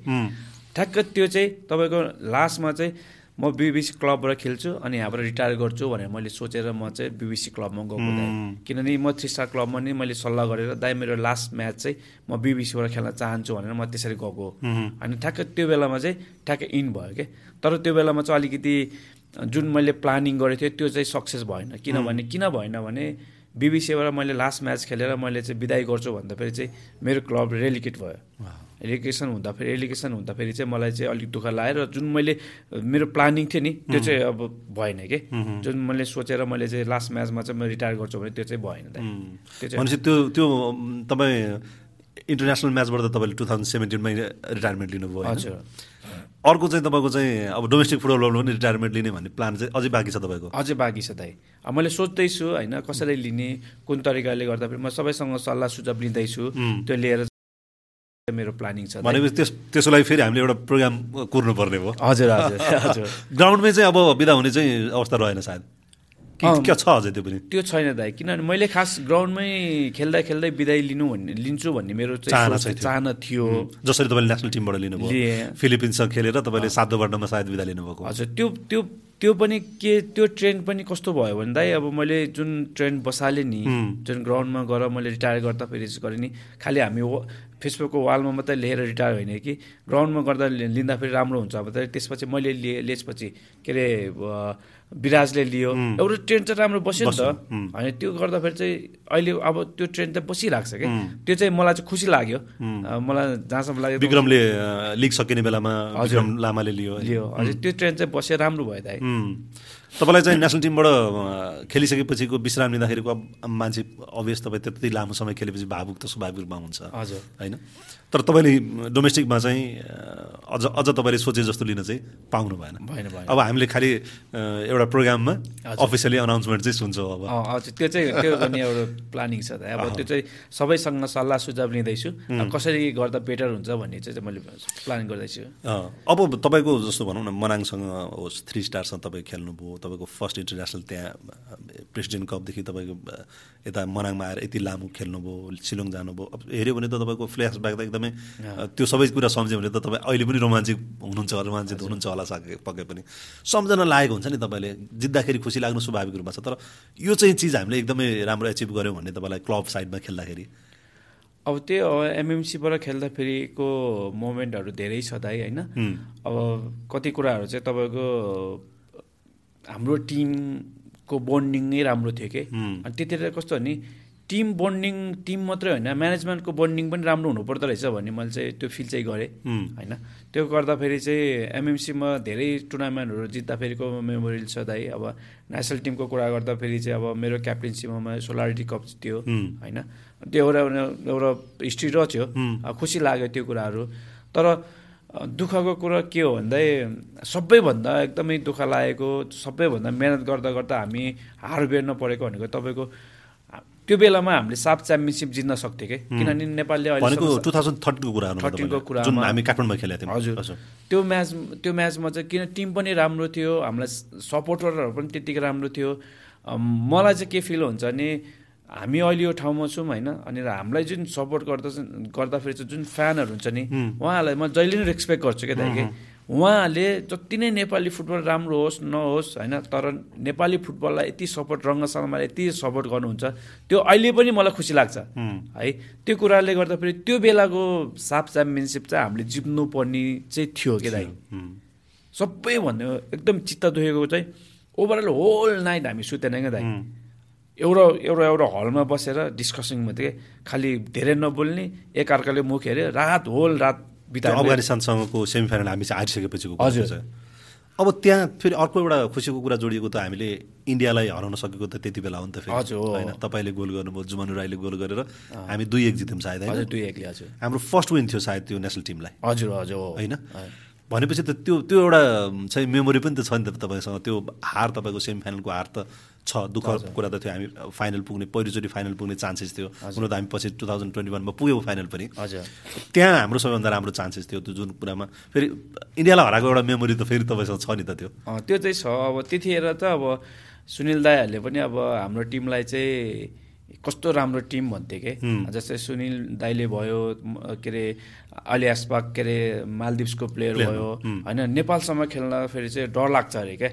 B: ठ्याक्क त्यो चाहिँ तपाईँको लास्टमा चाहिँ म बिबिसी क्लबबाट खेल्छु अनि यहाँबाट रिटायर गर्छु भनेर मैले सोचेर म चाहिँ बिबिसी क्लबमा गएको दाइ किनभने म थ्री स्टार क्लबमा नि मैले सल्लाह गरेर दाइ मेरो लास्ट म्याच चाहिँ म बिबिसीबाट खेल्न चाहन्छु भनेर म त्यसरी गएको। अनि ठ्याक्क त्यो बेलामा चाहिँ ठ्याक्क इन भयो क्या तर त्यो बेलामा चाहिँ अलिकति जुन मैले प्लानिङ गरेको थिएँ त्यो चाहिँ सक्सेस भएन। किनभने किन भएन भने बिबिसीबाट मैले लास्ट म्याच खेलेर मैले चाहिँ विदाई गर्छु भन्दाखेरि चाहिँ मेरो क्लब रेलिकेट भयो। एलिगेसन हुँदाखेरि एलिगेसन हुँदाखेरि चाहिँ मलाई चाहिँ अलिक दुःख लाग्यो र जुन मैले मेरो प्लानिङ थियो नि त्यो चाहिँ अब भएन कि। जुन मैले सोचेर मैले चाहिँ लास्ट म्याचमा चाहिँ म रिटायर गर्छु भने त्यो चाहिँ भएन दाइ। त्यो चाहिँ
A: भनेपछि त्यो त्यो तपाईँ इन्टरनेसनल म्याचबाट त तपाईँले टु थाउजन्ड सेभेन्टिनमै रिटायरमेन्ट लिनुभयो?
B: हजुर।
A: अर्को चाहिँ तपाईँको चाहिँ अब डोमेस्टिक फुटबलबाट पनि रिटायरमेन्ट लिने भन्ने प्लान चाहिँ अझै बाँकी छ तपाईँको?
B: अझै बाँकी छ दाइ। अब मैले सोच्दैछु होइन कसरी लिने कुन तरिकाले गर्दाखेरि म सबैसँग सल्लाह सुझाव लिँदैछु। त्यो लिएर मेरो प्लानिङ छ।
A: भनेपछि त्यस त्यसको लागि फेरि हामीले एउटा प्रोग्राम कुर्नुपर्ने भयो।
B: हजुर हजुर हजुर।
A: ग्राउन्डमै चाहिँ अब बिदा हुने चाहिँ अवस्था रहेन सायद। कि छ अझै त्यो पनि?
B: त्यो छैन दाइ किनभने मैले खास ग्राउन्डमै खेल्दा खेल्दै बिदाई लिनु भन्ने लिन्छु भन्ने मेरो
A: चाहना
B: थियो।
A: जसरी तपाईँले नेसनल टिमबाट लिनुभयो। फिलिपिन्ससँग खेलेर तपाईँले सातो बाटोमा सायद बिदा लिनुभएको।
B: हजुर त्यो त्यो त्यो पनि के त्यो ट्रेन्ड पनि कस्तो भयो भने दाइ अब मैले जुन ट्रेन्ड बसालेँ नि जुन ग्राउन्डमा गएर मैले रिटायर गर्दा फेरि गरेँ नि खालि हामी फेसबुकको वालमा मात्रै लिएर रिटायर होइन कि ग्राउन्डमा गर्दा लि- लिँदा फेरि राम्रो हुन्छ अब त्यसपछि मैले लिएँ लिएपछि के अरे विराजले लियो। एउटा ट्रेन्ड चाहिँ राम्रो बस्यो नि त। होइन त्यो गर्दाखेरि चाहिँ अहिले अब त्यो ट्रेन्ड चाहिँ बसिरहेको छ कि। त्यो चाहिँ मलाई चाहिँ खुसी लाग्यो। मलाई जहाँसम्म लाग्यो
A: विक्रमले लिग सकिने बेलामा विक्रम लामाले लियो?
B: लियो। हजुर त्यो ट्रेन्ड चाहिँ बसेर राम्रो भयो दाइ.
A: तपाईँलाई चाहिँ नेसनल टिमबाट खेलिसकेपछिको विश्राम लिँदाखेरिको मान्छे अभियस तपाईँ त्यति लामो समय खेलेपछि भावुक त स्वाभाविक रूपमा हुन्छ
B: हजुर।
A: होइन? तर तपाईँले डोमेस्टिकमा चाहिँ अझ अझ तपाईँले सोचे जस्तो लिन चाहिँ पाउनु भएन।
B: भएन
A: अब हामीले खालि एउटा प्रोग्राममा अफिसियली अनाउन्समेन्ट चाहिँ सुन्छौँ अब।
B: हजुर। त्यो चाहिँ त्यो पनि एउटा प्लानिङ छ अब त्यो चाहिँ सबैसँग सल्लाह सुझाव लिँदैछु। कसरी गर्दा बेटर हुन्छ भन्ने चाहिँ मैले प्लान गर्दैछु।
A: अब तपाईँको जस्तो भनौँ न मनाङसँग होस् थ्री स्टारसँग तपाईँ खेल्नुभयो तपाईँको फर्स्ट इन्टरनेसनल त्यहाँ प्रेसिडेन्ट कपदेखि तपाईँको यता मनाङमा आएर यति लामो खेल्नुभयो सिलोङ जानुभयो। अब हेऱ्यो भने त तपाईँको फ्ल्यासब्याक त एकदमै त्यो सबै कुरा सम्झ्यो भने त तपाईँ अहिले पनि रोमान्चिक हुनुहुन्छ रोमाञ्चित हुनुहुन्छ होला साके पक्कै पनि। सम्झना लागेको हुन्छ नि तपाईँले जित्दाखेरि खुसी लाग्नु स्वाभाविक रूपमा छ। तर यो चाहिँ चिज हामीले एकदमै राम्रो एचिभ गऱ्यौँ भन्ने तपाईँलाई क्लब साइडमा खेल्दाखेरि।
B: अब त्यो एमएमसीबाट खेल्दाखेरिको मोमेन्टहरू धेरै छ दाइ होइन? अब कति कुराहरू चाहिँ तपाईँको हाम्रो टिमको बन्डिङ नै राम्रो थियो कि? अनि त्यतिखेर कस्तो भने टिम बन्डिङ टिम मात्रै होइन म्यानेजमेन्टको बन्डिङ पनि राम्रो हुनुपर्दो रहेछ भन्ने मैले चाहिँ त्यो फिल चाहिँ गरेँ। होइन? त्यो गर्दाखेरि चाहिँ एमएमसीमा धेरै टुर्नामेन्टहरू जित्दाखेरिको मेमोरियल छ दाइ। अब नेसनल टिमको कुरा गर्दाखेरि चाहिँ अब मेरो क्याप्टेन्सीमा सोलारिटी कप जित्यो होइन? त्यो एउटा एउटा हिस्ट्री रच्यो अब खुसी लाग्यो त्यो कुराहरू। तर दुःखको कुरा के हो भन्दै सबैभन्दा एकदमै दुःख लागेको सबैभन्दा मिहिनेत गर्दा गर्दा हामी हार बेर्न परेको भनेको तपाईँको त्यो बेलामा हामीले साफ च्याम्पियनसिप जित्न सक्थ्यो कि? किनभने नेपालले अहिलेसम्म
A: टु थाउजन्ड थर्टिनको कुरा
B: 13 को कुरामा-
A: जुन हामी काठमाडौँमा खेलेको थियौँ।
B: हजुर। त्यो म्याच त्यो म्याचमा चाहिँ किन टिम पनि राम्रो थियो हामीलाई सपोर्टरहरू पनि त्यत्तिकै राम्रो थियो। मलाई चाहिँ के फिल हुन्छ भने हामी अहिले यो ठाउँमा छौँ होइन अनि हामीलाई जुन सपोर्ट गर्दा गर्दाफेरि चाहिँ जुन फ्यानहरू हुन्छ नि उहाँहरूलाई म जहिले नै रेस्पेक्ट गर्छु क्या दाइ कि उहाँहरूले जति नै नेपाली फुटबल राम्रो होस् नहोस् होइन तर नेपाली फुटबललाई यति सपोर्ट रङ्गशालामा यति सपोर्ट गर्नुहुन्छ त्यो अहिले पनि मलाई खुसी लाग्छ। है। त्यो कुराले गर्दाखेरि त्यो बेलाको साफ च्याम्पियनसिप चाहिँ हामीले जित्नुपर्ने चाहिँ थियो कि दाइ। सबैभन्दा एकदम चित्त दुखेको चाहिँ ओभरअल होल नाइट हामी सुतेन क्या दाइ। एउटा एउटा एउटा हलमा बसेर डिस्कसन मात्रै खालि धेरै नबोल्ने एकअर्काले मुख हेऱ्यो रात होल रात बितायो
A: अफगानिस्तानसँगको सेमिफाइनल हामी चाहिँ हारिसकेपछिको कुरा
B: हजुर।
A: अब त्यहाँ फेरि अर्को एउटा खुसीको कुरा जोडिएको त हामीले इन्डियालाई हराउन सकेको त त्यति बेला हो नि त फेरि। होइन तपाईँले गोल गर्नुभयो जुमानु राईले गोल गरेर हामी दुई एक जित्यौँ सायद होइन?
B: दुई एकले हजुर।
A: हाम्रो फर्स्ट विन थियो सायद त्यो नेसनल टिमलाई
B: हजुर हजुर
A: होइन? भनेपछि त त्यो त्यो एउटा चाहिँ मेमोरी पनि त छ नि त तपाईँसँग। त्यो हार तपाईँको सेमी फाइनलको हार त छ दुःख कुरा त थियो हामी फाइनल पुग्ने पहिलोचोटि फाइनल पुग्ने चान्सेस थियो। हुन त हामी पछि टु थाउजन्ड ट्वेन्टी वानमा पुग्यौँ फाइनल पनि।
B: हजुर।
A: त्यहाँ हाम्रो सबैभन्दा राम्रो चान्सेस थियो त्यो जुन कुरामा। फेरि इन्डियालाई हराएको एउटा मेमोरी त फेरि तपाईँसँग छ नि त त्यो।
B: त्यो चाहिँ छ। अब त्यतिखेर त अब सुनिल दाईहरूले पनि अब हाम्रो टिमलाई चाहिँ कस्तो राम्रो टिम भन्थे कि? जस्तै सुनिल दाईले भयो के अरे अलियास पाक के अरे मालदिप्सको प्लेयर भयो। होइन नेपालसम्म खेल्दाखेरि चाहिँ डर लाग्छ अरे क्या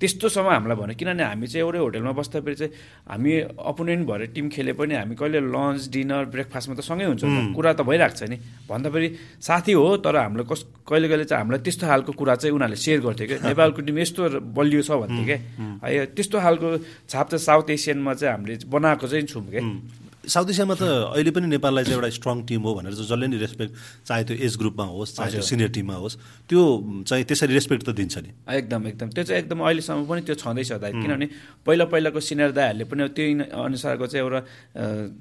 B: त्यस्तोसम्म हामीलाई भन्यो। किनभने हामी चाहिँ एउटै होटलमा बस्दाखेरि चाहिँ हामी अपोनेन्ट भएर टिम खेले पनि हामी कहिले लन्च डिनर ब्रेकफास्टमा त सँगै हुन्छ कुरा त भइरहेको छ नि। भन्दा फेरि साथी हो तर हामीलाई कस कहिले कहिले चाहिँ हामीलाई त्यस्तो खालको कुरा चाहिँ उनीहरूले सेयर गर्थ्यो क्या नेपालको टिम यस्तो बलियो छ भन्थ्यो क्या है त्यस्तो खालको छाप चाहिँ साउथ एसियनमा चाहिँ हामीले बनाएको चाहिँ छौँ क्या
A: उम्। साउथ एसियामा त अहिले पनि नेपाललाई चाहिँ एउटा स्ट्रङ टिम हो भनेर चाहिँ जसले नि रेस्पेक्ट चाहे त्यो एज ग्रुपमा होस् चाहे त्यो सिनियर टिममा होस् त्यो चाहिँ त्यसरी रेस्पेक्ट त दिन्छ नि।
B: एकदम एकदम। त्यो चाहिँ एकदम अहिलेसम्म पनि त्यो छँदैछ दाइ। किनभने पहिला पहिलाको सिनियर दाईहरूले पनि त्यही अनुसारको चाहिँ एउटा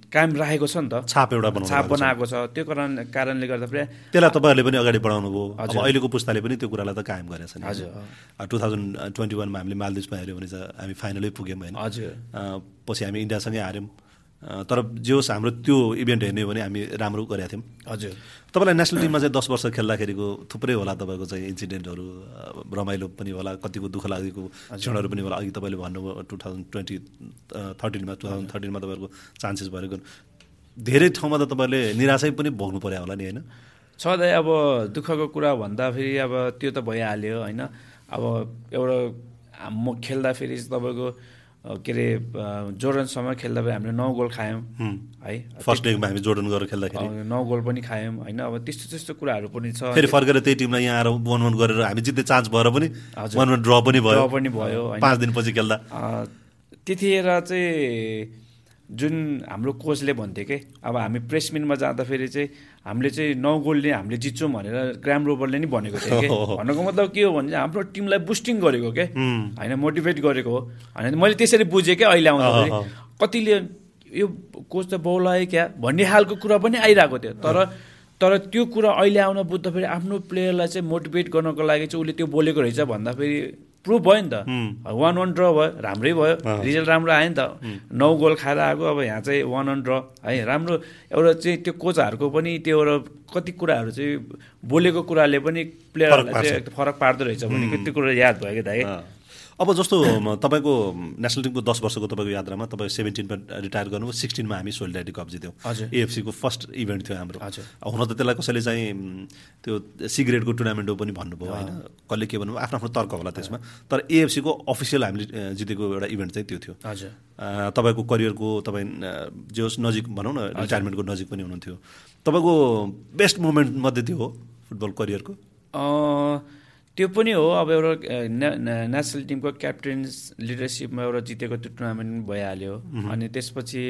B: कायम राखेको छ नि त।
A: छाप एउटा
B: छाप
A: छ।
B: बनाएको छ। त्यो कारण कारणले गर्दाखेरि
A: त्यसलाई तपाईँहरूले पनि अगाडि बढाउनु भयो। अब
B: हजुर।
A: अहिलेको पुस्ताले पनि त्यो कुरालाई त कायम गरेछ नि।
B: हजुर।
A: टु थाउजन्ड ट्वेन्टी वानमा हामीले मालदिप्समा हेऱ्यौँ भने चाहिँ हामी फाइनलै पुग्यौँ होइन।
B: हजुर।
A: पछि हामी इन्डियासँगै हार्यौँ। तर जे होस् हाम्रो त्यो इभेन्ट हेर्ने हो भने हामी राम्रो गरेका थियौँ।
B: हजुर।
A: तपाईँलाई नेसनल टिममा चाहिँ दस वर्ष खेल्दाखेरिको थुप्रै होला तपाईँको चाहिँ इन्सिडेन्टहरू रमाइलो पनि होला कतिको दुःख लागेको क्षणहरू पनि होला। अघि तपाईँले भन्नुभयो टु थाउजन्ड ट्वेन्टी थर्टिनमा टु थाउजन्ड थर्टिनमा तपाईँहरूको चान्सेस भएको धेरै ठाउँमा त तपाईँहरूले निराशै पनि भोग्नु पर्यो होला नि होइन?
B: सधैँ अब दुःखको कुरा भन्दाखेरि अब त्यो त भइहाल्यो होइन? अब एउटा म खेल्दाखेरि तपाईँको के अरे जोर्डनसम्म खेल्दाखेरि हामीले नौ गोल खायौँ। है।
A: फर्स्ट डेमा हामी जोर्डन गरेर खेल्दाखेरि।
B: नौ गोल पनि खायौँ होइन? अब त्यस्तो त्यस्तो कुराहरू पनि छ।
A: फेरि फर्केर त्यही टिमलाई यहाँ आएर वान वान गरेर हामी जित्ने चान्स भएर पनि। वान वान ड्र पनि भयो।
B: पनि भयो।
A: पाँच दिनपछि खेल्दा।
B: त्यतिखेर चाहिँ जुन हाम्रो कोचले भन्थ्यो कि अब हामी प्रेस मिटमा जाँदाखेरि चाहिँ हामीले चाहिँ नौ गोलले हामीले जित्छौँ भनेर ग्राम रोबरले नि भनेको थियो कि। भन्नुको मतलब के हो भने चाहिँ हाम्रो टिमलाई बुस्टिङ गरेको के। होइन मोटिभेट गरेको हो। होइन मैले त्यसरी बुझेँ क्या अहिले आउँदाखेरि। कतिले यो कोच त बौलायो क्या भन्ने खालको कुरा पनि आइरहेको थियो। तर तर त्यो कुरा अहिले आउन बुझ्दाखेरि आफ्नो प्लेयरलाई चाहिँ मोटिभेट गर्नको लागि चाहिँ उसले त्यो बोलेको रहेछ भन्दाखेरि प्रुभ भयो नि त। वान वान ड्र भयो राम्रै भयो। रिजल्ट राम्रो आयो नि त। नौ गोल खाएर आएको अब यहाँ चाहिँ वान वान ड्र है राम्रो एउटा चाहिँ त्यो कोचहरूको पनि त्यो एउटा कति कुराहरू चाहिँ बोलेको कुराले पनि प्लेयरहरूलाई। चाहिँ फरक पार्दो रहेछ भने त्यो कुरा याद भयो कि दाइ
A: अँ। अब जस्तो तपाईँको नेसनल टिमको दस वर्षको तपाईँको यात्रामा तपाईँ सेभेन्टिनमा रिटायर गर्नुभयो सिक्सटिनमा हामी सोलिडारिटी कप जित्यौँ
B: हजुर।
A: एएफसीको फर्स्ट इभेन्ट थियो हाम्रो। हुन त त्यसलाई कसैले चाहिँ त्यो सिगरेटको टुर्नामेन्ट हो पनि भन्नुभयो होइन? कसले के भन्नुभयो आफ्नो आफ्नो तर्क होला त्यसमा। तर एएफसीको अफिसियल हामीले जितेको एउटा इभेन्ट चाहिँ त्यो थियो।
B: हजुर।
A: तपाईँको करियरको तपाईँ जे होस् नजिक भनौँ न रिटायरमेन्टको नजिक पनि हुनुहुन्थ्यो। तपाईँको बेस्ट मोमेन्ट मध्ये त्यो हो फुटबल करियरको
B: त्यो पनि हो अब एउटा नेसनल टिमको क्याप्टेन्स लिडरसिपमा एउटा जितेको त्यो टुर्नामेन्ट भइहाल्यो। अनि त्यसपछि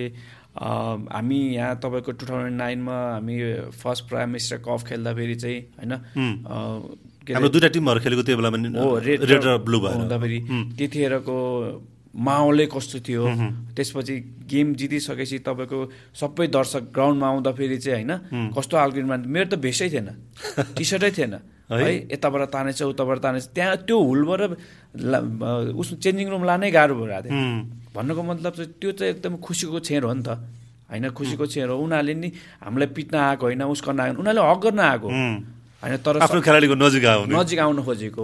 B: हामी यहाँ तपाईँको टु थाउजन्ड नाइनमा हामी फर्स्ट प्राइम मिनिस्टर कप खेल्दाखेरि चाहिँ होइन
A: हाम्रो दुइटा टिमहरू खेलेको त्यो बेलामा
B: रेड
A: र ब्लू भएर।
B: हुँदाखेरि त्यतिखेरको माहौलै कस्तो थियो। त्यसपछि गेम जितिसकेपछि तपाईँको सबै दर्शक ग्राउन्डमा आउँदाखेरि चाहिँ होइन कस्तो खालको मेरो त भेषै थिएन। टी सर्टै थिएन। है? यताबाट तानेछ उताबाट तानेछ। त्यहाँ त्यो हुलबाट उस चेन्जिङ रुम लानै गाह्रो भइरहेको थियो। भन्नुको मतलब चाहिँ त्यो चाहिँ एकदम खुसीको क्षण हो नि त। होइन खुसीको क्षण हो। उनीहरूले नि हामीलाई पिट्न आएको होइन उसको आएको उनीहरूले हक गर्न आएको। होइन तर
A: आफ्नो खेलाडीको नजिक आउने।
B: नजिक आउन खोजेको।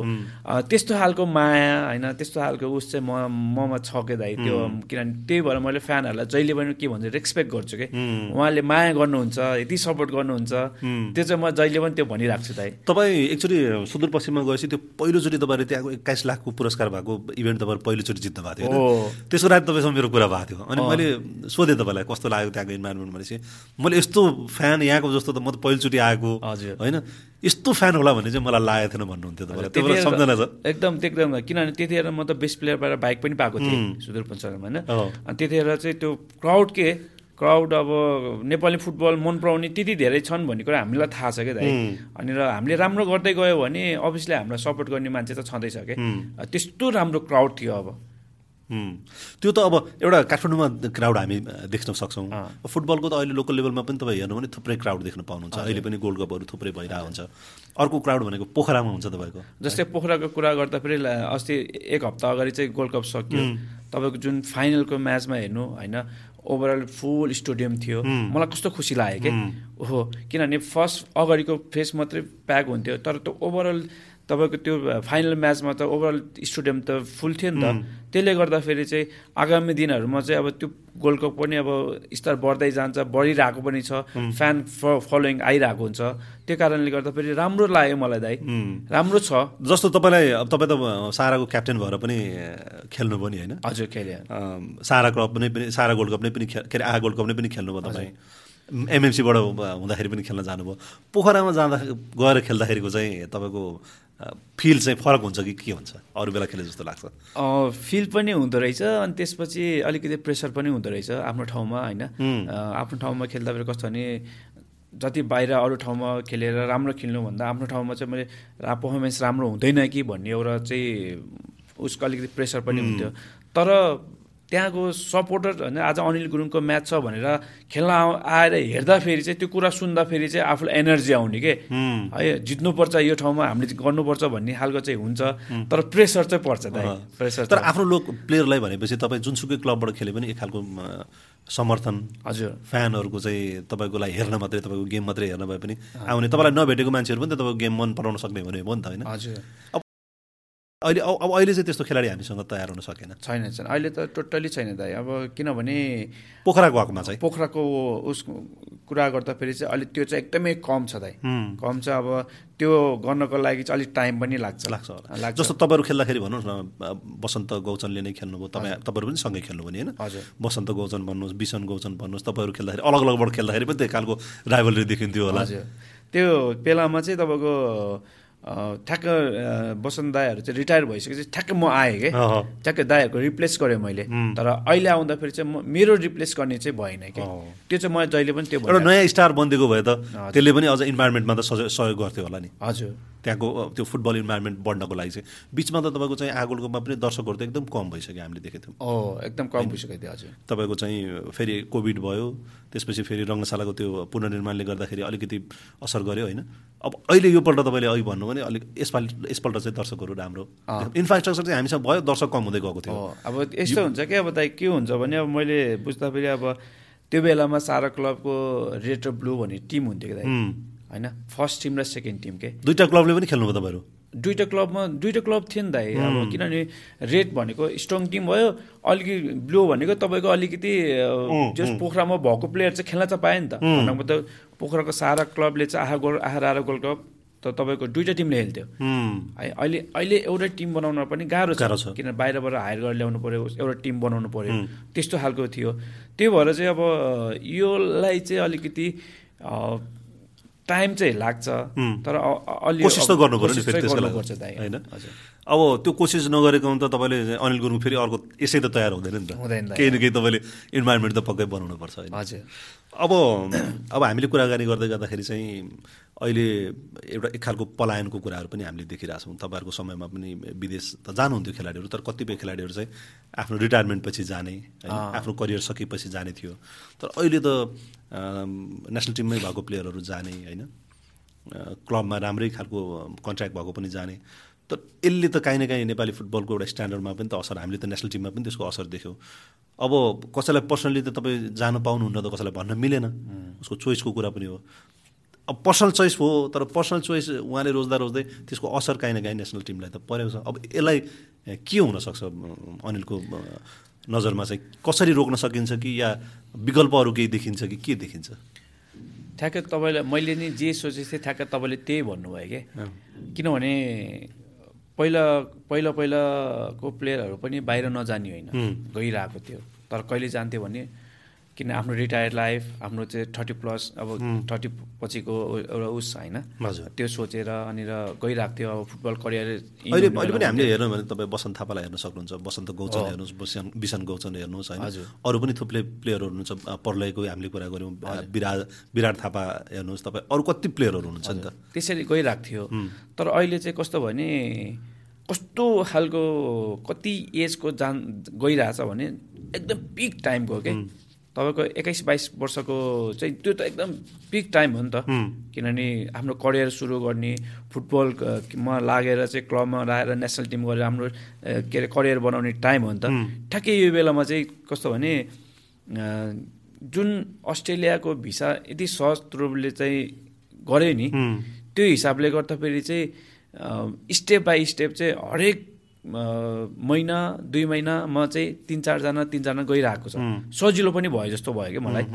B: त्यस्तो खालको माया होइन त्यस्तो खालको उस चाहिँ म ममा छ के दाइ। त्यो किनभने त्यही भएर मैले फ्यानहरूलाई जहिले पनि के भन्छ रेस्पेक्ट गर्छु कि। उहाँले माया गर्नुहुन्छ यति सपोर्ट गर्नुहुन्छ। त्यो चाहिँ म जहिले पनि त्यो भनिरहेको छु दाइ।
A: तपाईँ एकचोटि सुदूरपश्चिममा गएपछि त्यो पहिलोचोटि तपाईँले त्यहाँको एक्काइस लाखको पुरस्कार भएको इभेन्ट तपाईँले पहिलोचोटि जित्नु भएको थियो? त्यसको रात तपाईँसँग मेरो कुरा भएको थियो। अनि मैले सोधेँ तपाईँलाई कस्तो लाग्यो त्यहाँको इन्भाइरोमेन्ट भनेपछि। मैले यस्तो फ्यान यहाँको जस्तो त म त पहिलोचोटि आएको
B: हजुर।
A: होइन? यस्तो फ्यान होला भन्ने चाहिँ मलाई लागेको थिएन भन्नुहुन्थ्यो तपाईँले। त्यो बेला सम्झना छ।
B: एकदम एकदम किनभने त्यतिखेर म त बेस्ट प्लेयरबाट बाइक पनि पाएको थिएँ सुदूरपश्चिममा होइन। अनि त्यतिखेर चाहिँ त्यो क्राउड के? क्राउड अब नेपाली फुटबल मन पराउने त्यति धेरै छन् भन्ने कुरा हामीलाई थाहा छ क्या दाइ। अनि र हामीले राम्रो गर्दै गयो भने अभियसली हामीलाई सपोर्ट गर्ने मान्छे त छँदैछ क्या त्यस्तो राम्रो क्राउड थियो अब।
A: त्यो त अब एउटा काठमाडौँमा क्राउड हामी देख्न सक्छौँ। फुटबलको त अहिले लोकल लेभलमा पनि तपाईँ हेर्नु भने थुप्रै क्राउड देख्न पाउनुहुन्छ। अहिले पनि गोल्ड कपहरू थुप्रै भइरहेको हुन्छ। अर्को क्राउड भनेको पोखरामा हुन्छ तपाईँको।
B: जस्तै पोखराको कुरा गर्दाखेरि ला- अस्ति एक हप्ता अगाडि चाहिँ गोल्ड कप सकियो। तपाईँको जुन फाइनलको म्याचमा हेर्नु होइन ओभरअल फुल स्टेडियम थियो। मलाई कस्तो खुसी लाग्यो कि ओहो किनभने फर्स्ट अगाडिको फेस मात्रै प्याक हुन्थ्यो तर त्यो ओभरअल तपाईँको त्यो फाइनल म्याचमा त ओभरअल स्टेडियम त फुल थियो नि त। त्यसले गर्दाखेरि चाहिँ आगामी दिनहरूमा चाहिँ अब त्यो गोल्ड कप पनि अब स्तर बढ्दै जान्छ बढिरहेको पनि छ। फ्यान फलोइङ आइरहेको हुन्छ। त्यो कारणले गर्दाखेरि राम्रो लाग्यो मलाई दाइ। राम्रो छ।
A: जस्तो तपाईँलाई अब तपाईँ त साराको क्याप्टेन भएर पनि खेल्नु पनि होइन?
B: हजुर खेले।
A: अम, सारा क्लब नै पनि सारा गोल्ड कप नै पनि के अरे आहा गोल्ड कप नै पनि खेल्नुभयो तपाईँ। एमएमसीबाट हुँदाखेरि पनि खेल्न जानुभयो। पोखरामा जाँदा गएर खेल्दाखेरिको चाहिँ तपाईँको फिल चाहिँ फरक हुन्छ कि के हुन्छ? अरू बेला खेले जस्तो लाग्छ।
B: फिल पनि हुँदो रहेछ अनि त्यसपछि अलिकति प्रेसर पनि हुँदो रहेछ आफ्नो ठाउँमा होइन? आफ्नो ठाउँमा खेल्दाखेरि कस्तो भने जति बाहिर अरू ठाउँमा खेलेर राम्रो खेल्नुभन्दा आफ्नो ठाउँमा चाहिँ मैले रा पर्फर्मेन्स राम्रो हुँदैन कि भन्ने एउटा चाहिँ उसको अलिकति प्रेसर पनि हुन्थ्यो। तर त्यहाँको सपोर्टर होइन आज अनिल गुरुङको म्याच छ भनेर खेल्न आएर हेर्दाखेरि चाहिँ त्यो कुरा सुन्दाखेरि चाहिँ आफूलाई एनर्जी आउने के? है। जित्नुपर्छ यो ठाउँमा हामीले गर्नुपर्छ भन्ने खालको चाहिँ हुन्छ। तर प्रेसर चाहिँ पर्छ प्रेसर
A: तर आफ्नो लोक प्लेयरलाई भनेपछि तपाईँ जुनसुकै क्लबबाट खेले पनि एक खालको समर्थन
B: हजुर।
A: फ्यानहरूको चाहिँ तपाईँको लागि हेर्न मात्रै तपाईँको गेम मात्रै हेर्न भए पनि आउने। तपाईँलाई नभेटेको मान्छेहरू पनि त तपाईँको गेम मन पराउन सक्ने भने हो नि त होइन?
B: हजुर।
A: अहिले अब अहिले चाहिँ त्यस्तो खेलाडी हामीसँग तयार हुन सकेन।
B: छैन छैन। अहिले त टोटल्ली छैन दाइ। अब किनभने
A: पोखराको हकमा चाहिँ।
B: पोखराको उस कुरा गर्दाखेरि चाहिँ अलिक त्यो चाहिँ एकदमै कम छ दाइ। कम छ। अब त्यो गर्नको लागि चाहिँ अलिक टाइम पनि लाग्छ।
A: लाग्छ होला। जस्तो तपाईँहरू खेल्दाखेरि भन्नुहोस् न बसन्त गौचनले नै खेल्नुभयो तपाईँ तपाईँहरू पनि सँगै खेल्नु भने होइन?
B: हजुर।
A: बसन्त गौचन भन्नुहोस् बिसन गौचन भन्नुहोस् तपाईँहरू खेल्दाखेरि अलग अलगबाट खेल्दाखेरि पनि त्यही खालको राइभलरी देखिन्थ्यो होला।
B: हजुर। त्यो बेलामा चाहिँ तपाईँको ठ्याक्क बसन्त दाईहरू चाहिँ रिटायर भइसकेपछि ठ्याक्क म आएँ कि। ठ्याक्कै दाईहरूको रिप्लेस गरेँ मैले। तर अहिले आउँदाखेरि चाहिँ म मेरो रिप्लेस गर्ने चाहिँ भएन कि। त्यो चाहिँ म जहिले पनि त्यो
A: एउटा नयाँ स्टार बनिदिएको भए त त्यसले पनि अझ इन्भाइरोमेन्टमा त सहयोग सहयोग गर्थ्यो होला नि।
B: हजुर।
A: त्यहाँको त्यो फुटबल इन्भाइरोमेन्ट बढ्नको लागि चाहिँ। बिचमा त तपाईँको चाहिँ आगोलकोमा पनि दर्शकहरू त एकदम कम भइसक्यो हामीले देखेको थियौँ
B: ओ एकदम कम भइसकेको थियो हजुर।
A: तपाईँको चाहिँ फेरि कोभिड भयो त्यसपछि फेरि रङ्गशालाको त्यो पुनर्निर्माणले गर्दाखेरि अलिकति असर गर्यो होइन? अब अहिले योपल्ट तपाईँले अघि भन्नु भने अलिक यसपालि यसपल्ट चाहिँ दर्शकहरू राम्रो। इन्फ्रास्ट्रक्चर चाहिँ हामीसँग भयो दर्शक कम हुँदै गएको थियो।
B: अब यस्तो हुन्छ कि अब दाइ के हुन्छ भने अब मैले बुझ्दाखेरि अब त्यो बेलामा सारा क्लबको रेड र ब्लू भन्ने टिम हुन्थ्यो कि होइन? फर्स्ट टिम र सेकेन्ड टिम के?
A: दुईवटा क्लबले पनि खेल्नुभयो तपाईँहरू?
B: दुइटा क्लबमा दुइटा क्लब थियो नि दाइ। अब किनभने रेड भनेको स्ट्रङ टिम भयो अलिकति ब्लू भनेको तपाईँको अलिकति जस पोखरामा भएको प्लेयर चाहिँ खेल्न त पायो नि त। भन्नुको मतलब पोखराको सारा क्लबले चाहिँ आहा गोल आहा रारा गोल्ड कप त तपाईँको दुइटा टिमले खेल्थ्यो
A: उम्,
B: है अहिले अहिले एउटा टिम बनाउन पनि गाह्रो
A: गाह्रो
B: छ।
A: छ।
B: किन बाहिरबाट हायर गरेर ल्याउनु पर्यो एउटा टिम बनाउनु पर्यो। त्यस्तो खालको थियो। त्यही भएर चाहिँ अब योलाई चाहिँ अलिकति टाइम चाहिँ लाग्छ तर अलि
A: कोसिस त गर्नु पर्यो नि फेरि त्यसको लागि होइन? अब त्यो कोसिस नगरेको त तपाईँले अनिल गुरुङ फेरि अर्को यसै त तयार हुँदैन नि त।
B: हुँदैन।
A: केही न केही तपाईँले इन्भाइरोमेन्ट त पक्कै बनाउनु पर्छ होइन?
B: हजुर।
A: अब अब हामीले कुराकानी गर्दै गर्दाखेरि चाहिँ अहिले एउटा एक खालको पलायनको कुराहरू पनि हामीले देखिरहेको छौँ तपाईँहरूको समयमा पनि विदेश त जानुहुन्थ्यो खेलाडीहरू तर कतिपय खेलाडीहरू चाहिँ आफ्नो रिटायरमेन्ट पछि जाने आफ्नो करियर सकेपछि जाने थियो। तर अहिले त नेसनल टिममै भएको प्लेयरहरू जाने होइन क्लबमा राम्रै खालको कन्ट्र्याक्ट भएको पनि जाने। तर यसले त काहीँ न काहीँ नेपाली फुटबलको एउटा स्ट्यान्डर्डमा पनि त असर हामीले त नेसनल टिममा पनि त्यसको असर देख्यौँ। अब कसैलाई पर्सनली त तपाईँ जान पाउनुहुन्न त कसैलाई भन्न मिलेन। उसको चोइसको कुरा पनि हो। अब पर्सनल चोइस हो तर पर्सनल चोइस उहाँले रोज्दा रोज्दै त्यसको असर काहीँ न काहीँ नेसनल टिमलाई त परेको छ। अब यसलाई के हुनसक्छ अनिलको नजरमा चाहिँ? कसरी रोक्न सकिन्छ कि या विकल्पहरू केही देखिन्छ कि के देखिन्छ?
B: ठ्याक्कै तपाईँलाई मैले नि जे सोचेको थिएँ ठ्याक्कै तपाईँले त्यही भन्नुभयो कि। किनभने पहिला पहिला पहिलाको प्लेयरहरू पनि बाहिर नजाने होइन। गइरहेको थियो। तर कहिले जान्थ्यो भने किन आफ्नो रिटायर्ड लाइफ आफ्नो चाहिँ थर्टी प्लस अब थर्टी पछिको एउटा उस होइन। त्यो सोचेर अनि र गइरहेको थियो। अब फुटबल करियर
A: अहिले अहिले पनि हामीले हेर्यौँ भने तपाईँ बसन्त थापालाई हेर्न सक्नुहुन्छ। बसन्त गौचन हेर्नुहोस् बिसन बिसन गौचन हेर्नुहोस् होइन। अरू पनि थुप्रै प्लेयरहरू हुनुहुन्छ। पर्लयको हामीले कुरा गऱ्यौँ। विराट विराट थापा हेर्नुहोस् तपाईँ। अरू कति प्लेयरहरू हुनुहुन्छ नि त?
B: त्यसरी गइरहेको थियो। तर अहिले चाहिँ कस्तो भने कस्तो खालको कति एजको जान गइरहेछ भने एकदम पिक टाइमको के? तपाईँको एक्काइस बाइस वर्षको चाहिँ त्यो त एकदम पिक टाइम हो नि त। किनभने आफ्नो करियर सुरु गर्ने फुटबलमा लागेर चाहिँ क्लबमा लगाएर नेसनल टिम गरेर हाम्रो के अरे करियर बनाउने टाइम हो नि त। ठ्याक्कै यो बेलामा चाहिँ कस्तो भने जुन अस्ट्रेलियाको भिसा यति सहज रूपले चाहिँ गऱ्यो नि त्यो हिसाबले गर्दाखेरि चाहिँ स्टेप बाई स्टेप चाहिँ हरेक महिना दुई महिनामा चाहिँ तिन चारजना तिनजना गइरहेको छ। सजिलो पनि भयो जस्तो भयो क्या मलाई।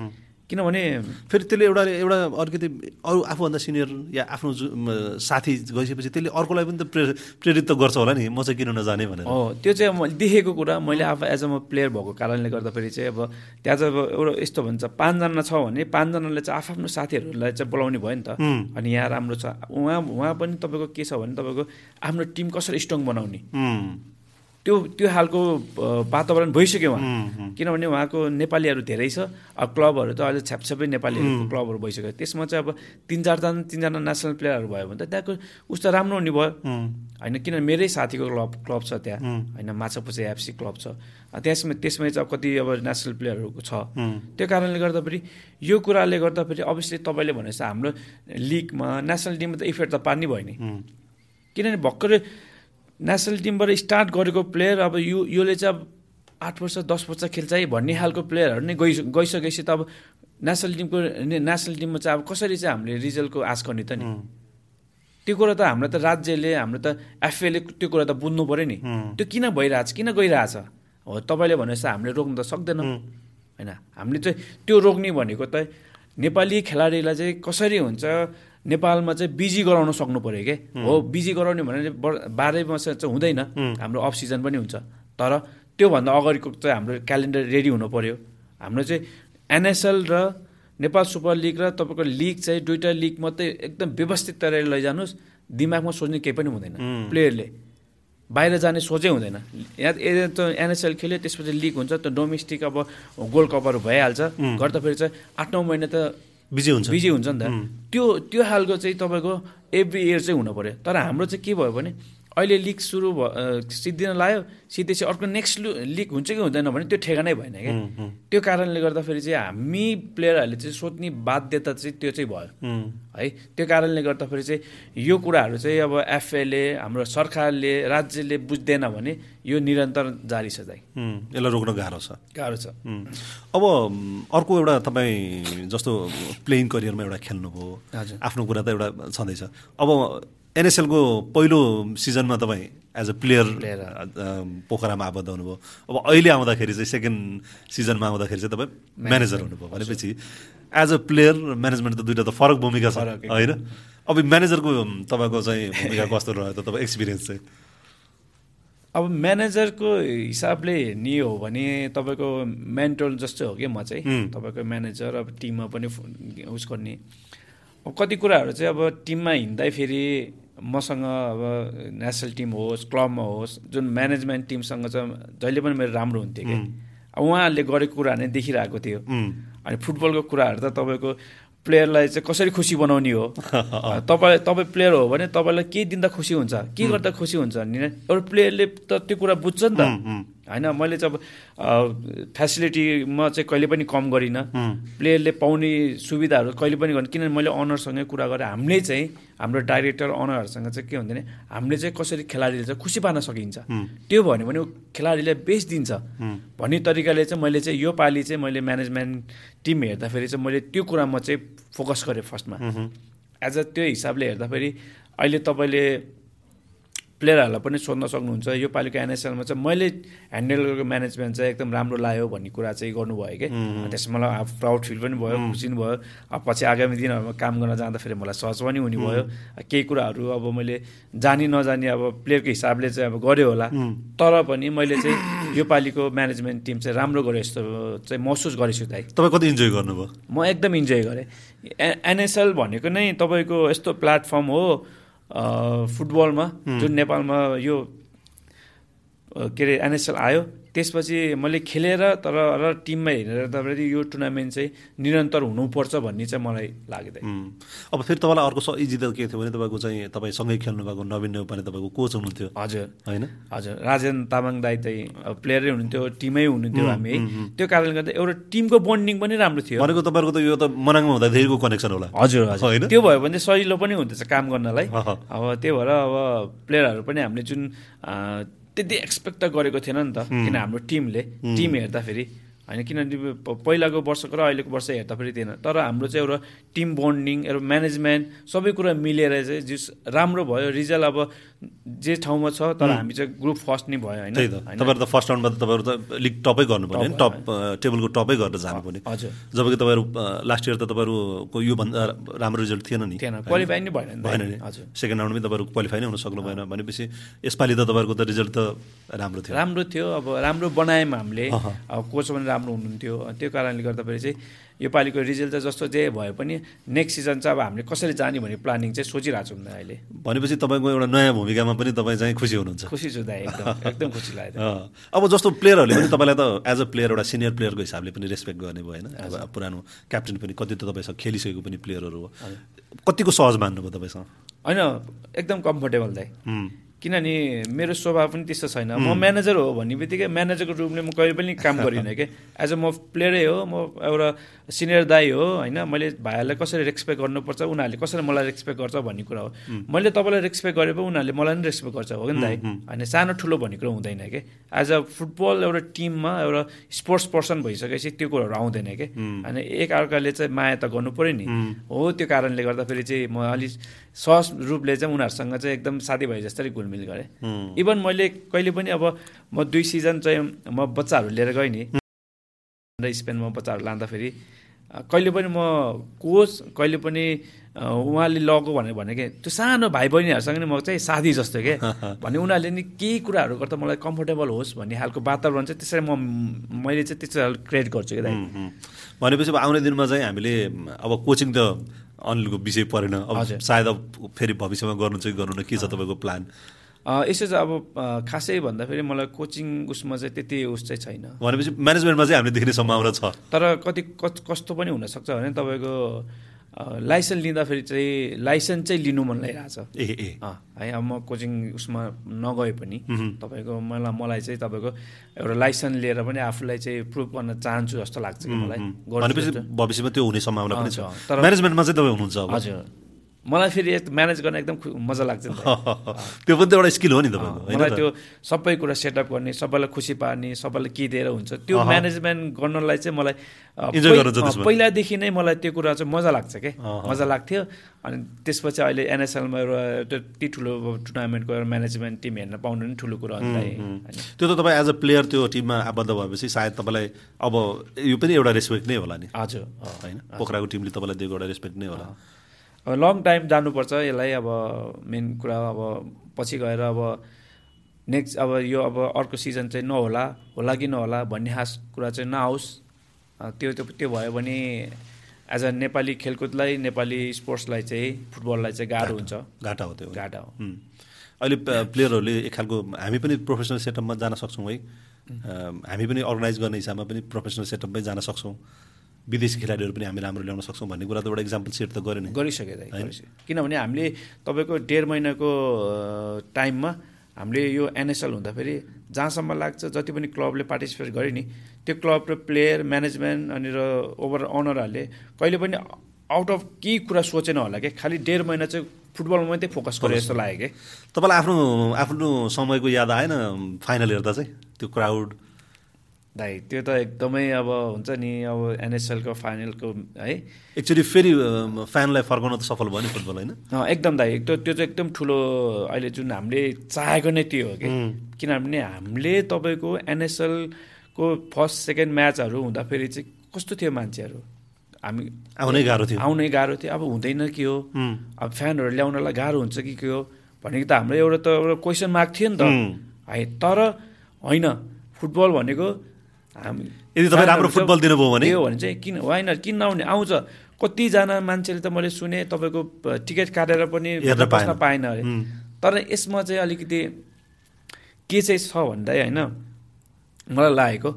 B: किनभने
A: फेरि त्यसले एउटा एउटा अलिकति अरू आफूभन्दा सिनियर या आफ्नो साथी गइसकेपछि त्यसले अर्कोलाई पनि त प्रे प्रेरित त गर्छ होला नि। म चाहिँ किन नजाने भनेर।
B: हो त्यो चाहिँ मैले देखेको कुरा। मैले आफू एज अ म प्लेयर भएको कारणले गर्दाखेरि चाहिँ अब त्यहाँ चाहिँ अब एउटा यस्तो भन्छ पाँचजना छ भने पाँचजनाले चाहिँ आफ्नो साथीहरूलाई चाहिँ बोलाउने भयो नि त। अनि यहाँ राम्रो छ। उहाँ उहाँ पनि तपाईँको के छ भने तपाईँको आफ्नो टिम कसरी स्ट्रङ बनाउने। त्यो त्यो खालको वातावरण भइसक्यो उहाँ। किनभने उहाँको नेपालीहरू धेरै छ अब क्लबहरू त अहिले छ्यापछ्यापै नेपालीहरूको क्लबहरू भइसक्यो। त्यसमा चाहिँ अब तिन चारजना तिनजना नेसनल प्लेयरहरू भयो भने त त्यहाँको उस्तो राम्रो हुने भयो। होइन किनभने मेरै साथीको क्लब क्लब छ त्यहाँ। होइन माछापुछे एफसी क्लब छ। त्यसमा त्यसमै चाहिँ अब कति अब नेसनल प्लेयरहरूको छ। त्यो कारणले गर्दाखेरि यो कुराले गर्दाखेरि अभियसली तपाईँले भने जस्तो हाम्रो लिगमा नेसनल टिममा त इफेक्ट त पार्नै भयो नि। किनभने भर्खरै नेसनल टिमबाट स्टार्ट गरेको प्लेयर अब यो योले चाहिँ अब आठ वर्ष दस वर्ष खेल्छ है भन्ने खालको प्लेयरहरू नै गइ गइसकेपछि त अब नेसनल टिमको नेसनल टिममा चाहिँ अब कसरी चाहिँ हामीले रिजल्टको आश गर्ने त नि? त्यो कुरा त हाम्रो त राज्यले हाम्रो त एफएले त्यो कुरा त बुझ्नु पऱ्यो नि। त्यो किन भइरहेछ किन गइरहेछ? हो तपाईँले भने जस्तो हामीले रोक्नु त सक्दैनौँ। होइन हामीले चाहिँ त्यो रोक्ने भनेको त नेपाली खेलाडीलाई चाहिँ कसरी हुन्छ? नेपालमा चाहिँ बिजी गराउन सक्नु पऱ्यो क्या हो। बिजी गराउने भने बाह्रै मास चाहिँ हुँदैन। हाम्रो अफ सिजन पनि हुन्छ। तर त्योभन्दा अगाडिको चाहिँ हाम्रो क्यालेन्डर रेडी हुनु पऱ्यो हाम्रो चाहिँ एनएसएल र नेपाल सुपर लिग र तपाईँको लिग चाहिँ दुइटा लिग मात्रै एकदम व्यवस्थित तरिकाले लैजानुहोस्। दिमागमा सोच्ने केही पनि हुँदैन। प्लेयरले बाहिर जाने सोचै हुँदैन। यहाँ त एनएसएल खेल्यो त्यसपछि लिग हुन्छ त्यो डोमेस्टिक अब गोल्ड कपहरू भइहाल्छ। गर्दा फेरि चाहिँ आठ नौ महिना त
A: बिजी हुन्छ।
B: बिजी हुन्छ नि त। त्यो त्यो खालको चाहिँ तपाईँको एभ्री इयर चाहिँ हुनु पऱ्यो। तर हाम्रो चाहिँ के भयो भने अहिले लिग सुरु भयो सिद्धिन लायो चाहिँ अर्को नेक्स्ट लिग हुन्छ कि हुँदैन भने त्यो ठेगानै भएन क्या। त्यो कारणले गर्दाखेरि चाहिँ हामी प्लेयरहरूले चाहिँ सोध्ने बाध्यता चाहिँ त्यो चाहिँ भयो। है त्यो कारणले गर्दाखेरि चाहिँ यो कुराहरू चाहिँ अब एफएले हाम्रो सरकारले राज्यले बुझ्दैन भने यो निरन्तर जारी छ दाइ।
A: यसलाई रोक्न गाह्रो छ।
B: गाह्रो छ।
A: अब अर्को एउटा तपाईँ जस्तो प्लेइङ करियरमा एउटा खेल्नुभयो। आफ्नो कुरा त एउटा छँदैछ। अब एनएसएलको पहिलो सिजनमा तपाईँ एज अ प्लेयर पोखरामा आबद्ध हुनुभयो। अब अहिले आउँदाखेरि चाहिँ सेकेन्ड सिजनमा आउँदाखेरि चाहिँ तपाईँ म्यानेजर हुनुभयो भनेपछि एज अ प्लेयर म्यानेजमेन्ट त दुइटा त फरक भूमिका छ होइन? अब म्यानेजरको तपाईँको चाहिँ भूमिका कस्तो रह्यो त तपाईँ एक्सपिरियन्स चाहिँ?
B: अब म्यानेजरको हिसाबले हेर्ने हो भने तपाईँको मेन्टल जस्तै हो कि म चाहिँ। तपाईँको म्यानेजर अब टिममा पनि उस गर्ने अब कति कुराहरू चाहिँ अब टिममा हिँड्दाखेरि मसँग अब नेसनल टिम होस् क्लबमा होस् जुन म्यानेजमेन्ट टिमसँग चाहिँ जहिले पनि मेरो राम्रो हुन्थ्यो कि अब उहाँहरूले गरेको कुराहरू नै देखिरहेको थियो। अनि फुटबलको कुराहरू त तपाईँको प्लेयरलाई चाहिँ कसरी खुसी बनाउने हो? तपाईँ तपाईँ प्लेयर हो भने तपाईँलाई के दिँदा खुसी हुन्छ? के गर्दा खुसी हुन्छ? नि एउटा प्लेयरले त त्यो कुरा बुझ्छ नि त। होइन मैले चाहिँ अब फेसिलिटीमा चाहिँ कहिले पनि कम गरिनँ। प्लेयरले पाउने सुविधाहरू कहिले पनि गर्नु किनभने मैले अनरसँगै कुरा गरेँ। हामीले चाहिँ हाम्रो डाइरेक्टर अनरहरूसँग चाहिँ के हुँदैन हामीले चाहिँ कसरी खेलाडीले चाहिँ खुसी पार्न सकिन्छ। त्यो भन्यो भने खेलाडीलाई बेस्ट दिन्छ। भन्ने तरिकाले चाहिँ मैले चाहिँ यो पालि चाहिँ मैले म्यानेजमेन्ट टिम हेर्दाखेरि चाहिँ मैले त्यो कुरामा चाहिँ फोकस गरेँ फर्स्टमा एज अ त्यो हिसाबले हेर्दाखेरि अहिले तपाईँले प्लेयरहरूलाई पनि सोध्न सक्नुहुन्छ। यो पालिको एनएसएलमा चाहिँ मैले ह्यान्डल गरेको म्यानेजमेन्ट चाहिँ एकदम राम्रो लाग्यो भन्ने कुरा चाहिँ गर्नुभयो कि। त्यसमा मलाई प्राउड फिल पनि भयो खुसी पनि भयो। अब पछि आगामी दिनहरूमा काम गर्न जाँदाखेरि मलाई सहज पनि हुने भयो। केही कुराहरू अब मैले जानी नजानी अब प्लेयरको हिसाबले चाहिँ अब गऱ्यो होला। तर पनि मैले चाहिँ यो पालिको म्यानेजमेन्ट टिम चाहिँ राम्रो गरेँ जस्तो चाहिँ महसुस गरेछु दाइ।
A: तपाईँ कति इन्जोय गर्नुभयो?
B: म एकदम इन्जोय गरेँ। एनएसएल भनेको नै तपाईँको यस्तो प्लेटफर्म हो। फुटबलमा जुन नेपालमा यो के अरे एनएसएल आयो त्यसपछि मैले खेलेर तर र टिममा हेरेर तपाईँले यो टुर्नामेन्ट चाहिँ निरन्तर हुनुपर्छ भन्ने चाहिँ मलाई लाग्दैन
A: अब फेरि तपाईँलाई अर्को इजी त के थियो भने तपाईँको चाहिँ तपाईँ सँगै खेल्नु भएको नवीन नेपाली तपाईँको कोच हुनुहुन्थ्यो।
B: हजुर।
A: होइन?
B: हजुर। राजेन तामाङ दाई चाहिँ प्लेयरै हुनुहुन्थ्यो टिमै हुनुहुन्थ्यो हामी। है त्यो कारणले गर्दा एउटा टिमको बन्डिङ पनि राम्रो थियो।
A: भनेको तपाईँको त यो त मनाङमा हुँदाखेरिको कनेक्सन होला।
B: हजुर हजुर। त्यो भयो भने सजिलो पनि हुँदैछ काम गर्नलाई। अब त्यही भएर अब प्लेयरहरू पनि हामीले जुन त्यति एक्सपेक्ट त गरेको थिएन नि त। किन हाम्रो टिमले टिम हेर्दाखेरि होइन किनभने पहिलाको वर्षको र अहिलेको वर्ष हेर्दाखेरि थिएन। तर हाम्रो चाहिँ एउटा टिम बन्डिङ एउटा म्यानेजमेन्ट सबै कुरा मिलेर चाहिँ जिस राम्रो भयो रिजल्ट अब जे ठाउँमा छ तर हामी चाहिँ ग्रुप फर्स्ट नै भयो होइन?
A: तपाईँहरू त फर्स्ट राउन्डमा त तपाईँहरू त लिग टपै गर्नु पर्ने टप टेबलको टपै गरेर जानु पर्ने
B: हजुर।
A: जब कि तपाईँहरू लास्ट इयर त तपाईँहरूको योभन्दा राम्रो रिजल्ट थिएन नि।
B: क्वालिफाई नै भएन
A: भएन नि। हजुर। सेकेन्ड राउन्डमै तपाईँहरू क्वालिफाई नै हुन सक्नु भएन भनेपछि यसपालि त तपाईँहरूको त रिजल्ट त राम्रो थियो।
B: राम्रो थियो। अब राम्रो बनायौँ हामीले। अब कोच पनि राम्रो हुनुहुन्थ्यो। त्यो कारणले गर्दाखेरि चाहिँ योपालिको रिजल्ट चाहिँ जस्तो जे भए पनि नेक्स्ट सिजन चाहिँ अब हामीले कसरी जाने भन्ने प्लानिङ चाहिँ सोचिरहेको छौँ अहिले।
A: भनेपछि तपाईँको एउटा नयाँ भूमिकामा पनि तपाईँ चाहिँ खुसी हुनुहुन्छ।
B: खुसी छु दाइ एकदम एकदम खुसी लाग्यो
A: अब जस्तो प्लेयरहरूले पनि तपाईँलाई त एज अ प्लेयर एउटा सिनियर प्लेयरको हिसाबले पनि रेस्पेक्ट गर्ने भयो होइन? अब पुरानो क्याप्टेन पनि कति त तपाईँसँग खेलिसकेको पनि प्लेयरहरू हो। कतिको सहज मान्नुभयो तपाईँसँग?
B: होइन एकदम कम्फर्टेबल दाइ। किनभने मेरो स्वभाव पनि त्यस्तो छैन। म म्यानेजर हो भन्ने बित्तिकै म्यानेजरको रूपले म कहिले पनि काम गरिनँ कि। एज अ म प्लेयरै हो म एउटा सिनियर दाई हो होइन। मैले भाइहरूलाई कसरी रेस्पेक्ट गर्नुपर्छ उनीहरूले कसरी मलाई रेस्पेक्ट गर्छ भन्ने कुरा हो। मैले तपाईँलाई रेस्पेक्ट गरे पनि उनीहरूले मलाई पनि रेस्पेक्ट गर्छ हो कि दाइ होइन सानो ठुलो भन्ने कुरा हुँदैन कि। एज अ फुटबल एउटा टिममा एउटा स्पोर्ट्स पर्सन भइसकेपछि त्यो कुराहरू आउँदैन कि। होइन एक अर्काले चाहिँ माया त गर्नु पऱ्यो नि। हो त्यो कारणले गर्दाखेरि चाहिँ म अलिक सहज रूपले चाहिँ उनीहरूसँग चाहिँ एकदम साथीभाइ जस्तै घुलमिल गरेँ। इभन मैले कहिले पनि अब म दुई सिजन चाहिँ म बच्चाहरू लिएर गएँ नि। स्पेनमा बच्चाहरू लाँदाखेरि कहिले पनि म कोच कहिले पनि उहाँले लगो भनेर भने कि त्यो सानो भाइ बहिनीहरूसँग नि म चाहिँ साथी जस्तो के। भने उनीहरूले नि केही कुराहरू गर्दा मलाई कम्फोर्टेबल होस् भन्ने खालको वातावरण चाहिँ त्यसरी म मैले चाहिँ त्यस्तो क्रिएट गर्छु कि
A: भनेपछि अब आउने दिनमा चाहिँ हामीले अब कोचिङ त अनिलको विषय परेन। अब सायद अब फेरि भविष्यमा गर्नु चाहिँ गर्नु न। के छ तपाईँको प्लान
B: यसो चाहिँ अब खासै भन्दाखेरि मलाई कोचिङ उसमा चाहिँ त्यति उस चाहिँ छैन।
A: भनेपछि म्यानेजमेन्टमा चाहिँ हामीले देख्ने सम्भावना छ।
B: तर कति कस्तो पनि हुनसक्छ भने तपाईँको लाइसेन्स लिँदाखेरि चाहिँ लाइसेन्स चाहिँ लिनु मन लागिरहेको छ।
A: ए ए।
B: है अब म कोचिङ उसमा नगए पनि तपाईँको मलाई मलाई चाहिँ तपाईँको एउटा लाइसेन्स लिएर पनि आफूलाई चाहिँ प्रुभ गर्न चाहन्छु जस्तो लाग्छ कि मलाई।
A: भविष्यमा त्यो हुने सम्भावना पनि छ। तर म्यानेजमेन्टमा चाहिँ तपाईँ हुनुहुन्छ
B: हजुर। मलाई फेरि म्यानेज गर्न एकदम मजा लाग्छ
A: त्यो पनि त एउटा स्किल हो नि तपाईँको
B: मलाई त्यो सबै कुरा सेटअप गर्ने सबैलाई खुसी पार्ने सबैलाई के दिएर हुन्छ त्यो म्यानेजमेन्ट गर्नलाई चाहिँ मलाई पहिलादेखि नै मलाई त्यो कुरा चाहिँ मजा लाग्छ क्या मजा लाग्थ्यो। अनि त्यसपछि अहिले एनएसएलमा एउटा त्यति ठुलो टुर्नामेन्टको एउटा म्यानेजमेन्ट टिम हेर्न पाउनु पनि ठुलो कुरा हो
A: त्यो त तपाईँ एज अ प्लेयर त्यो टिममा आबद्ध भएपछि सायद तपाईँलाई अब यो पनि एउटा रेस्पेक्ट नै होला नि।
B: हजुर
A: होइन? पोखराको टिमले तपाईँलाई दिएको एउटा रेस्पेक्ट नै होला।
B: अब लङ टाइम जानुपर्छ यसलाई अब मेन कुरा अब पछि गएर अब नेक्स्ट अब यो अब अर्को सिजन चाहिँ नहोला होला कि नहोला भन्ने खास कुरा चाहिँ नआओस्। त्यो त्यो त्यो भयो भने एज अ नेपाली खेलकुदलाई नेपाली स्पोर्ट्सलाई चाहिँ फुटबललाई चाहिँ गाह्रो हुन्छ।
A: घाटा हो त्यो।
B: घाटा हो।
A: अहिले प्लेयरहरूले एक खालको हामी पनि प्रोफेसनल सेटअपमा जान सक्छौँ है। हामी पनि अर्गनाइज गर्ने हिसाबमा पनि प्रोफेसनल सेटअपमै जान सक्छौँ। विदेशी खेलाडीहरू पनि हामी राम्रो ल्याउन सक्छौँ भन्ने कुरा त एउटा इक्जाम्पल सेट त गरेन
B: गरिसकेँ किनभने हामीले तपाईँको डेढ महिनाको टाइममा हामीले यो एनएसएल हुँदाखेरि जहाँसम्म लाग्छ जति पनि क्लबले पार्टिसिपेट गरे नि त्यो क्लब र प्लेयर म्यानेजमेन्ट अनि र ओभर अनरहरूले कहिले पनि आउट अफ केही कुरा सोचेन होला कि खालि डेढ महिना चाहिँ फुटबलमा मात्रै फोकस गरे जस्तो लाग्यो कि
A: तपाईँलाई आफ्नो आफ्नो समयको याद आएन फाइनल हेर्दा चाहिँ त्यो क्राउड?
B: दाइ त्यो त एकदमै अब हुन्छ नि अब एनएसएलको फाइनलको है।
A: एक्चुली फेरि फ्यानलाई फर्काउन त सफल भयो नि फुटबल होइन?
B: एकदम दाइ त्यो त्यो चाहिँ एकदम ठुलो अहिले जुन हामीले चाहेको नै त्यो हो कि। किनभने हामीले तपाईँको एनएसएलको फर्स्ट सेकेन्ड म्याचहरू हुँदाखेरि चाहिँ कस्तो थियो मान्छेहरू? हामी
A: आउनै गाह्रो थियो।
B: आउनै गाह्रो थियो। अब हुँदैन के हो? अब फ्यानहरू ल्याउनलाई गाह्रो हुन्छ कि के हो? भनेको त हाम्रो एउटा त एउटा क्वेसन मार्क थियो नि त। है तर होइन फुटबल भनेको
A: यदि तपाईँ राम्रो फुटबल दिनुभयो भने?
B: हो भने चाहिँ किन होइन किन नआउने आउँछ। कतिजना मान्छेले त मैले सुने तपाईँको टिकट काटेर पनि बस्न पाएन। अरे। तर यसमा चाहिँ अलिकति के चाहिँ छ भन्दा होइन मलाई लागेको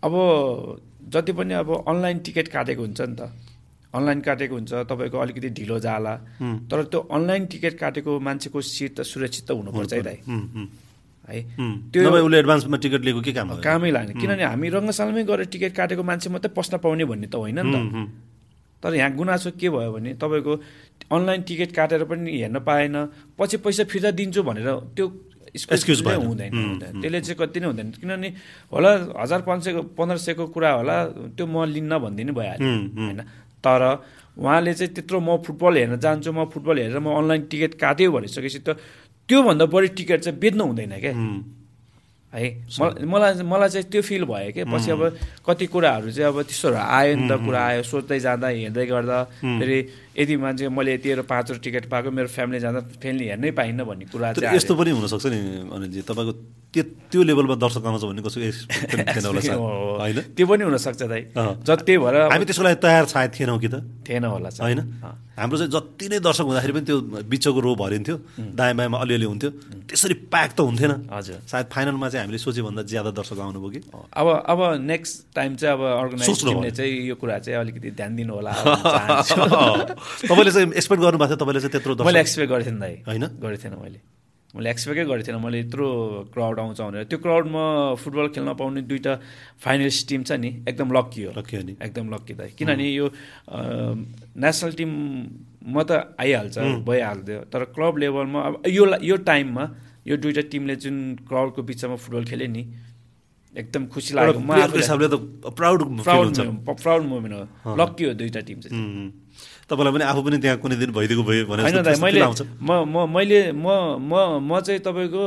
B: अब जति पनि अब अनलाइन टिकट काटेको हुन्छ नि त। अनलाइन काटेको हुन्छ तपाईँको अलिकति ढिलो जाला। तर त्यो अनलाइन टिकट काटेको मान्छेको सिट त सुरक्षित त हुनुपर्छ है दाइ। है।
A: त्यो उसले एडभान्समा टिकट लिएको के काम
B: कामै लाग्ने। किनभने हामी रङ्गशालामै गएर टिकट काटेको मान्छे मात्रै पस्न पाउने भन्ने त होइन नि त। तर यहाँ गुनासो के भयो भने तपाईँको अनलाइन टिकट काटेर पनि हेर्न पाएन पछि पैसा फिर्ता दिन्छु भनेर त्यो। हुँदैन हुँदैन। त्यसले चाहिँ कति नै हुँदैन। किनभने होला हजार पाँच सयको पन्ध्र सयको कुरा होला त्यो म लिन्न भनिदिनु भइहाल्यो होइन। तर उहाँले चाहिँ त्यत्रो म फुटबल हेर्न जान्छु म फुटबल हेरेर म अनलाइन टिकट काट्यो भनिसकेपछि त त्योभन्दा बढी टिकट चाहिँ बेच्नु हुँदैन क्या है? मलाई मलाई चाहिँ त्यो फिल भयो कि? पछि अब कति कुराहरू चाहिँ अब त्यस्तोहरू आयो नि त कुरा आयो सोच्दै जाँदा हिँड्दै गर्दा फेरि यदि मान्छे मैले यतिहरू पाँचवटा टिकट पाएको मेरो फ्यामिली जाँदा फ्यामिली हेर्नै पाइनँ भन्ने कुरा चाहिँ
A: यस्तो पनि हुनसक्छ नि अनिलजी तपाईँको त्यो त्यो लेभलमा दर्शक आउँछ भन्ने कसो। होइन?
B: त्यो पनि हुनसक्छ दाइ। जति भएर
A: हामी त्यसको लागि तयार सायद थिएनौँ कि त?
B: थिएन होला
A: होइन? हाम्रो चाहिँ जति नै दर्शक हुँदाखेरि पनि त्यो बिचको रो भरिन्थ्यो दायाँ बायाँमा अलिअलि हुन्थ्यो त्यसरी प्याक त हुन्थेन।
B: हजुर।
A: सायद फाइनलमा चाहिँ हामीले सोचेभन्दा ज्यादा दर्शक आउनुभयो कि?
B: अब अब नेक्स्ट टाइम चाहिँ अब अर्गनाइज। चाहिँ यो कुरा चाहिँ अलिकति ध्यान दिनु होला।
A: तपाईँले चाहिँ एक्सपेक्ट गर्नुभएको थियो तपाईँले चाहिँ त्यत्रो
B: मैले एक्सपेक्ट गरेको थिएँ दाइ।
A: होइन?
B: गरेको थिएन मैले। मैले एक्सपेक्टै गरेको थिएन मैले यत्रो क्राउड आउँछ भनेर। त्यो क्राउडमा फुटबल खेल्न पाउने दुइटा फाइनलिस्ट टिम छ नि एकदम लक्की हो।
A: लक्की हो नि।
B: एकदम लक्की दाइ। किनभने यो नेसनल टिममा त आइहाल्छ भइहाल्थ्यो। तर क्लब लेभलमा अब यो यो टाइममा यो दुइटा टिमले जुन क्राउडको बिचमा फुटबल खेल्यो नि एकदम खुसी लाग्यो। म
A: प्राउड
B: प्राउड मोमेन्ट हो। लक्की हो दुइटा टिम चाहिँ।
A: तपाईँलाई पनि आफू पनि त्यहाँ कुनै दिन भइदिएको भयो भने
B: मैले म म मैले म म म चाहिँ तपाईँको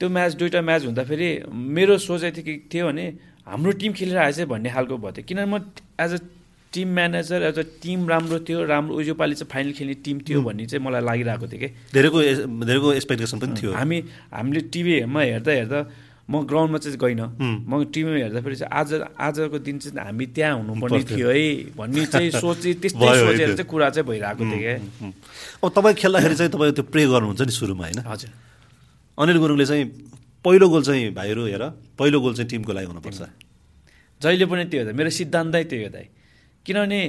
B: त्यो म्याच दुइटा म्याच हुँदाखेरि मेरो सोचाइ थियो के थियो भने हाम्रो टिम खेलेर आएछ भन्ने खालको भयो थियो किनभने म as a team manager as a team राम्रो थियो राम्रो यो पालि चाहिँ फाइनल खेल्ने टिम थियो भन्ने चाहिँ मलाई लागिरहेको थियो कि।
A: धेरैको धेरैको एक्सपेक्टेसन पनि थियो।
B: हामी हामीले टिभीमा हेर्दा हेर्दा म ग्राउन्डमा चाहिँ गइनँ। म टिभीमा हेर्दाखेरि चाहिँ आज आजको दिन चाहिँ हामी त्यहाँ हुनुपर्ने। थियो है भन्ने चाहिँ सोचे त्यस्तै सोचेर। चाहिँ कुरा चाहिँ भइरहेको थियो क्या.
A: अब तपाईँ खेल्दाखेरि चाहिँ तपाईँ त्यो प्रे गर्नुहुन्छ नि सुरुमा होइन?
B: हजुर।
A: अनिल गुरुङले चाहिँ पहिलो गोल चाहिँ भाइहरू हेर पहिलो गोल चाहिँ टिमको लागि हुनुपर्छ।
B: जहिले पनि त्यो मेरो सिद्धान्तै त्यो हो दाइ किनभने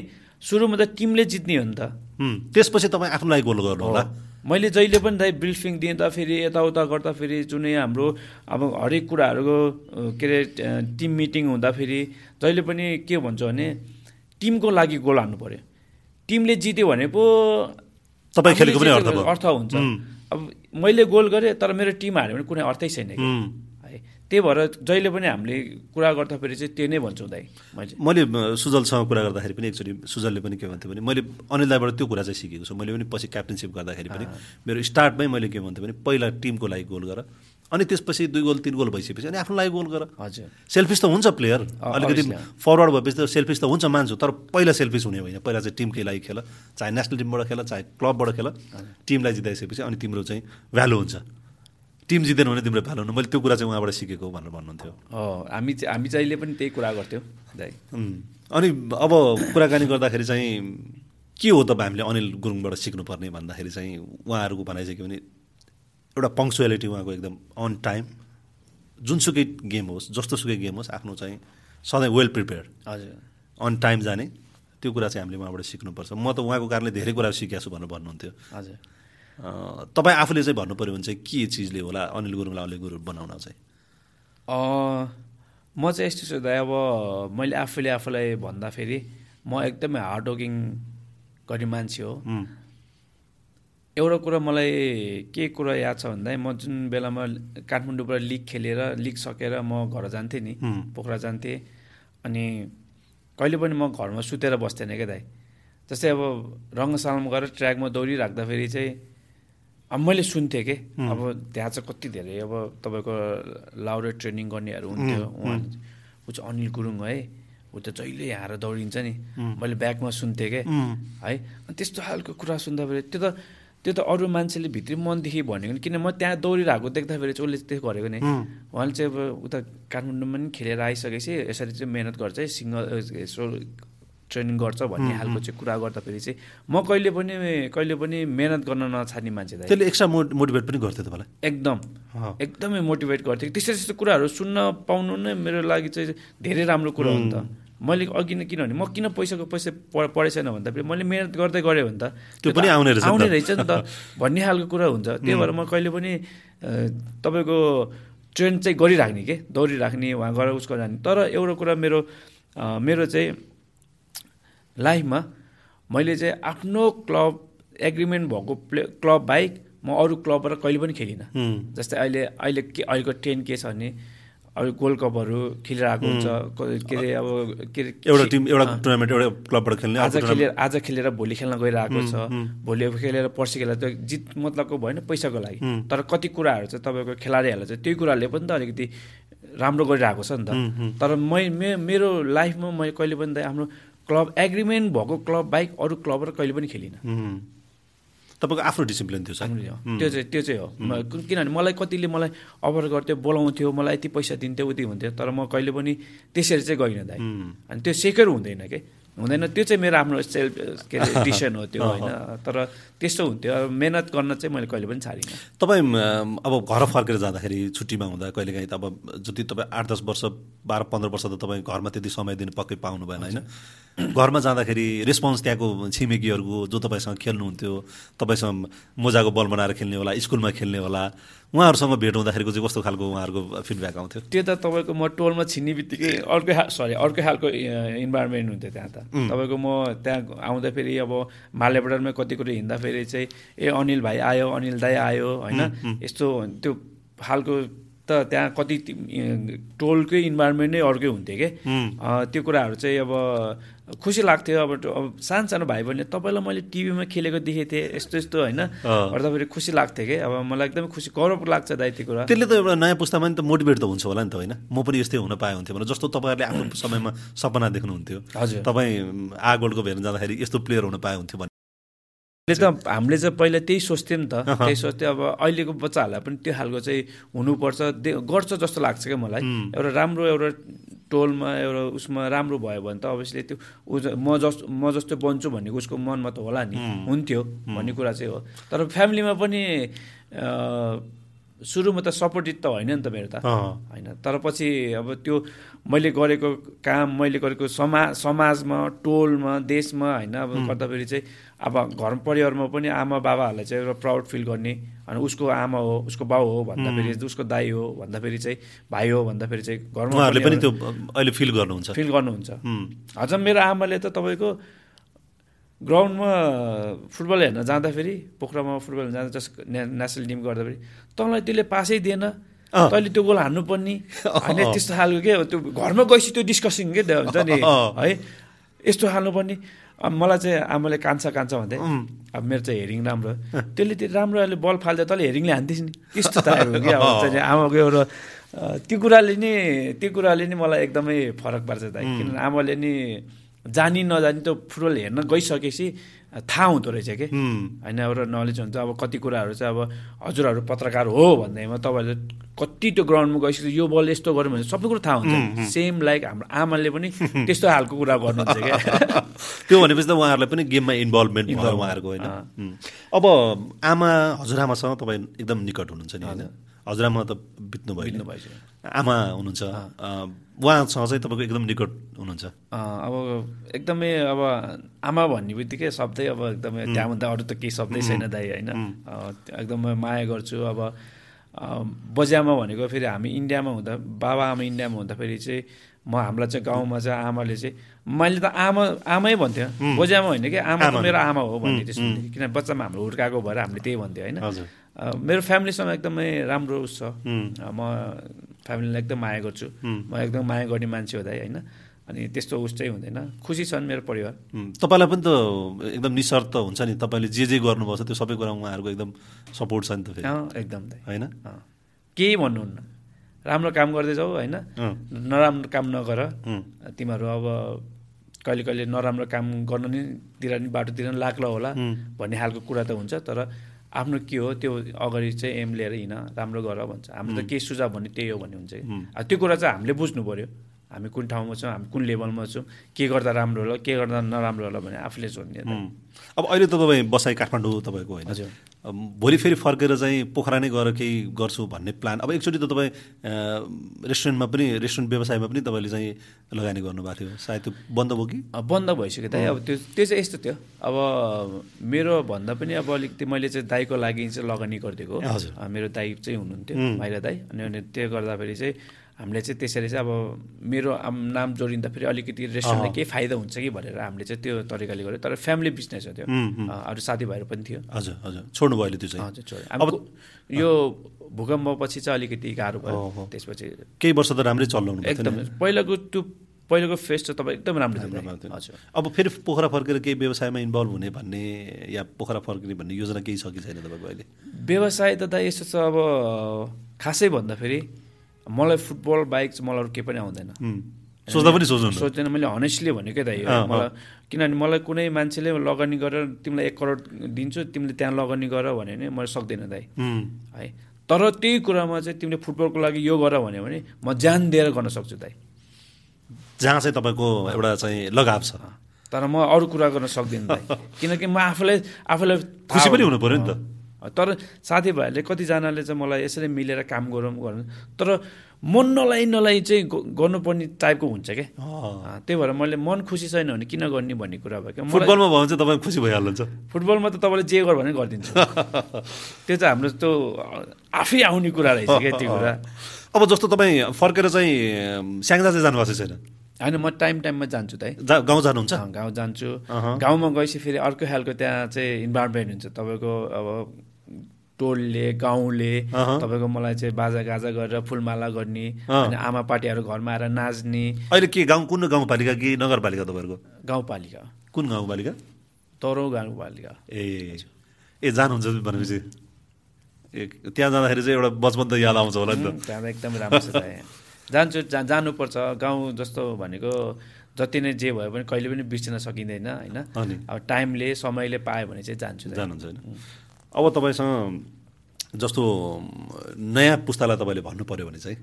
B: सुरुमा त टिमले जित्ने हो नि त।
A: त्यसपछि तपाईँ आफ्नो लागि गोल गर्नु होला।
B: मैले जहिले पनि दाइ ब्रिफिङ दिँदा फेरि यताउता गर्दाखेरि जुनै हाम्रो अब हरेक कुराहरूको के अरे टिम मिटिङ हुँदाखेरि जहिले पनि के भन्छु भने टिमको लागि गोल हान्नु पऱ्यो टिमले जित्यो भने पो
A: तपाईँ खेलेको पनि अर्थ
B: हुन्छ. अब मैले गोल गरेँ तर मेरो टिम हार्यो भने कुनै अर्थै छैन त्यही भएर जहिले पनि हामीले कुरा गर्दाखेरि चाहिँ त्यो नै भन्छु दाइ मैले।
A: सुजलसँग कुरा गर्दाखेरि पनि एकचोटि सुजलले पनि के भन्थ्यो भने मैले अनिल दाईबाट त्यो कुरा चाहिँ सिकेको छु। मैले पनि पछि क्याप्टेनसिप गर्दाखेरि पनि मेरो स्टार्टमै मैले के भन्थेँ भने पहिला टिमको लागि गोल गर अनि त्यसपछि दुई गोल तिन गोल भइसकेपछि अनि आफ्नो लागि गोल गर।
B: हजुर।
A: सेल्फिस त हुन्छ प्लेयर अलिकति. फरवर्ड भएपछि त सेल्फिस त हुन्छ मान्छु तर पहिला सेल्फिस हुने होइन। पहिला चाहिँ टिमकै लागि खेल चाहे नेसनल टिमबाट खेल चाहे क्लबबाट खेल टिमलाई जिताइसकेपछि अनि तिम्रो चाहिँ भ्यालु हुन्छ। टिम जितेन भने तिम्रो भ्यालु हुन्छ मैले त्यो कुरा चाहिँ उहाँबाट सिकेको भनेर भन्नुहुन्थ्यो।
B: हामी चाहिँ- हामी जहिले पनि त्यही कुरा गर्थ्यौँ.
A: अनि अब कुराकानी गर्दाखेरि चाहिँ के हो त हामीले अनिल गुरुङबाट सिक्नुपर्ने भन्दाखेरि चाहिँ उहाँहरूको भनाइ चाहिँ के भने एउटा पङ्क्चुअलिटी उहाँको एकदम अन टाइम जुनसुकै गेम होस् जस्तोसुकै गेम होस् आफ्नो चाहिँ सधैँ वेल प्रिपेयर्ड
B: हजुर।
A: अन टाइम जाने। त्यो कुरा चाहिँ हामीले उहाँबाट सिक्नुपर्छ। म त उहाँको कारणले धेरै कुरा सिकेको छु भनेर भन्नुहुन्थ्यो।
B: हजुर।
A: तपाईँ आफूले चाहिँ भन्नु पऱ्यो भने चाहिँ के चिजले होला अनिल गुरुङलाई अनिल गुरुङ बनाउन चाहिँ?
B: म चाहिँ यस्तो छु दाइ अब मैले आफूले आफूलाई भन्दाखेरि म एकदमै हार्ड वर्किङ गर्ने मान्छे हो। एउटा कुरा मलाई के कुरा याद छ भन्दा म जुन बेलामा काठमाडौँबाट लिग खेलेर लिग सकेर म घर जान्थेँ नि। पोखरा जान्थेँ अनि कहिले पनि म घरमा सुतेर बस्थेन क्या दाइ। जस्तै अब रङ्गशालामा गएर ट्र्याकमा दौडिराख्दाखेरि चाहिँ अब मैले सुन्थेँ कि? अब त्यहाँ चाहिँ कति धेरै अब तपाईँको लाउडर ट्रेनिङ गर्नेहरू हुन्थ्यो। उहाँ ऊ चाहिँ अनिल गुरुङ है। ऊ त जहिले यहाँ दौडिन्छ नि। मैले ब्यागमा सुन्थेँ क्या है? अनि त्यस्तो खालको कुरा सुन्दाखेरि त्यो त त्यो त अरू मान्छेले भित्री मनदेखि भनेको नि। किन म त्यहाँ दौडिरहेको देख्दाखेरि चाहिँ उसले त्यो गरेको नि। उहाँले चाहिँ अब उता काठमाडौँमा पनि खेलेर आइसकेपछि यसरी चाहिँ मिहिनेत गर्छ है। सिङ्गल ट्रेनिङ गर्छ भन्ने खालको चाहिँ कुरा गर्दाखेरि चाहिँ म कहिले पनि कहिले पनि मेहनत गर्न नछाड्ने मान्छे
A: त्यसले एक्स्ट्रा मोट मोटिभेट पनि गर्थ्यो तपाईँलाई
B: एकदम। एकदमै मोटिभेट गर्थेँ त्यस्तो त्यस्तो कुराहरू सुन्न पाउनु नै मेरो लागि चाहिँ धेरै राम्रो कुरा हो नि त। मैले अघि नै किनभने म किन पैसाको पैसा प- पढे छैन भन्दाखेरि मैले मेहनत गर्दै गरेँ भने त
A: त्यो पनि आउने रहेछ।
B: आउने रहेछ नि त भन्ने खालको कुरा हुन्छ। त्यही भएर म कहिले पनि तपाईँको ट्रेन चाहिँ गरिराख्ने के? दौडिराख्ने उहाँ गएर उसको जाने। तर एउटा कुरा मेरो मेरो चाहिँ लाइफमा मैले चाहिँ आफ्नो क्लब एग्रिमेन्ट भएको प्ले क्लब बाहेक म अरू क्लबबाट कहिले पनि खेलिनँ। जस्तै अहिले अहिले के अहिलेको ट्रेन के छ भने अहिले गोल्ड कपहरू खेलिरहेको हुन्छ क- अरे अब के अरे
A: एउटा टिम एउटा। टुर्नामेन्ट एउटा क्लबबाट खेल्ने
B: आज खेलेर आज खेलेर भोलि खेल्न गइरहेको छ। भोलि खेलेर पर्सि खेलेर त्यो जित मतलबको भएन पैसाको लागि। तर कति कुराहरू चाहिँ तपाईँको खेलाडीहरूलाई चाहिँ त्यही कुराहरूले पनि त अलिकति राम्रो गरिरहेको छ नि त। तर मै मे- मेरो लाइफमा मैले कहिले पनि त आफ्नो क्लब एग्रिमेन्ट भएको क्लब बाहेक अरू क्लबबाट कहिले पनि खेलिनँ।
A: तपाईँको आफ्नो डिसिप्लिन थियो।
B: त्यो चाहिँ त्यो चाहिँ हो किनभने मलाई कतिले मलाई अफर गर्थ्यो बोलाउँथ्यो मलाई यति पैसा दिन्थ्यो उति हुन्थ्यो तर म कहिले पनि त्यसरी चाहिँ गइनँ दाइ। अनि त्यो सेकर हुँदैन के हुँदैन. त्यो चाहिँ मेरो आफ्नो सेल्फ के अरे डिसिसन हो त्यो होइन। तर त्यस्तो हुन्थ्यो। अब मेहनत गर्न चाहिँ मैले कहिले पनि छाडिनँ।
A: तपाईँ अब घर फर्केर जाँदाखेरि छुट्टीमा हुँदा कहिलेकाहीँ त अब जति तपाईँ आठ दस वर्ष बाह्र पन्ध्र वर्ष त तपाईँ घरमा त्यति समय दिनु पक्कै पाउनु भएन होइन? घरमा जाँदाखेरि रेस्पोन्स त्यहाँको छिमेकीहरूको जो तपाईँसँग खेल्नुहुन्थ्यो तपाईँसँग मोजाको बल बनाएर खेल्ने होला स्कुलमा खेल्ने होला उहाँहरूसँग भेट हुँदाखेरिको चाहिँ कस्तो खालको उहाँहरूको फिडब्याक आउँथ्यो?
B: त्यो त तपाईँको म टोलमा छिन्ने बित्तिकै अर्कै हा सरी अर्कै खालको इन्भाइरोमेन्ट हुन्थ्यो त्यहाँ त। तपाईँको म त्यहाँ आउँदाखेरि अब मालेबडारमा कति कुरो हिँड्दाखेरि चाहिँ ए अनिल भाइ आयो अनिल दाई आयो होइन। यस्तो त्यो खालको त त्यहाँ कति टोलकै इन्भाइरोमेन्ट नै अर्कै हुन्थ्यो कि। त्यो कुराहरू चाहिँ अब खुसी लाग्थ्यो। अब अब सानो सानो भाइ बहिनी तपाईँलाई मैले टिभीमा खेलेको देखेको थिएँ यस्तो यस्तो होइन। गर्दाखेरि खुसी लाग्थ्यो कि। अब मलाई एकदमै खुसी गौरव लाग्छ दाइ त्यो कुरा।
A: त्यसले त एउटा नयाँ पुस्तामा नि त मोटिभेट त हुन्छ होला नि त होइन। म पनि यस्तै हुन पाए हुन्थ्यो भने जस्तो तपाईँहरूले आफ्नो समयमा सपना देख्नुहुन्थ्यो।
B: हजुर।
A: तपाईँ आ गोल्डको हेर्न जाँदाखेरि यस्तो प्लेयर हुन पाए हुन्थ्यो भने।
B: त हामीले चाहिँ पहिला त्यही सोच्थ्यौँ नि त। त्यही सोच्थ्यो। अब अहिलेको बच्चाहरूलाई पनि त्यो खालको चाहिँ हुनुपर्छ। गर्छ जस्तो लाग्छ क्या मलाई। एउटा राम्रो एउटा टोलमा एउटा उसमा राम्रो भयो भने त अभियसली त्यो ऊ म जस्तो म जस्तो बन्छु भन्ने उसको मनमा त होला नि। हुन्थ्यो भन्ने कुरा चाहिँ हो। तर फ्यामिलीमा पनि सुरुमा त सपोर्टेड त होइन नि त मेरो त। होइन तर पछि अब त्यो मैले गरेको काम मैले गरेको समा समाजमा टोलमा देशमा होइन अब गर्दाखेरि चाहिँ अब घर परिवारमा पनि आमा बाबाहरूलाई चाहिँ एउटा प्राउड फिल गर्ने अनि उसको आमा हो उसको बाउ हो भन्दाखेरि उसको दाई हो भन्दाखेरि चाहिँ भाइ हो भन्दाखेरि चाहिँ घरमा
A: पनि त्यो अहिले फिल गर्नुहुन्छ।
B: फिल गर्नुहुन्छ। हजुर मेरो आमाले त तपाईँको ग्राउन्डमा फुटबल हेर्न जाँदाखेरि पोखरामा फुटबल हेर्न जाँदा जस नेसनल टिम गर्दाखेरि तँलाई त्यसले पासै दिएन। तैँले त्यो गोल हान्नुपर्ने। होइन त्यस्तो खालको के त्यो घरमा गएपछि त्यो डिस्कसन के हुन्छ नि। है? यस्तो हाल्नुपर्ने। अब मलाई चाहिँ आमाले कान्छ कान्छ भन्दै अब मेरो चाहिँ हेरिङ राम्रो। त्यसले त्यो राम्रो अहिले बल फाल्दा तैँले हेरिङले हान्थिस् नि। त्यस्तो टाइपको क्या नि? आमाको एउटा त्यो कुराले नि त्यो कुराले नि मलाई एकदमै फरक पार्छ दाइ। किनभने आमाले नि जानी नजानी त फुटबल हेर्न गइसकेपछि थाहा हुँदो रहेछ कि? होइन एउटा नलेज हुन्छ अब कति कुराहरू चाहिँ अब हजुरहरू पत्रकार हो भन्दैमा तपाईँहरूले कति त्यो ग्राउन्डमा गइसकेपछि यो बल यस्तो गऱ्यो भने सबै कुरो थाहा हुन्छ। सेम लाइक हाम्रो आमाले पनि त्यस्तो खालको कुरा गर्नुहुन्छ क्या
A: त्यो भनेपछि त उहाँहरूलाई पनि गेममा इन्भल्भमेन्ट भयो
B: Involvement,
A: उहाँहरूको होइन. अब आमा हजुरआमासँग तपाईँ एकदम निकट हुनुहुन्छ नि होइन? हजुरआमा त बित्नु आमा हुनुहुन्छ। उहाँसँग चाहिँ तपाईँको एकदम निकट हुनुहुन्छ।
B: अब एकदमै अब आमा भन्ने बित्तिकै शब्दै अब एकदमै त्यहाँभन्दा अरू त केही शब्दै छैन दाइ होइन? एकदमै माया गर्छु। अब अँ, बजारमा भनेको फेरि हामी इन्डियामा हुँदा बाबा आमा इन्डियामा हुँदाखेरि चाहिँ म हामीलाई चाहिँ गाउँमा चाहिँ आमाले चाहिँ मैले त आमा आमै भन्थ्यो। बजामा होइन कि आमा त मेरो आमा हो भन्ने त्यस्तो। किन बच्चामा हाम्रो हुर्काएको भएर हामीले त्यही भन्थ्यो होइन? मेरो फ्यामिलीसँग एकदमै राम्रो उस छ। म फ्यामिलीलाई एकदम माया गर्छु। म एकदम माया गर्ने मान्छे हो दाइ होइन? अनि त्यस्तो उस चाहिँ हुँदैन। खुसी छन् मेरो परिवार।
A: तपाईँलाई पनि त एकदम निशर्त हुन्छ नि। तपाईँले जे जे गर्नुभएको छ त्यो सबै कुरा उहाँहरूको एकदम सपोर्ट छ नि त
B: एकदम
A: होइन।
B: केही भन्नुहुन्न। राम्रो काम गर्दै जाऊ होइन? नराम्रो काम नगर। तिमीहरू अब कहिले कहिले नराम्रो काम गर्न नि तिर नि बाटोतिर नि लाग्ला होला भन्ने खालको कुरा त हुन्छ तर आफ्नो के हो त्यो अगाडि चाहिँ एम लिएर हिँड राम्रो गर भन्छ। हाम्रो त के सुझाव भन्ने त्यही हो भन्ने हुन्छ कि। त्यो कुरा चाहिँ हामीले बुझ्नु पऱ्यो हामी कुन ठाउँमा छौँ हामी कुन लेभलमा छौँ के गर्दा राम्रो होला के गर्दा नराम्रो होला भने आफूले सोध्ने
A: अब अहिले त तपाईँ बसाइ काठमाडौँ तपाईँको होइन। भोलि फेरि फर्केर चाहिँ पोखरा नै गएर केही गर्छु भन्ने प्लान। अब एकचोटि त तपाईँ रेस्टुरेन्टमा पनि रेस्टुरेन्ट व्यवसायमा पनि तपाईँले चाहिँ लगानी गर्नुभएको थियो। सायद त्यो बन्द भयो कि?
B: बन्द भइसक्यो दाइ अब त्यो त्यो चाहिँ यस्तो थियो। अब मेरो भन्दा पनि अब अलिकति मैले चाहिँ दाईको लागि चाहिँ लगानी गरिदिएको
A: हजुर।
B: मेरो दाई चाहिँ हुनुहुन्थ्यो माइला दाई। अनि अनि त्यो गर्दाखेरि चाहिँ हामीले चाहिँ त्यसरी चाहिँ अब मेरो नाम जोडिँदा फेरि अलिकति रेस्टुरेन्टलाई केही फाइदा हुन्छ कि भनेर हामीले चाहिँ त्यो तरिकाले गर्यो। तर फ्यामिली बिजनेस हो त्यो। अरू साथीभाइहरू पनि थियो।
A: हजुर हजुर। छोड्नु भयो अहिले त्यो चाहिँ।
B: हजुर छोड्यो। अब यो भूकम्पपछि चाहिँ अलिकति गाह्रो भयो। त्यसपछि
A: केही वर्ष त राम्रै चल्नु
B: एकदम। पहिलाको त्यो पहिलाको फेस चाहिँ तपाईँ एकदम राम्रो
A: हजुर। अब फेरि पोखरा फर्केर केही व्यवसायमा इन्भल्भ हुने भन्ने या पोखरा फर्किने भन्ने योजना केही छ कि छैन तपाईँको अहिले?
B: व्यवसाय त यस्तो छ अब खासै भन्दाखेरि मलाई फुटबल बाइक चाहिँ मलाई अरू केही पनि आउँदैन।
A: सोच्दा पनि सोच्नु
B: सोच्दैन मैले हनेस्टली भनेकै दाइ मलाई किनभने मलाई कुनै मान्छेले लगानी गरेर तिमीलाई एक करोड दिन्छु तिमीले त्यहाँ लगानी गर भने नि मैले सक्दिनँ दाइ। है। तर त्यही कुरामा चाहिँ तिमीले फुटबलको लागि यो गर भन्यो भने म ज्यान दिएर गर्न सक्छु दाइ।
A: जहाँ चाहिँ तपाईँको एउटा चाहिँ लगाव छ।
B: तर म अरू कुरा गर्न सक्दिनँ दाइ। किनकि म आफूलाई आफूलाई
A: खुसी पनि हुनु पऱ्यो नि त।
B: तर साथीभाइहरूले कतिजनाले चाहिँ मलाई यसरी मिलेर काम गरौँ गर्नु तर मन नलाइ नलाइ चाहिँ गर्नुपर्ने टाइपको हुन्छ क्या त्यही भएर मैले मन खुसी छैन भने किन गर्ने भन्ने कुरा भयो क्या?
A: फुटबलमा भयो भने चाहिँ तपाईँ खुसी भइहाल्नुहुन्छ।
B: फुटबलमा त तपाईँले जे गर भने गरिदिन्छ। त्यो चाहिँ हाम्रो त्यो आफै आउने कुरा रहेछ क्या त्यो कुरा?
A: अब जस्तो तपाईँ फर्केर चाहिँ स्याङ्जा चाहिँ जानुभएको छैन?
B: होइन म टाइम टाइममा जान्छु त
A: है। गाउँ जानुहुन्छ?
B: गाउँ जान्छु। गाउँमा गएपछि फेरि अर्को खालको त्यहाँ चाहिँ इन्भाइरोमेन्ट हुन्छ। तपाईँको अब टोलले गाउँले तपाईँको मलाई चाहिँ बाजा गाजा गरेर फुलमाला गर्ने अनि आमा पार्टीहरू घरमा आएर नाच्ने।
A: अहिले के गाउँ कुन गाउँपालिका कि नगरपालिका तपाईँहरूको?
B: गाउँपालिका।
A: कुन गाउँपालिका?
B: तरौ गाउँपालिका।
A: ए ए जानुहुन्छ भनेपछि। ए त्यहाँ जाँदाखेरि चाहिँ एउटा बचपन त याद आउँछ होला नि त।
B: त्यहाँ एकदमै राम्रो छ जान्छु जा जानुपर्छ। गाउँ जस्तो भनेको जति नै जे भयो भने कहिले पनि बिर्सिन सकिँदैन होइन? अब टाइमले समयले पायो भने चाहिँ जान्छु
A: जानुहुन्छ होइन? अब तपाईँसँग जस्तो नयाँ पुस्तालाई तपाईँले भन्नु पऱ्यो भने चाहिँ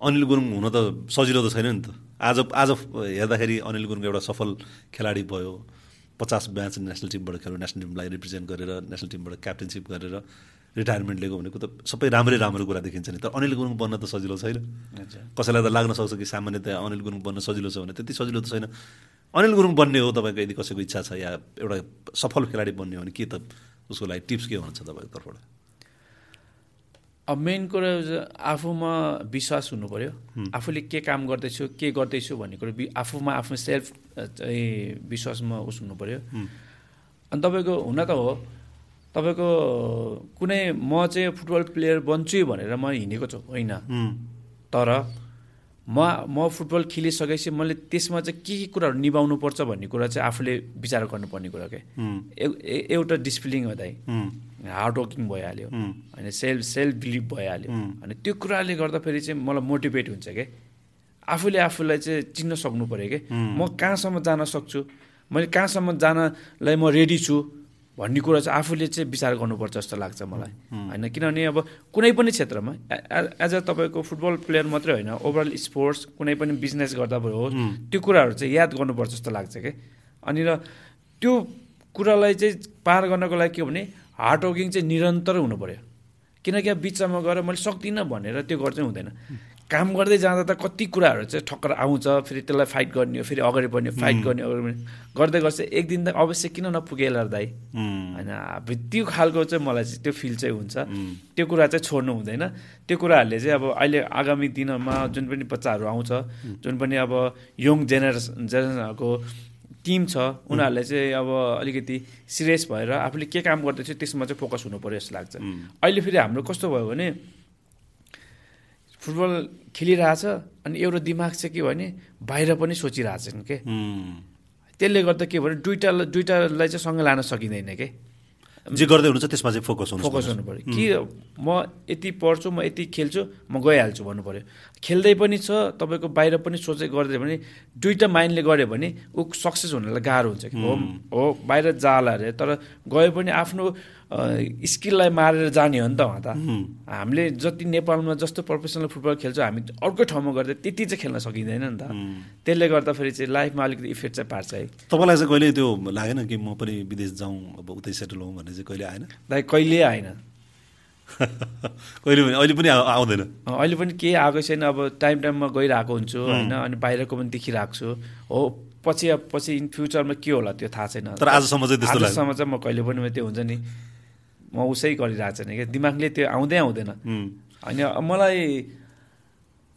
A: अनिल गुरुङ हुन त सजिलो त छैन नि त। आज आज हेर्दाखेरि अनिल गुरुङ एउटा सफल खेलाडी भयो पचास म्याच नेसनल टिमबाट खेल्यो नेसनल टिमलाई रिप्रेजेन्ट गरेर नेसनल टिमबाट क्याप्टेनसिप गरेर रिटायरमेन्ट लिएको भनेको त सबै राम्रै राम्रो कुरा देखिन्छ नि तर अनिल गुरुङ बन्न त सजिलो छैन। कसैलाई त लाग्न सक्छ कि सामान्यतया अनिल गुरुङ बन्न सजिलो छ भने त्यति सजिलो त छैन। अनिल गुरुङ बन्ने हो तपाईँको यदि कसैको इच्छा छ या एउटा सफल खेलाडी बन्ने हो भने के त उसको लागि टिप्स के हुनुहुन्छ तपाईँको तर्फबाट?
B: अब मेन कुरा आफूमा विश्वास हुनु पऱ्यो आफूले के काम गर्दैछु के गर्दैछु भन्ने कुरो आफूमा आफ्नो सेल्फ चाहिँ विश्वासमा उस हुनु पऱ्यो अनि तपाईँको हुन त हो तपाईँको कुनै म चाहिँ फुटबल प्लेयर बन्छु भनेर म हिँडेको छु होइन। तर म म फुटबल खेलिसकेपछि मैले त्यसमा चाहिँ के के कुराहरू निभाउनु पर्छ भन्ने कुरा चाहिँ आफूले विचार गर्नुपर्ने कुरा के? एउटा डिसिप्लिन हो दाइ। हार्ड वर्किङ भइहाल्यो। होइन सेल्फ सेल्फ बिलिभ भइहाल्यो। अनि त्यो कुराले गर्दाखेरि चाहिँ मलाई मोटिभेट हुन्छ क्या आफूले आफूलाई चाहिँ चिन्न सक्नु पऱ्यो कि? म कहाँसम्म जान सक्छु? मैले कहाँसम्म जानलाई म रेडी छु? भन्ने कुरा चाहिँ आफूले चाहिँ विचार गर्नुपर्छ जस्तो लाग्छ मलाई। होइन किनभने अब कुनै पनि क्षेत्रमा एज अ तपाईँको फुटबल प्लेयर मात्रै होइन ओभरअल स्पोर्ट्स कुनै पनि बिजनेस गर्दा भयो त्यो कुराहरू चाहिँ याद गर्नुपर्छ जस्तो लाग्छ कि। अनि र त्यो कुरालाई चाहिँ पार गर्नको लागि के भने हार्ड वर्किङ चाहिँ निरन्तर हुनु पऱ्यो किनकि अब बिचमा गएर मैले सक्दिनँ भनेर त्यो गर्छ हुँदैन। काम गर्दै जाँदा त कति कुराहरू चाहिँ ठक्कर आउँछ फेरि त्यसलाई फाइट गर्ने हो फेरि अगाडि बढ्ने फाइट गर्ने अगाडि बढ्ने गर्दै गर्छ एक दिन त अवश्य किन नपुगेला दाइ होइन त्यो खालको चाहिँ मलाई चाहिँ त्यो फिल चाहिँ हुन्छ। त्यो कुरा चाहिँ छोड्नु हुँदैन। त्यो कुराहरूले चाहिँ अब अहिले आगामी दिनमा जुन पनि बच्चाहरू आउँछ जुन पनि अब यङ जेनेरेसन जेनेरेसनहरूको टिम छ उनीहरूले चाहिँ अब अलिकति सिरियस भएर आफूले के काम गर्दैछ त्यसमा चाहिँ फोकस हुनु पऱ्यो जस्तो लाग्छ। अहिले फेरि हाम्रो कस्तो भयो भने फुटबल खेलिरहेछ अनि एउटा दिमाग चाहिँ के भने बाहिर पनि सोचिरहेछन् के? त्यसले गर्दा के भने दुइटा दुइटालाई चाहिँ सँगै लान सकिँदैन के?
A: जे गर्दै हुनुहुन्छ त्यसमा चाहिँ फोकस हुनु
B: फोकस हुनु पऱ्यो कि म यति पढ्छु म यति खेल्छु म गइहाल्छु भन्नु पऱ्यो खेल्दै पनि छ तपाईँको बाहिर पनि सोचेर गर्दै भने दुइटा माइन्डले गऱ्यो भने ऊ सक्सेस हुनलाई गाह्रो हुन्छ कि? हो हो बाहिर जाला अरे तर गयो पनि आफ्नो स्किललाई मारेर जाने हो नि त उहाँ त। हामीले जति नेपालमा जस्तो प्रोफेसनल फुटबल खेल्छौँ हामी अर्कै ठाउँमा गर्दा त्यति चाहिँ खेल्न सकिँदैन नि त। त्यसले गर्दाखेरि चाहिँ लाइफमा अलिकति इफेक्ट चाहिँ पार्छ है।
A: तपाईँलाई चाहिँ कहिले त्यो लागेन कि म पनि विदेश जाउँ अब उतै सेटल हौँ भन्ने चाहिँ कहिले आएन?
B: दाइ कहिले आएन?
A: कहिले पनि अहिले पनि आउँदैन।
B: अहिले पनि केही आएको छैन। अब टाइम टाइममा गइरहेको हुन्छु होइन अनि बाहिरको पनि देखिरहेको छु। हो पछि अब पछि इन फ्युचरमा के होला त्यो थाहा छैन।
A: तर आजसम्म चाहिँ त्यस्तो
B: आजसम्म चाहिँ म कहिले पनि त्यो हुन्छ नि। म उसै गरिरहेको छैन क्या? दिमागले त्यो आउँदै आउँदैन। अनि मलाई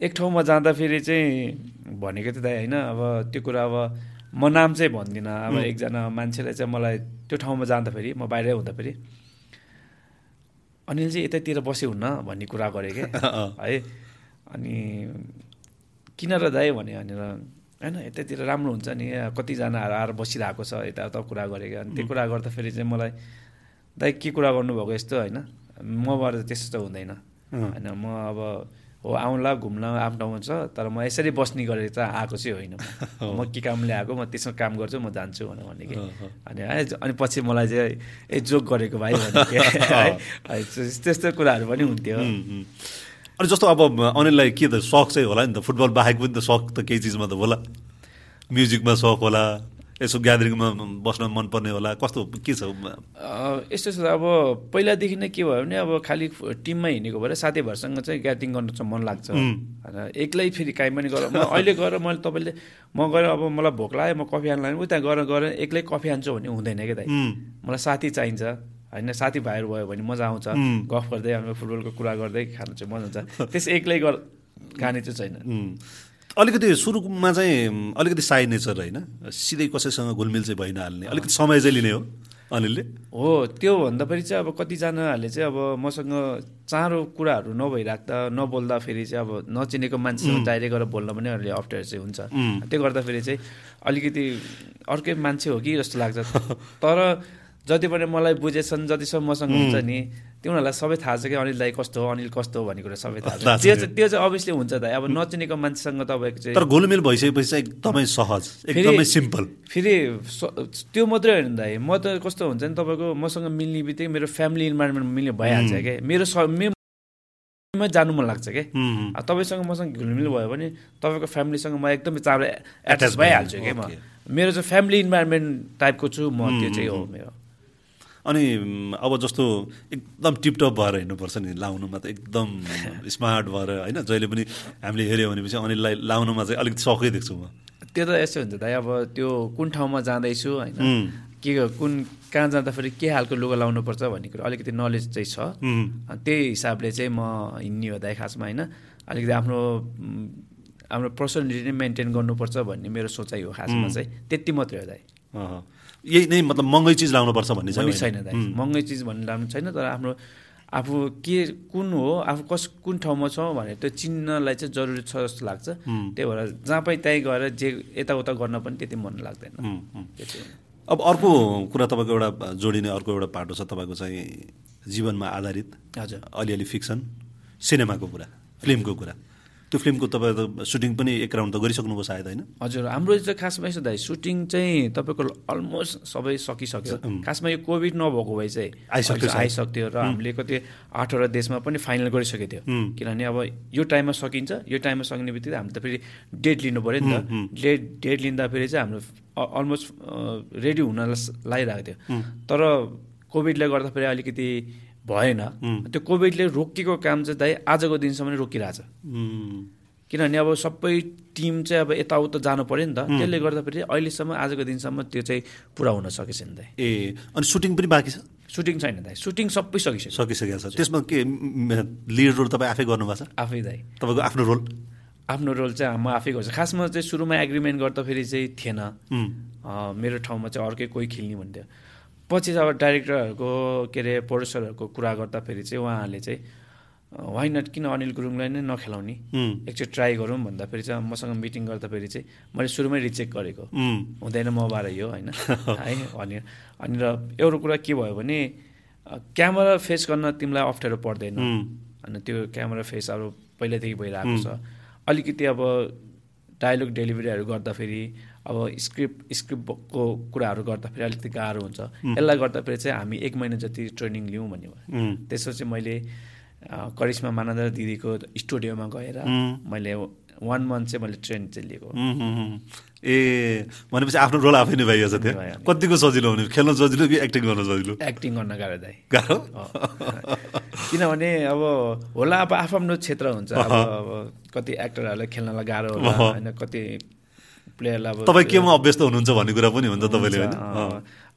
B: एक ठाउँमा जाँदाखेरि चाहिँ भनेको थियो दाइ होइन अब त्यो कुरा अब म नाम चाहिँ भन्दिनँ। अब एकजना मान्छेलाई चाहिँ मलाई त्यो ठाउँमा जाँदाखेरि म बाहिरै हुँदाखेरि अनिल चाहिँ यतैतिर बस्यो हुन्न भन्ने कुरा गरेँ क्या। है अनि किन र दाइ भने भनेर होइन यतैतिर राम्रो हुन्छ नि कतिजना आएर बसिरहेको छ यताउता कुरा गरेको अनि त्यो कुरा गर्दाखेरि चाहिँ मलाई दाइ के कुरा गर्नुभएको यस्तो होइन? मबाट त्यस्तो त हुँदैन। होइन म अब हो आउँला घुम्न आफ्नो ठाउँमा छ तर म यसरी बस्ने गरेर त आएको चाहिँ होइन। म के कामले आएको म त्यसमा काम गर्छु म जान्छु भनेर भने कि अनि है अनि पछि मलाई चाहिँ ए जोक गरेको भाइ भने त्यस्तो कुराहरू पनि हुन्थ्यो।
A: अनि जस्तो अब अनिललाई के त सक चाहिँ होला नि त? फुटबल बाहेक पनि त सक त केही चिजमा त होला। म्युजिकमा सक होला। यसो ग्यादरिङमा बस्न मनपर्ने होला? कस्तो के छ?
B: यस्तो छ अब पहिलादेखि नै के भयो भने अब खालि टिममा हिँडेको भएर साथीभाइहरूसँग चाहिँ ग्यादरिङ गर्न चाहिँ मन लाग्छ। होइन एक्लै फेरि काहीँ पनि गर अहिले गएर मैले तपाईँले म गएर अब मलाई भोक लाग्यो म कफी खानु लाग्यो उता गएर गएर एक्लै कफी खान्छु भन्ने हुँदैन क्या दाइ। मलाई साथी चाहिन्छ होइन साथीभाइहरू भयो भने मजा आउँछ। गफ गर्दै फुटबलको कुरा गर्दै खानु चाहिँ मजा हुन्छ त्यस एक्लै गर खाने चाहिँ छैन।
A: अलिकति सुरुमा चाहिँ अलिकति साई नेचर होइन। सिधै कसैसँग घुलमिल चाहिँ भइ नहाल्ने अलिकति समय चाहिँ लिने हो अनिलले।
B: हो त्योभन्दा पनि चाहिँ अब कतिजनाहरूले चाहिँ अब मसँग चाँडो कुराहरू नभइराख्दा नबोल्दाखेरि चाहिँ अब नचिनेको मान्छेसँग डाइरेक्ट गरेर बोल्न पनि अलि अप्ठ्यारो चाहिँ हुन्छ। त्यो गर्दाखेरि चाहिँ अलिकति अर्कै मान्छे हो कि जस्तो लाग्छ। तर जति पनि मलाई बुझेछन् जतिसम्म मसँग हुन्छ नि त्यो उनीहरूलाई सबै थाहा छ कि अनिल दाई कस्तो हो अनिल कस्तो हो भन्ने कुरा सबै थाहा छ। त्यो चाहिँ त्यो चाहिँ अभियसली हुन्छ दाइ अब नचिनेको मान्छेसँग तपाईँको चाहिँ
A: तर घुलमिल भइसकेपछि चाहिँ एकदमै सहज एकदमै सिम्पल।
B: फेरि त्यो मात्रै होइन दाइ म त कस्तो हुन्छ नि तपाईँको मसँग मिल्ने बित्तिकै मेरो फ्यामिली इन्भाइरोमेन्ट मिल्ने भइहाल्छ क्या। मेरो मै जानु मन लाग्छ क्या। तपाईँसँग मसँग घुलमिल भयो भने तपाईँको फ्यामिलीसँग म एकदमै चाँडो एट्याच भइहाल्छु क्या म। मेरो चाहिँ फ्यामिली इन्भाइरोमेन्ट टाइपको छु म त्यो चाहिँ हो मेरो।
A: अनि अब जस्तो एकदम टिपटप भएर हिँड्नुपर्छ नि लाउनुमा त एकदम स्मार्ट भएर होइन? जहिले पनि हामीले हेऱ्यो भनेपछि अनिललाई लाउनुमा चाहिँ अलिकति सकै देख्छु म।
B: त्यो त यस्तो हुन्छ दाइ अब त्यो कुन ठाउँमा जाँदैछु होइन? के कुन कहाँ जाँदाखेरि के खालको लुगा लाउनुपर्छ भन्ने कुरो अलिकति नलेज चाहिँ छ। त्यही हिसाबले चाहिँ म हिँड्ने हो दाइ खासमा होइन? अलिकति आफ्नो आफ्नो पर्सनालिटी नै मेन्टेन गर्नुपर्छ भन्ने मेरो सोचाइ हो खासमा चाहिँ। त्यति मात्रै हो दाइ।
A: यही नै मतलब महँगै चिज लाउनुपर्छ भन्ने
B: छैन दाइ। महँगै चिज भन्ने लानु छैन तर आफ्नो आफू के कुन हो आफू कस कुन ठाउँमा छ भनेर त्यो चिन्नलाई चाहिँ जरुरी छ जस्तो लाग्छ। त्यही भएर जहाँ पनि त्यहीँ गएर जे यताउता गर्न पनि त्यति मन लाग्दैन।
A: अब अर्को कुरा तपाईँको एउटा जोडिने अर्को एउटा पाटो छ तपाईँको चाहिँ जीवनमा आधारित।
B: हजुर।
A: अलिअलि फिक्सन सिनेमाको कुरा फिल्मको कुरा। त्यो फिल्मको तपाईँ त सुटिङ पनि एक राउन्ड त गरिसक्नुभयो सायद होइन?
B: हजुर हाम्रो चाहिँ खासमा यसो दाइ सुटिङ चाहिँ तपाईँको अलमोस्ट सबै सकिसक्यो। खासमा यो कोभिड नभएको भए चाहिँ
A: आइसक्यो
B: आइसक्थ्यो र हामीले कति आठवटा देशमा पनि फाइनल गरिसकेको थियो। किनभने अब यो टाइममा सकिन्छ यो टाइममा सकिने बित्तिकै हामी त फेरि डेट लिनु पऱ्यो नि त। डेट डेट लिँदाखेरि चाहिँ हाम्रो अलमोस्ट रेडी हुन लागिरहेको थियो। तर कोभिडले गर्दाखेरि अलिकति भएन। त्यो कोभिडले रोकिएको काम चाहिँ दाइ आजको दिनसम्म नै रोकिरहेछ। किनभने अब सबै टिम चाहिँ अब यताउता जानु पऱ्यो नि त। त्यसले गर्दाखेरि अहिलेसम्म आजको दिनसम्म त्यो चाहिँ पुरा हुन सकेको छैन दाइ।
A: ए अनि सुटिङ पनि बाँकी छ?
B: सुटिङ छैन दाइ। सुटिङ सबै सकिसक्यो।
A: सकिसकेको छ। त्यसमा के लिड रोल तपाईँ आफै गर्नुभएको छ?
B: आफै दाइ।
A: तपाईँको आफ्नो रोल?
B: आफ्नो रोल चाहिँ म आफै गर्छु। खासमा चाहिँ सुरुमा एग्रिमेन्ट गर्दाखेरि चाहिँ थिएन। मेरो ठाउँमा चाहिँ अर्कै कोही खेल्ने भन्थ्यो। पछि अब डाइरेक्टरहरूको के अरे प्रड्युसरहरूको कुरा गर्दाखेरि चाहिँ उहाँहरूले चाहिँ वाइ नट किन अनिल गुरुङलाई नै नखेलाउने? एकचोटि ट्राई गरौँ भन्दाखेरि चाहिँ मसँग मिटिङ गर्दाखेरि चाहिँ मैले सुरुमै रिचेक गरेको। हुँदैन मबाट यो होइन? है अनि अनि र एउटा कुरा के भयो भने क्यामेरा फेस गर्न तिमीलाई अप्ठ्यारो पर्दैन। अनि त्यो क्यामेरा फेस अब पहिल्यैदेखि भइरहेको छ। अलिकति अब डायलग डेलिभरीहरू गर्दाखेरि अब स्क्रिप्ट स्क्रिप्टको कुराहरू गर्दाखेरि अलिकति गाह्रो हुन्छ। यसलाई गर्दाखेरि चाहिँ हामी एक महिना जति ट्रेनिङ लिउँ
A: उम्,
B: त्यसपछि मैले करिश्मा मानन्द दिदीको स्टुडियोमा गएर मैले वान मन्थ चाहिँ मैले ट्रेन चाहिँ लिएको।
A: ए भनेपछि आफ्नो रोल आफै निभाइएको छ
B: नि।
A: कतिको सजिलो हुने? खेल्न सजिलो कि एक्टिङ गर्न सजिलो?
B: एक्टिङ गर्न गाह्रो दाइ।
A: गाह्रो?
B: किनभने अब होला अब आफ्नो क्षेत्र हुन्छ। अब अब कति एक्टरहरूलाई खेल्नलाई गाह्रो होला होइन कति प्लेयरलाई अब
A: तपाईँ केमा अभ्यस्त हुनुहुन्छ भन्ने कुरा पनि हुन्छ तपाईँले होइन?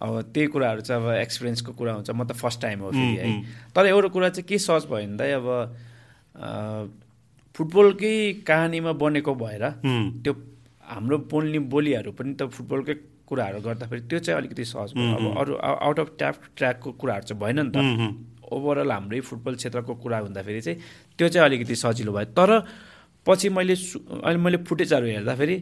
B: अब त्यही कुराहरू चाहिँ अब एक्सपिरियन्सको कुरा हुन्छ। म त फर्स्ट टाइम हो फेरि है। तर एउटा कुरा चाहिँ के सहज भयो भने दाइ अब फुटबलकै कहानीमा बनेको भएर त्यो हाम्रो बोल्ने बोलीहरू पनि त फुटबलकै कुराहरू गर्दाखेरि त्यो चाहिँ अलिकति सहज भयो। अब अरू आउट अफ ट्याप ट्र्याकको कुराहरू चाहिँ भएन नि त। ओभरअल हाम्रै फुटबल क्षेत्रको कुरा हुँदाखेरि चाहिँ त्यो चाहिँ अलिकति सजिलो भयो। तर पछि मैले अहिले मैले फुटेजहरू हेर्दाखेरि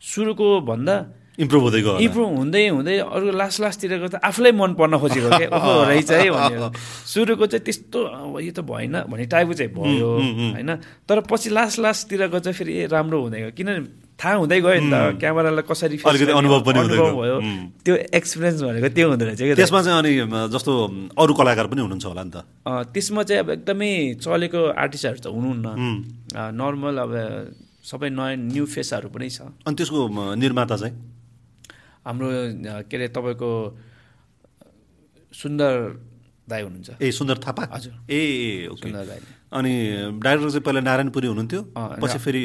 B: सुरुको भन्दा
A: इम्प्रुभ हुँदै गयो।
B: इम्प्रुभ हुँदै हुँदै अरू लास्ट लास्टतिरको त आफूलाई मन पर्न खोजेको ओहो रहेछ है भनेर। सुरुको चाहिँ त्यस्तो यो त भएन भन्ने टाइपको चाहिँ भयो होइन? तर पछि लास्ट लास्टतिरको चाहिँ फेरि ए राम्रो हुँदै गयो। किनभने थाहा हुँदै गयो नि त क्यामेरालाई कसरी
A: अनुभव पनि हुँदै।
B: भयो। त्यो एक्सपिरियन्स भनेको त्यो हुँदो रहेछ क्या
A: त्यसमा चाहिँ अनि जस्तो अरू कलाकार पनि हुनुहुन्छ होला नि त।
B: त्यसमा चाहिँ अब एकदमै चलेको आर्टिस्टहरू त हुनुहुन्न। नर्मल अब सबै नयाँ न्यू फेसहरू पनि छ।
A: अनि त्यसको निर्माता चाहिँ?
B: हाम्रो के अरे तपाईँको सुन्दर दाई हुनुहुन्छ।
A: ए सुन्दर थापा?
B: हजुर।
A: ए ओके।
B: सुन्दर दाईले
A: अनि डाइरेक्टर चाहिँ पहिला नारायणपुरी हुनुहुन्थ्यो पछि फेरि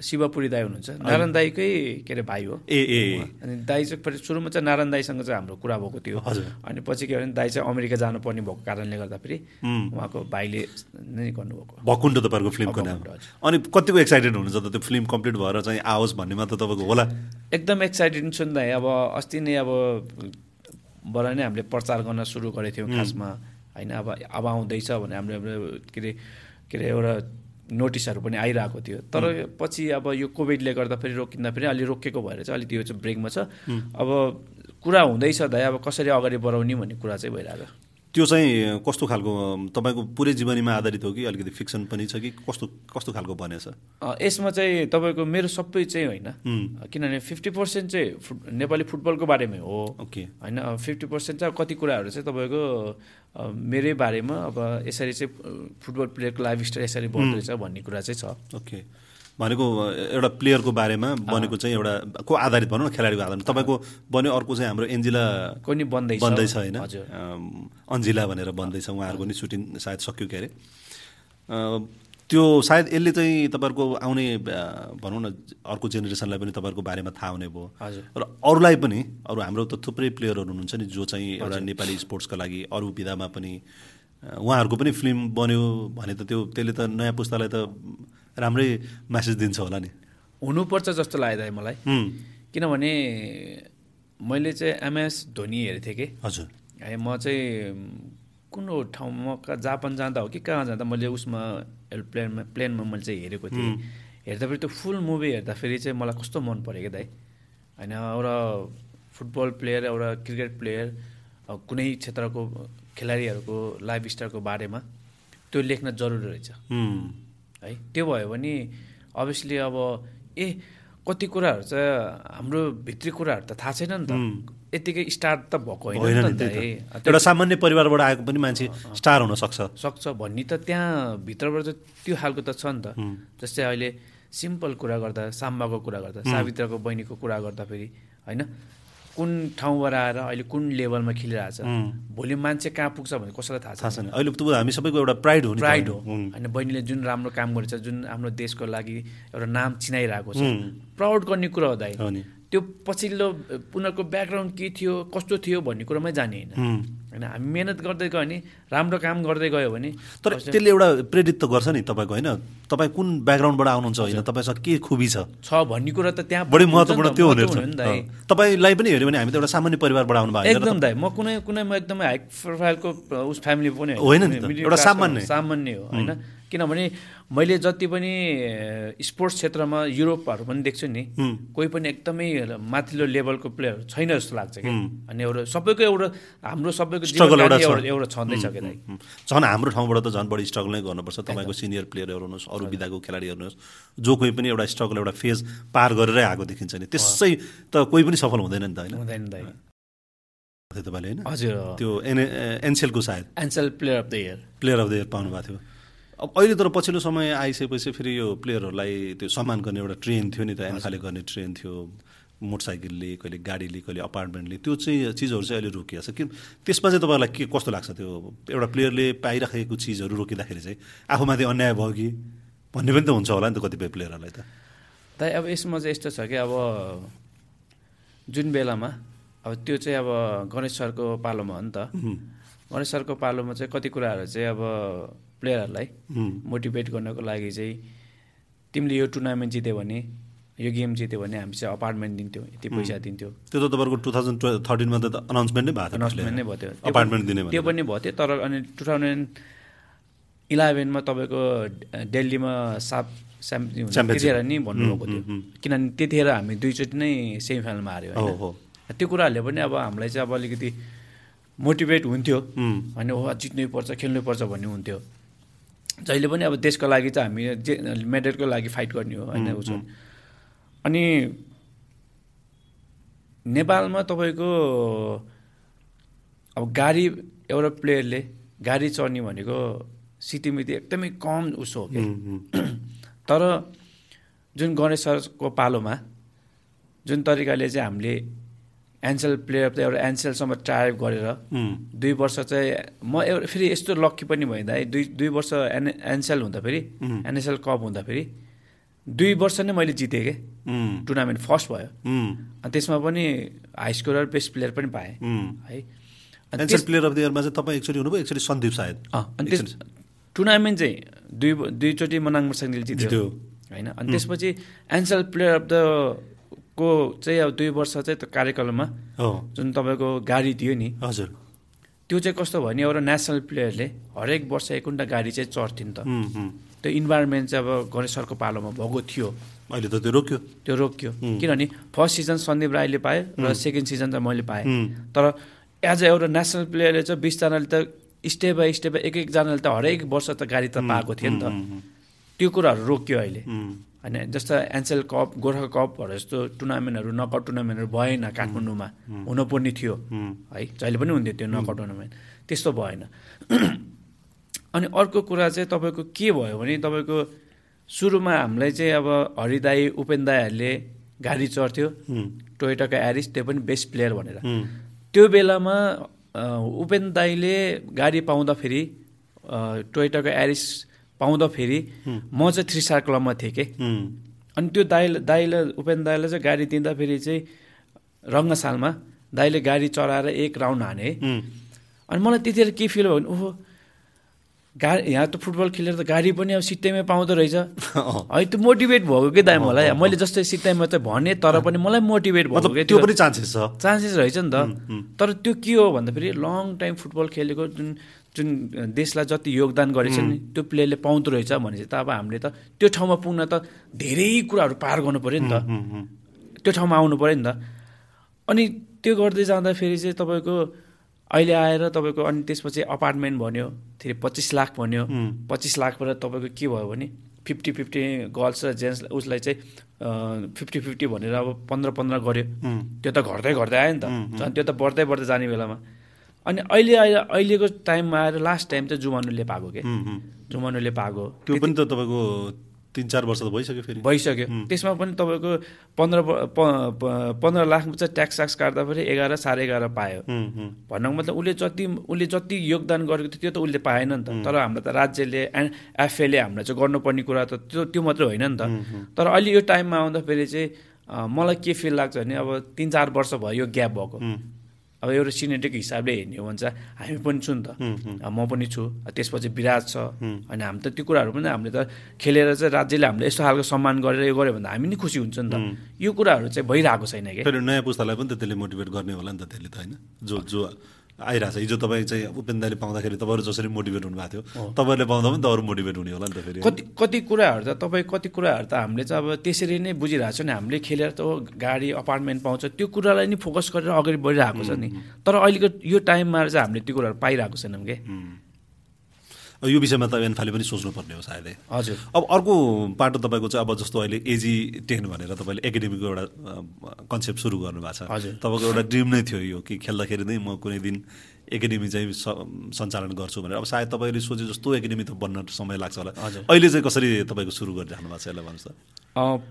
B: शिवपुरी दाई हुनुहुन्छ। नारायण दाईकै के अरे भाइ हो।
A: ए ए।
B: अनि दाई चाहिँ फेरि सुरुमा चाहिँ नारायण दाईसँग चाहिँ हाम्रो कुरा भएको थियो।
A: हजुर।
B: अनि पछि के भने दाई चाहिँ अमेरिका जानुपर्ने भएको कारणले गर्दाखेरि
A: उम्।
B: उहाँको भाइले नै गर्नुभएको।
A: भकुण्ड तपाईँको फिल्मको नाम। अनि कतिको एक्साइटेड हुनुहुन्छ त त्यो फिल्म कम्प्लिट भएर चाहिँ आओस् भन्नेमा त तपाईँको होला?
B: एकदम एक्साइटेड छु नि दाइ अब अस्ति नै अब बाट नै हामीले प्रचार गर्न सुरु गरेको थियौँ खासमा। होइन अब अब आउँदैछ भने हामीले के अरे के अरे एउटा नोटिसहरू पनि आइरहेको थियो। तर पछि अब यो कोभिडले गर्दा फेरि रोकिँदा फेरि अलि रोकिएको भएर चाहिँ अलिक यो चाहिँ ब्रेकमा छ। अब कुरा हुँदैछ दाइ अब कसरी अगाडि बढाउने भन्ने कुरा चाहिँ भइरहेको
A: त्यो चाहिँ कस्तो खालको तपाईँको पुरै जीवनीमा आधारित हो कि अलिकति फिक्सन पनि छ कि कस्तो कस्तो खालको बनेछ?
B: यसमा चाहिँ तपाईँको मेरो सबै चाहिँ होइन। किनभने फिफ्टी पर्सेन्ट चाहिँ फुट नेपाली फुटबलको बारेमै हो।
A: ओके।
B: होइन फिफ्टी पर्सेन्ट चाहिँ कति कुराहरू चाहिँ तपाईँको मेरै बारेमा अब यसरी चाहिँ फुटबल प्लेयरको लाइफ स्टाइल यसरी बढ्दो रहेछ भन्ने कुरा चाहिँ छ।
A: ओके। भनेको एउटा प्लेयरको बारेमा बनेको चाहिँ एउटा को आधारित भनौँ न खेलाडीको आधारमा। तपाईँको बन्यो अर्को चाहिँ हाम्रो एन्जिला
B: कोही नि बन्दैछ?
A: होइन? अन्जिला भनेर बन्दैछ उहाँहरूको नि सुटिङ सायद सक्यो के अरे त्यो सायद यसले चाहिँ तपाईँहरूको आउने भनौँ न अर्को जेनेरेसनलाई पनि तपाईँहरूको बारेमा थाहा हुने भयो। र अरूलाई पनि अरू हाम्रो त थुप्रै प्लेयरहरू हुनुहुन्छ नि जो चाहिँ एउटा नेपाली स्पोर्ट्सका लागि अरू विधामा पनि उहाँहरूको पनि फिल्म बन्यो भने त त्यो त्यसले त नयाँ पुस्तालाई त राम्रै म्यासेज दिन्छ होला नि।
B: हुनुपर्छ जस्तो लाग्यो मलाई। किनभने मैले चाहिँ एमएस धोनी हेर्थेँ कि।
A: हजुर।
B: है म चाहिँ कुन ठाउँमा कहाँ जापान जाँदा हो कि कहाँ जाँदा मैले उसमा एरोप्लेनमा प्लेनमा मैले चाहिँ हेरेको थिएँ। हेर्दाखेरि त्यो फुल मुभी हेर्दाखेरि चाहिँ मलाई कस्तो मन पऱ्यो क्या दाइ। होइन एउटा फुटबल प्लेयर एउटा क्रिकेट प्लेयर कुनै क्षेत्रको खेलाडीहरूको लाइफ स्टाइलको बारेमा त्यो लेख्न जरुरी रहेछ। है। त्यो भयो भने अभियसली अब ए कति कुराहरू चाहिँ हाम्रो भित्री कुराहरू त थाहा छैन नि त। यतिकै स्टार्ट त भएको होइन त
A: त। एउटा सामान्य परिवारबाट आएको पनि मान्छे स्टार हुन सक्छ।
B: सक्छ भन्ने त त्यहाँ भित्रबाट चाहिँ त्यो खालको त छ नि त। जस्तै अहिले सिम्पल कुरा गर्दा साम्बाको कुरा गर्दा सावित्राको बहिनीको कुरा गर्दा फेरि होइन? कुन ठाउँबाट आएर अहिले कुन लेभलमा खेलिरहेछ? भोलि मान्छे कहाँ पुग्छ भने कसैलाई थाहा
A: थाहा
B: छैन।
A: अहिले त हामी सबैको एउटा प्राइड हो
B: प्राइड हो। होइन बहिनीले जुन राम्रो काम गरेछ जुन हाम्रो देशको लागि एउटा नाम चिनाइरहेको छ। प्राउड गर्ने कुरा हो दाइ। त्यो पछिल्लो उनीहरूको ब्याकग्राउन्ड के थियो कस्तो थियो भन्ने कुरोमै जाने होइन। होइन हामी मेहनत गर्दै गयो भने राम्रो काम गर्दै गयो भने
A: तर त्यसले एउटा प्रेरित त गर्छ नि तपाईँको होइन? तपाईँ कुन ब्याकग्राउन्डबाट आउनुहुन्छ होइन? तपाईँसँग के खुबी छ?
B: छ भन्ने कुरा त त्यहाँ
A: बढी महत्त्वपूर्ण त्यो हुने तपाईँलाई पनि हेऱ्यो भने हामी त एउटा सामान्य परिवारबाट आउनु भएको
B: एकदम दाइ म कुनै कुनै म एकदमै हाई प्रोफाइलको उस फ्यामिली पनि
A: होइन। एउटा सामान्य।
B: सामान्य हो होइन? किनभने मैले जति पनि स्पोर्ट्स क्षेत्रमा युरोपहरू पनि देख्छु नि कोही पनि एकदमै माथिल्लो लेभलको प्लेयर छैन जस्तो लाग्छ कि अनि एउटा सबैको एउटा हाम्रो सबैको
A: Struggle एउटा।
B: एउटा छँदैछ
A: हुँ। झन् हाम्रो ठाउँबाट त झन् बढी स्ट्रगल नै गर्नुपर्छ। तपाईँको सिनियर प्लेयर हेर्नुहोस् अरू विधाको खेलाडी हेर्नुहोस् जो कोही पनि एउटा स्ट्रगल एउटा फेज पार गरेरै आएको देखिन्छ नि। त्यसै त कोही पनि सफल हुँदैन नि त होइन।
B: हुँदैन दाइ।
A: थियो तपाईँले होइन?
B: हजुर।
A: त्यो एन एनसेलको सायद।
B: Ncell player of the year.
A: Player of the year पाउनु भएको थियो। अब अहिले तर पछिल्लो समय आइसकेपछि फेरि यो प्लेयरहरूलाई त्यो सम्मान गर्ने एउटा ट्रेन थियो नि त एन्खाले गर्ने ट्रेन थियो मोटरसाइकलले कहिले गाडीले कहिले अपार्टमेन्टले त्यो चाहिँ चिजहरू चाहिँ अहिले रोकिएको छ। कि त्यसमा चाहिँ तपाईँहरूलाई के कस्तो लाग्छ त्यो? एउटा प्लेयरले पाइराखेको चिजहरू रोकिँदाखेरि चाहिँ आफूमाथि अन्याय भयो कि? भन्ने पनि त हुन्छ होला नि त कतिपय प्लेयरहरूलाई त।
B: दाइ अब यसमा चाहिँ यस्तो छ कि अब जुन बेलामा अब त्यो चाहिँ अब गणेश सरको पालोमा हो नि त। गणेश सरको पालोमा चाहिँ कति कुराहरू चाहिँ अब प्लेयरहरूलाई। मोटिभेट गर्नको लागि चाहिँ तिमीले यो टुर्नामेन्ट जित्यो भने यो गेम जित्यो भने हामी चाहिँ अपार्टमेन्ट दिन्थ्यो यति पैसा दिन्थ्यो।
A: त्यो त तपाईँको टु थाउजन्ड थर्टिनमा त अनाउन्समेन्ट नै भएको थियो
B: अनाउन्समेन्ट नै भयो
A: अपार्टमेन्ट दिने
B: त्यो। पनि भयो। थियो तर अनि टु थाउजन्ड इलेभेनमा तपाईँको दिल्लीमा साप। त्यतिखेर नि भन्नुभएको थियो। किनभने त्यतिखेर हामी दुईचोटि नै सेमी फाइनलमा हार्यो त्यो कुराहरूले पनि अब हामीलाई चाहिँ अब अलिकति मोटिभेट हुन्थ्यो। होइन हो जित्नै पर्छ खेल्नै पर्छ भन्ने हुन्थ्यो। जहिले पनि अब देशको लागि चाहिँ हामी जे मेडलको लागि फाइट गर्ने हो होइन उसो। अनि नेपालमा तपाईँको अब गाडी एउटा प्लेयरले गाडी चढ्ने भनेको सिटिमिति एकदमै कम उसो हो कि। तर जुन गणेश सरको पालोमा जुन तरिकाले चाहिँ हामीले एन्सेल प्लेयर त एउटा एन्सेलसम्म ट्राई गरेर
A: हुँ।
B: दुई वर्ष चाहिँ म एउटा फेरि यस्तो लक्की पनि भइँदा दुई दुई वर्ष एन एनसेल हुँदाखेरि एनएसएल कप हुँदाखेरि दुई वर्ष नै मैले जितेँ कि
A: हुँ।
B: टुर्नामेन्ट फर्स्ट भयो
A: हुँ।
B: अनि त्यसमा पनि हाई स्कोर बेस्ट प्लेयर पनि पाएँ
A: हुँ।
B: है
A: एन्सेल प्लेयर अफ द इयरमा चाहिँ तपाईँ एकचोटि हुनुभयो एकचोटि सन्दीप सायद
B: अनि त्यस टुर्नामेन्ट चाहिँ दुई दुईचोटि मनाङ मर्साङले जित्यो
A: जित्यो।
B: होइन अनि त्यसपछि एन्सल प्लेयर अफ द को चाहिँ अब दुई वर्ष चाहिँ त्यो कार्यक्रममा जुन तपाईँको गाडी दियो नि
A: हजुर।
B: त्यो चाहिँ कस्तो भयो भने एउटा नेसनल प्लेयरले हरेक वर्ष एक घन्टा गाडी चाहिँ चढ्थ्यो नि त। त्यो इन्भाइरोमेन्ट चाहिँ अब गणेश सरको पालोमा भएको थियो।
A: अहिले त त्यो रोक्यो।
B: त्यो रोक्यो। किनभने फर्स्ट सिजन सन्दीप राईले पायो र सेकेन्ड सिजन चाहिँ मैले पाएँ। तर एज अ एउटा नेसनल प्लेयरले चाहिँ बिसजनाले त स्टेप बाई स्टेप एक एकजनाले त हरेक वर्ष त गाडी त पाएको थियो नि त त्यो कुराहरू रोक्यो अहिले। होइन जस्तो एनसेल कप गोर्खा कपहरू जस्तो टुर्नामेन्टहरू नकआउट टुर्नामेन्टहरू भएन काठमाडौँमा। हुनुपर्ने थियो। है जहिले पनि हुन्थ्यो त्यो नकआउट टुर्नामेन्ट। त्यस्तो भएन। अनि अर्को कुरा चाहिँ तपाईँको के भयो भने तपाईँको सुरुमा हामीलाई चाहिँ अब हरिदाई उपेन दाईहरूले गाडी चढ्थ्यो टोयोटाको एरिस त्यो पनि बेस्ट प्लेयर भनेर। त्यो बेलामा उपेन दाईले गाडी पाउँदाखेरि टोयोटाको एरिस पाउँदाखेरि म चाहिँ थ्री स्टार क्लबमा थिएँ कि। अनि त्यो दाइ दाइले उपेन दाइले चाहिँ गाडी दिँदाखेरि चाहिँ रङ्गसालमा दाइले गाडी चढाएर एक राउन्ड हाने। अनि मलाई त्यतिखेर के फिल भयो भने ओहो गाडी यहाँ त फुटबल खेलेर त गाडी पनि अब सित्तैमै पाउँदो रहेछ। है त्यो मोटिभेट भएको कि दाइ मलाई? मैले जस्तै सित्तैमा चाहिँ भने तर पनि मलाई मोटिभेट भएको
A: त्यो पनि चान्सेस छ।
B: चान्सेस रहेछ नि त। तर त्यो के हो भन्दाखेरि लङ टाइम फुटबल खेलेको जुन जुन देशलाई जति योगदान गरेछ नि त्यो प्लेयरले पाउँदो रहेछ भनेपछि त अब हामीले त त्यो ठाउँमा पुग्न त धेरै कुराहरू पार गर्नु पऱ्यो नि त। त्यो ठाउँमा आउनु पऱ्यो नि त। अनि त्यो गर्दै जाँदाखेरि चाहिँ तपाईँको अहिले आएर तपाईँको अनि त्यसपछि अपार्टमेन्ट भन्यो फेरि पच्चिस लाख भन्यो। पच्चिस लाखबाट तपाईँको के भयो भने फिफ्टी फिफ्टी गर्ल्स र जेन्ट्स उसलाई चाहिँ फिफ्टी फिफ्टी भनेर अब पन्ध्र पन्ध्र गऱ्यो त्यो त घट्दै घट्दै आयो नि त। झन् त्यो त बढ्दै बढ्दै जाने बेलामा। अनि अहिले अहिले अहिलेको टाइममा आएर लास्ट टाइम चाहिँ जुमानुले पाएको के। जुमानुले पाएको
A: त्यो पनि त तपाईँको तिन चार वर्ष त भइसक्यो फेरि।
B: भइसक्यो। त्यसमा पनि तपाईँको पन्ध्र पन्ध्र लाखमा चाहिँ ट्याक्स ट्याक्स काट्दाखेरि एघार साढे एघार पायो। भन्नुको मतलब उसले जति उसले जति योगदान गरेको थियो त्यो त उसले पाएन नि त। तर हाम्रो त राज्यले एन्ड एफएले हामीलाई चाहिँ गर्नुपर्ने कुरा त त्यो त्यो मात्रै होइन नि त। तर अहिले यो टाइममा आउँदाखेरि चाहिँ मलाई के फिल लाग्छ भने अब तिन चार वर्ष भयो यो ग्याप भएको। अब एउटा सिनेटिक हिसाबले हेर्ने हो भने चाहिँ हामी पनि छु नि त। म पनि छु त्यसपछि विराट छ। अनि हामी त त्यो कुराहरू पनि हामीले त खेलेर चाहिँ राज्यले हामीले यस्तो खालको सम्मान गरेर यो गऱ्यो भने हामी नि खुसी हुन्छ नि त। यो कुराहरू चाहिँ भइरहेको छैन कि?
A: नयाँ पुस्तालाई पनि त त्यसले मोटिभेट गर्ने होला नि त त्यसले त होइन। जो जो आइरहेछ। हिजो तपाईँ चाहिँ उपेन्द्र दाइले पाउँदाखेरि तपाईँहरू जसरी मोटिभेट हुनुभएको थियो तपाईँहरूले पाउँदा पनि त अरू मोटिभेट हुने होला नि त फेरि।
B: कति कति कुराहरू त तपाईँ कति कुराहरू त हामीले चाहिँ अब त्यसरी नै बुझिरहेको छ नि। हामीले खेलेर त गाडी अपार्टमेन्ट पाउँछ त्यो कुरालाई नि फोकस गरेर अगाडि बढिरहेको छ नि। तर अहिलेको यो टाइममा चाहिँ हामीले त्यो कुराहरू पाइरहेको छैनौँ कि?
A: यो विषयमा त एनफाले पनि सोच्नुपर्ने हो सायदै।
B: हजुर।
A: अब अर्को पाटो तपाईँको चाहिँ अब जस्तो अहिले एजी टेन भनेर तपाईँले एकाडेमीको एउटा कन्सेप्ट सुरु गर्नुभएको छ।
B: हजुर।
A: तपाईँको एउटा ड्रिम नै थियो यो कि खेल्दाखेरि नै म कुनै दिन एकाडेमी चाहिँ सञ्चालन गर्छु भनेर। अब सायद तपाईँले सोचे जस्तो एकाडेमी त बन्न समय लाग्छ होला।
B: हजुर।
A: अहिले चाहिँ कसरी तपाईँको सुरु गरिराख्नु भएको छ यसलाई भन्नुहोस् त।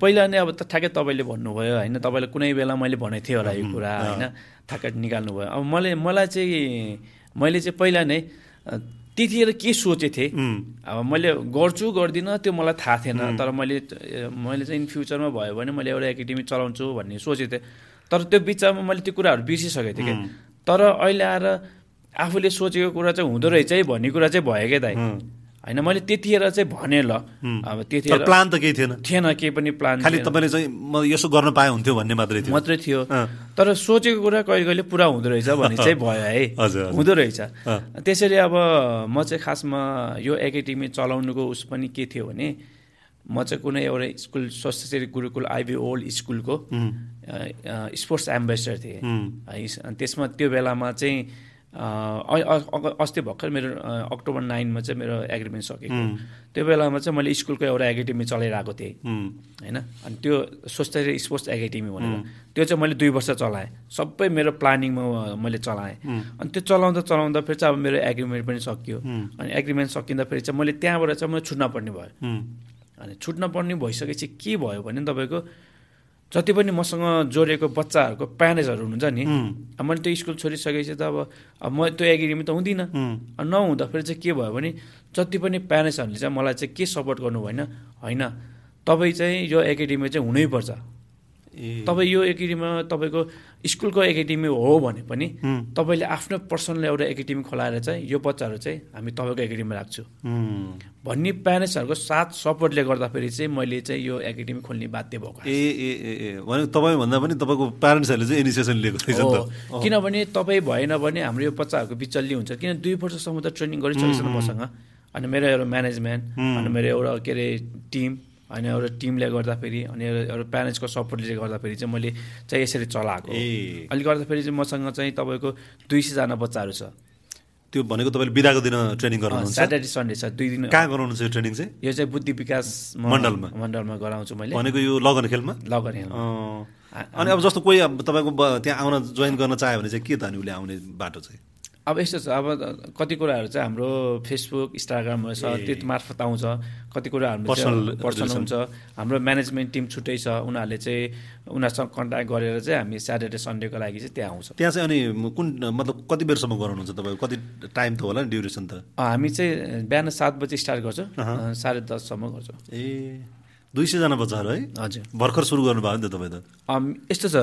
B: पहिला नै अब त ठ्याक्कै तपाईँले भन्नुभयो होइन? तपाईँलाई कुनै बेला मैले भनेको थिएँ होला यो कुरा होइन? ठ्याक्कै निकाल्नुभयो। अब मैले मलाई चाहिँ मैले चाहिँ पहिला नै त्यतिखेर के सोचेको थिएँ? अब मैले गर्छु गर्दिनँ त्यो मलाई थाहा थिएन। तर मैले मैले चाहिँ इन फ्युचरमा भयो भने मैले एउटा एकाडेमी चलाउँछु भन्ने सोचेको थिएँ। तर त्यो बिचमा मैले त्यो कुराहरू बिर्सिसकेको थिएँ कि। तर अहिले आएर आफूले सोचेको कुरा चाहिँ हुँदो रहेछ है भन्ने कुरा चाहिँ भयो क्या दाइ होइन मैले त्यतिखेर चाहिँ भने ल। अब
A: तर
B: त्यतिखेर
A: प्लान त केही थिएन।
B: थिएन केही पनि प्लान
A: खालि। तपाईँले चाहिँ म यसो गर्न पाए हुन्थ्यो भन्ने मात्रै थियो।
B: मात्रै थियो। तर सोचेको कुरा कहिले कहिले पुरा हुँदो रहेछ भन्ने चाहिँ भयो है। हुँदो रहेछ। त्यसरी अब म चाहिँ खासमा यो एकाडेमी चलाउनुको उस पनि के थियो भने म चाहिँ कुनै एउटा school Swastha Gurukul IB old स्कुलको स्पोर्ट्स एम्बेसडर थिएँ। है, त्यसमा त्यो बेलामा चाहिँ अस्ति भर्खर मेरो अक्टोबर नाइनमा चाहिँ मेरो एग्रिमेन्ट सकेको। त्यो बेलामा चाहिँ मैले स्कुलको एउटा एकाडेमी चलाइरहेको थिएँ। होइन? अनि त्यो स्वस्थ स्पोर्ट्स एकाडेमी भनेर। त्यो चाहिँ मैले दुई वर्ष चलाएँ। सबै मेरो प्लानिङमा मैले चलाएँ। अनि त्यो चलाउँदा चलाउँदा फेरि चाहिँ अब मेरो एग्रिमेन्ट पनि सकियो। अनि एग्रिमेन्ट सकिँदा फेरि चाहिँ मैले त्यहाँबाट चाहिँ मैले छुट्न पर्ने भयो। अनि छुट्न पर्ने भइसकेपछि के भयो भने तपाईँको जति पनि मसँग जोडिएको बच्चाहरूको प्यारेन्ट्सहरू हुनुहुन्छ नि अब मैले त्यो स्कुल छोडिसकेपछि त अब म त्यो एग्रिमेन्ट त हुँदिनँ। नहुँदाखेरि चाहिँ के भयो भने जति पनि प्यारेन्ट्सहरूले चाहिँ मलाई चाहिँ के सपोर्ट गर्नु भएन होइन तपाईँ चाहिँ यो एकाडेमी चाहिँ हुनैपर्छ। तपाईँ यो एकाडेमीमा तपाईँको स्कुलको एकाडेमी हो भने पनि तपाईँले आफ्नो पर्सनल एउटा एकाडेमी खोलाएर चाहिँ यो बच्चाहरू चाहिँ हामी तपाईँको एकाडेमीमा राख्छु। भन्ने प्यारेन्ट्सहरूको साथ सपोर्टले गर्दाखेरि चाहिँ मैले चाहिँ यो एकाडेमी खोल्ने बाध्य भएको
A: ए ए ए ए। भने तपाईँ भन्दा पनि तपाईँको प्यारेन्ट्सहरूले चाहिँ इनिसिएसन लिएको रहेछ।
B: किनभने तपाईँ भएन भने हाम्रो यो बच्चाहरूको बिचल्ली हुन्छ। किन दुई वर्षसम्म त ट्रेनिङ गरिसकेको छ मसँग अनि मेरो एउटा म्यानेजमेन्ट अनि मेरो एउटा के अरे टिम। अनि एउटा टिमले गर्दाखेरि अनि एउटा प्यारेन्ट्सको सपोर्टले गर्दाखेरि चाहिँ मैले चाहिँ यसरी चलाएको अहिले गर्दाखेरि चाहिँ मसँग चाहिँ तपाईँको दुई सयजना बच्चाहरू छ।
A: त्यो भनेको तपाईँले बिदाको दिन ट्रेनिङ गराउनुहुन्छ?
B: स्याटरडे सन्डे छ। दुई दिन
A: कहाँ गराउनुहुन्छ यो ट्रेनिङ चाहिँ?
B: यो चाहिँ बुद्धि विकास
A: मण्डलमा?
B: मण्डलमा गराउँछु मैले।
A: भनेको यो लगन खेलमा?
B: लगन
A: अँ, अनि अब जस्तो कोही अब तपाईँको त्यहाँ आउन जोइन गर्न चाह्यो भने चाहिँ के त अनि उसले आउने बाटो चाहिँ?
B: अब यस्तो छ अब कति कुराहरू चाहिँ हाम्रो फेसबुक इन्स्टाग्रामहरू छ त्यो मार्फत आउँछ। कति कुरा हाम्रो
A: Personal
B: पर्सनल हुन्छ। हाम्रो म्यानेजमेन्ट टिम छुट्टै छ उनीहरूले चाहिँ उनीहरूसँग कन्ट्याक्ट गरेर चाहिँ हामी स्याटरडे सन्डेको लागि चाहिँ त्यहाँ आउँछ।
A: त्यहाँ चाहिँ अनि कुन मतलब कति बेरसम्म गराउनुहुन्छ तपाईँको कति टाइम त होला नि ड्युरेसन त?
B: हामी चाहिँ बिहान सात बजी स्टार्ट गर्छौँ साढे दससम्म गर्छौँ।
A: ए दुई सयजना बच्चाहरू है?
B: हजुर।
A: भर्खर सुरु गर्नुभयो नि त तपाईँ त?
B: यस्तो छ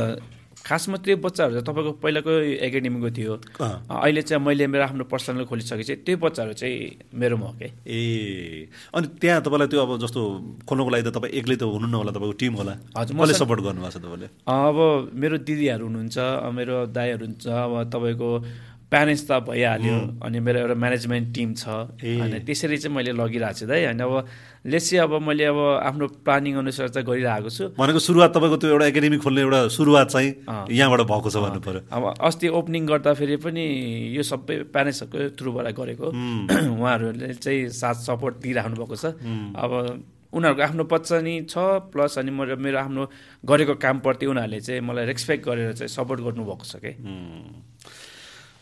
B: खासमा त्यो बच्चाहरू चाहिँ तपाईँको पहिलाको एकाडेमीको थियो। अहिले चाहिँ मैले मेरो आफ्नो पर्सनल खोलिसकेपछि त्यो बच्चाहरू चाहिँ मेरोमा हो क्या
A: ए अनि त्यहाँ तपाईँलाई त्यो अब जस्तो खोल्नुको लागि त तपाईँ एक्लै त हुनुहुन्न होला तपाईँको टिम होला।
B: हजुर, मसँग-
A: सपोर्ट गर्नुभएको छ तपाईँले?
B: अब मेरो दिदीहरू हुनुहुन्छ मेरो दाईहरू हुन्छ अब तपाईँको प्यारेन्ट्स त भइहाल्यो अनि मेरो एउटा म्यानेजमेन्ट टिम छ। अनि त्यसरी चाहिँ मैले लगिरहेको छु दाइ अनि अब लेट्सी अब मैले अब आफ्नो प्लानिङ अनुसार चाहिँ गरिरहेको छु।
A: भनेको सुरुवात तपाईँको त्यो एउटा एकाडेमी खोल्ने एउटा सुरुवात चाहिँ। यहाँबाट भएको छ भन्नु पर्यो
B: अब अस्ति ओपनिङ गर्दाखेरि पनि यो सबै प्यारेन्ट्सहरूको थ्रुबाट गरेको। उहाँहरूले चाहिँ साथ सपोर्ट दिइराख्नु भएको छ। अब उनीहरूको आफ्नो बच्चा नि छ प्लस अनि मेरो मेरो आफ्नो गरेको कामप्रति उनीहरूले चाहिँ मलाई रेस्पेक्ट गरेर चाहिँ सपोर्ट गर्नुभएको छ कि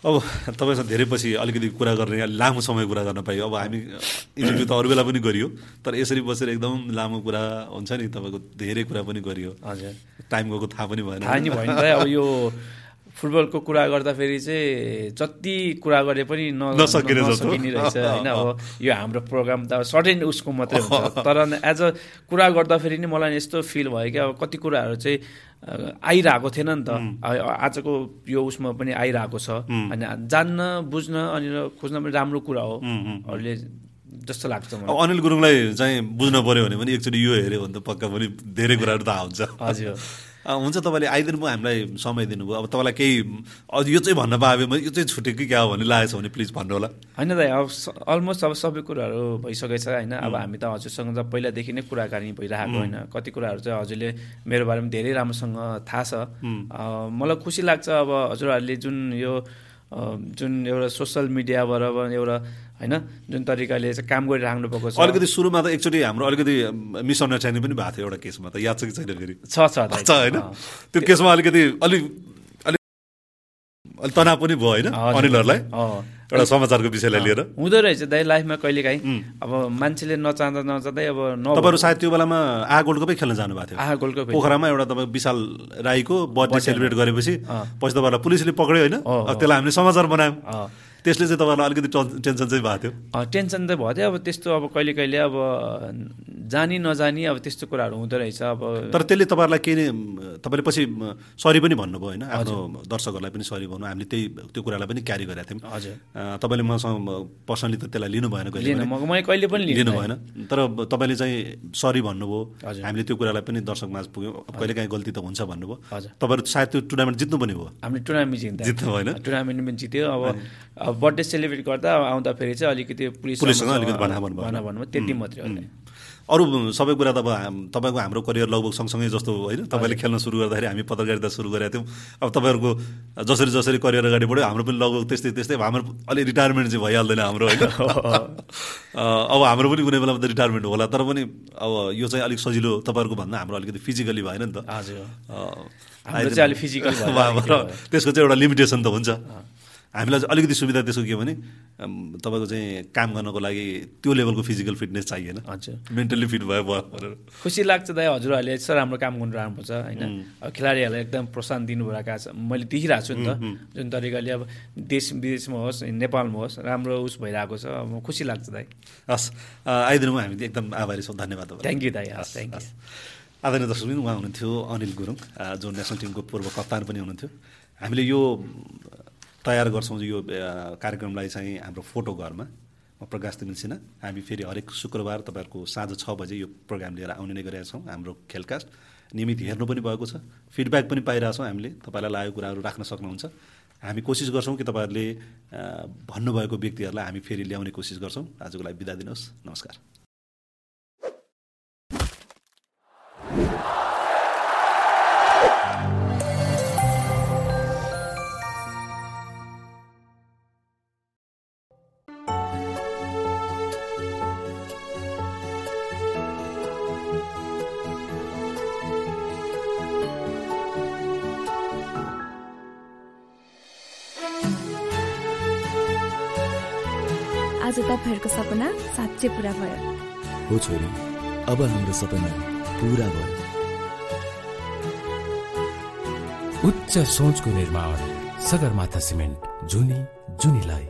A: अब तपाईँसँग धेरै पछि अलिकति कुरा गर्ने लामो समय कुरा गर्न पाइयो अब हामी इन्टरभ्यू त अरू बेला पनि गरियो तर यसरी बसेर एकदम लामो कुरा हुन्छ नि तपाईँको धेरै कुरा पनि गरियो।
B: हजुर।
A: टाइम गएको थाहा पनि भएन।
B: थाहा नि अब यो फुटबलको कुरा गर्दाखेरि चाहिँ जति कुरा गरे पनि
A: नसकिने
B: रहेछ होइन? अब यो हाम्रो प्रोग्राम त सर्टेन उसको मात्रै हुन्छ। तर एज अ कुरा गर्दाखेरि नि मलाई यस्तो फिल भयो कि अब कति कुराहरू चाहिँ आइरहेको थिएन नि त। आजको यो उसमा पनि आइरहेको छ। अनि जान्न बुझ्न अनि खोज्न पनि राम्रो कुरा हो। अरूले जस्तो लाग्छ
A: अनिल गुरुङलाई चाहिँ बुझ्न पऱ्यो भने पनि एकचोटि यो हेऱ्यो भने त पक्का पनि धेरै कुराहरू थाहा हुन्छ।
B: हजुर।
A: हुन्छ तपाईँले आइदिनु भयो हामीलाई समय दिनुभयो। अब तपाईँलाई केही अझ यो चाहिँ भन्न पाए म यो चाहिँ छुट्यो कि क्या हो भन्ने लागेको छ भने प्लिज भन्नु होला।
B: होइन दाइ अब अलमोस्ट अब सबै कुराहरू भइसकेछ होइन? अब हामी त हजुरसँग त पहिलादेखि नै कुराकानी भइरहेको होइन। कति कुराहरू चाहिँ हजुरले मेरो बारेमा धेरै राम्रोसँग थाहा छ। मलाई खुसी लाग्छ अब हजुरहरूले जुन यो जुन एउटा सोसियल मिडियाबाट एउटा होइन? जुन तरिकाले चाहिँ काम गरिराख्नु भएको छ।
A: अलिकति सुरुमा त एकचोटि हाम्रो अलिकति मिसअन्डरस्ट्यान्डिङ पनि भएको थियो एउटा केसमा त। याद छ कि छैन फेरि?
B: छ छ
A: होइन। त्यो केसमा अलिकति अलिक अलिक अलिक तनाव पनि भयो होइन। अनिलहरूलाई। एउटा समाचारको विषयलाई लिएर।
B: हुँदो रहेछ दाइ लाइफमा कहिलेकाहीँ अब मान्छेले नचाहँदा नचाहँदै अब न
A: तपाईँहरू सायद त्यो बेलामा आ गोल्ड कपै खेल्न जानुभएको थियो।
B: आहा गोलको
A: पोखरामा एउटा तपाईँ विशाल राईको बर्थडे सेलिब्रेट गरेपछि। पछि तपाईँहरूलाई पुलिसले पक्रियो होइन? त्यसलाई हामीले समाचार बनायौँ। त्यसले चाहिँ तपाईँहरूलाई अलिकति टन- टेन्सन चाहिँ भएको थियो?
B: टेन्सन त भयो। थियो अब त्यस्तो अब कहिले कहिले अब जानी नजानी अब त्यस्तो कुराहरू हुँदो रहेछ। अब
A: तर त्यसले तपाईँहरूलाई केही नै तपाईँले पछि सरी पनि भन्नुभयो होइन? आफ्नो दर्शकहरूलाई पनि सरी भन्नु। हामीले त्यही त्यो कुरालाई पनि क्यारी गरेका थियौँ।
B: हजुर।
A: तपाईँले मसँग पर्सनली त त्यसलाई लिनु भएन कहिले
B: कहिले पनि लिनु
A: भएन। तर तपाईँले चाहिँ सरी भन्नुभयो। हामीले त्यो कुरालाई पनि दर्शक माझ पुग्यौँ। कहिले काहीँ गल्ती त हुन्छ भन्नुभयो। तपाईँहरू सायद त्यो टुर्नामेन्ट जित्नु पनि भयो।
B: हामीले टुर्नामेन्ट
A: जित्नु भएन।
B: टुर्नामेन्ट पनि जित्यो। अब अब बर्थडे सेलिब्रेट गर्दा आउँदाखेरि चाहिँ अलिकति पुलिस
A: पुलिससँग अलिकति
B: भन्नुभयो त्यति मात्रै हो
A: अरू सबै कुरा त अब तपाईँको हाम्रो करियर लगभग सँगसँगै जस्तो होइन। तपाईँले खेल्न सुरु गर्दाखेरि हामी पत्रकारिता सुरु गरेका थियौँ। अब तपाईँहरूको जसरी जसरी करियर अगाडि बढ्यो हाम्रो पनि लगभग त्यस्तै त्यस्तै अब हाम्रो अलि रिटायरमेन्ट चाहिँ भइहाल्दैन हाम्रो होइन। अब हाम्रो पनि कुनै बेलामा त रिटायरमेन्ट होला तर पनि अब यो चाहिँ अलिक सजिलो तपाईँहरूको भन्दा हाम्रो अलिकति फिजिकली भएन नि त।
B: हजुर। अलिक।
A: त्यसको चाहिँ एउटा लिमिटेसन त हुन्छ। हामीलाई चाहिँ अलिकति सुविधा त्यसको के भने तपाईँको चाहिँ काम गर्नको लागि त्यो लेभलको फिजिकल फिटनेस चाहिएन।
B: हजुर।
A: मेन्टल्ली फिट भयो भयो। भनेर
B: खुसी लाग्छ दाइ हजुरहरूले यस्तो राम्रो काम गर्नु राम्रो छ होइन अब खेलाडीहरूलाई एकदम प्रोत्साहन दिनुभएको छ। मैले देखिरहेको छु नि त जुन तरिकाले अब देश विदेशमा होस् नेपालमा होस् राम्रो उस भइरहेको छ। अब खुसी लाग्छ दाइ।
A: हस् अ, आइदिनु भयो हामी एकदम आभारी छौँ। धन्यवाद
B: थ्याङ्क यू दाइ। हस् थ्याङ्क यू
A: आदरणीय दर्शक बिन उहाँ हुनुहुन्थ्यो अनिल गुरुङ जो नेसनल टिमको पूर्व कप्तान पनि हुनुहुन्थ्यो। हामीले यो तयार गर्छौँ यो कार्यक्रमलाई चाहिँ हाम्रो फोटो घरमा। म प्रकाश तिमिल सिन्हा। हामी फेरि हरेक शुक्रबार तपाईँहरूको साँझ छ बजे यो प्रोग्राम लिएर आउने नै गरेका छौँ हाम्रो खेलकास्ट। नियमित हेर्नु पनि भएको छ। फिडब्याक पनि पाइरहेछौँ हामीले। तपाईँलाई लागेको कुराहरू राख्न सक्नुहुन्छ। हामी कोसिस गर्छौँ कि तपाईँहरूले भन्नुभएको व्यक्तिहरूलाई हामी फेरि ल्याउने कोसिस गर्छौँ। आजको लागि बिदा दिनुहोस्। नमस्कार।
C: तपाईँहरूको सपना साँच्चै पुरा भयो।
D: हो छोरी अब हाम्रो सपना पुरा भयो।
E: उच्च सोचको निर्माण सगरमाथा सिमेन्ट जुनी जुनीलाई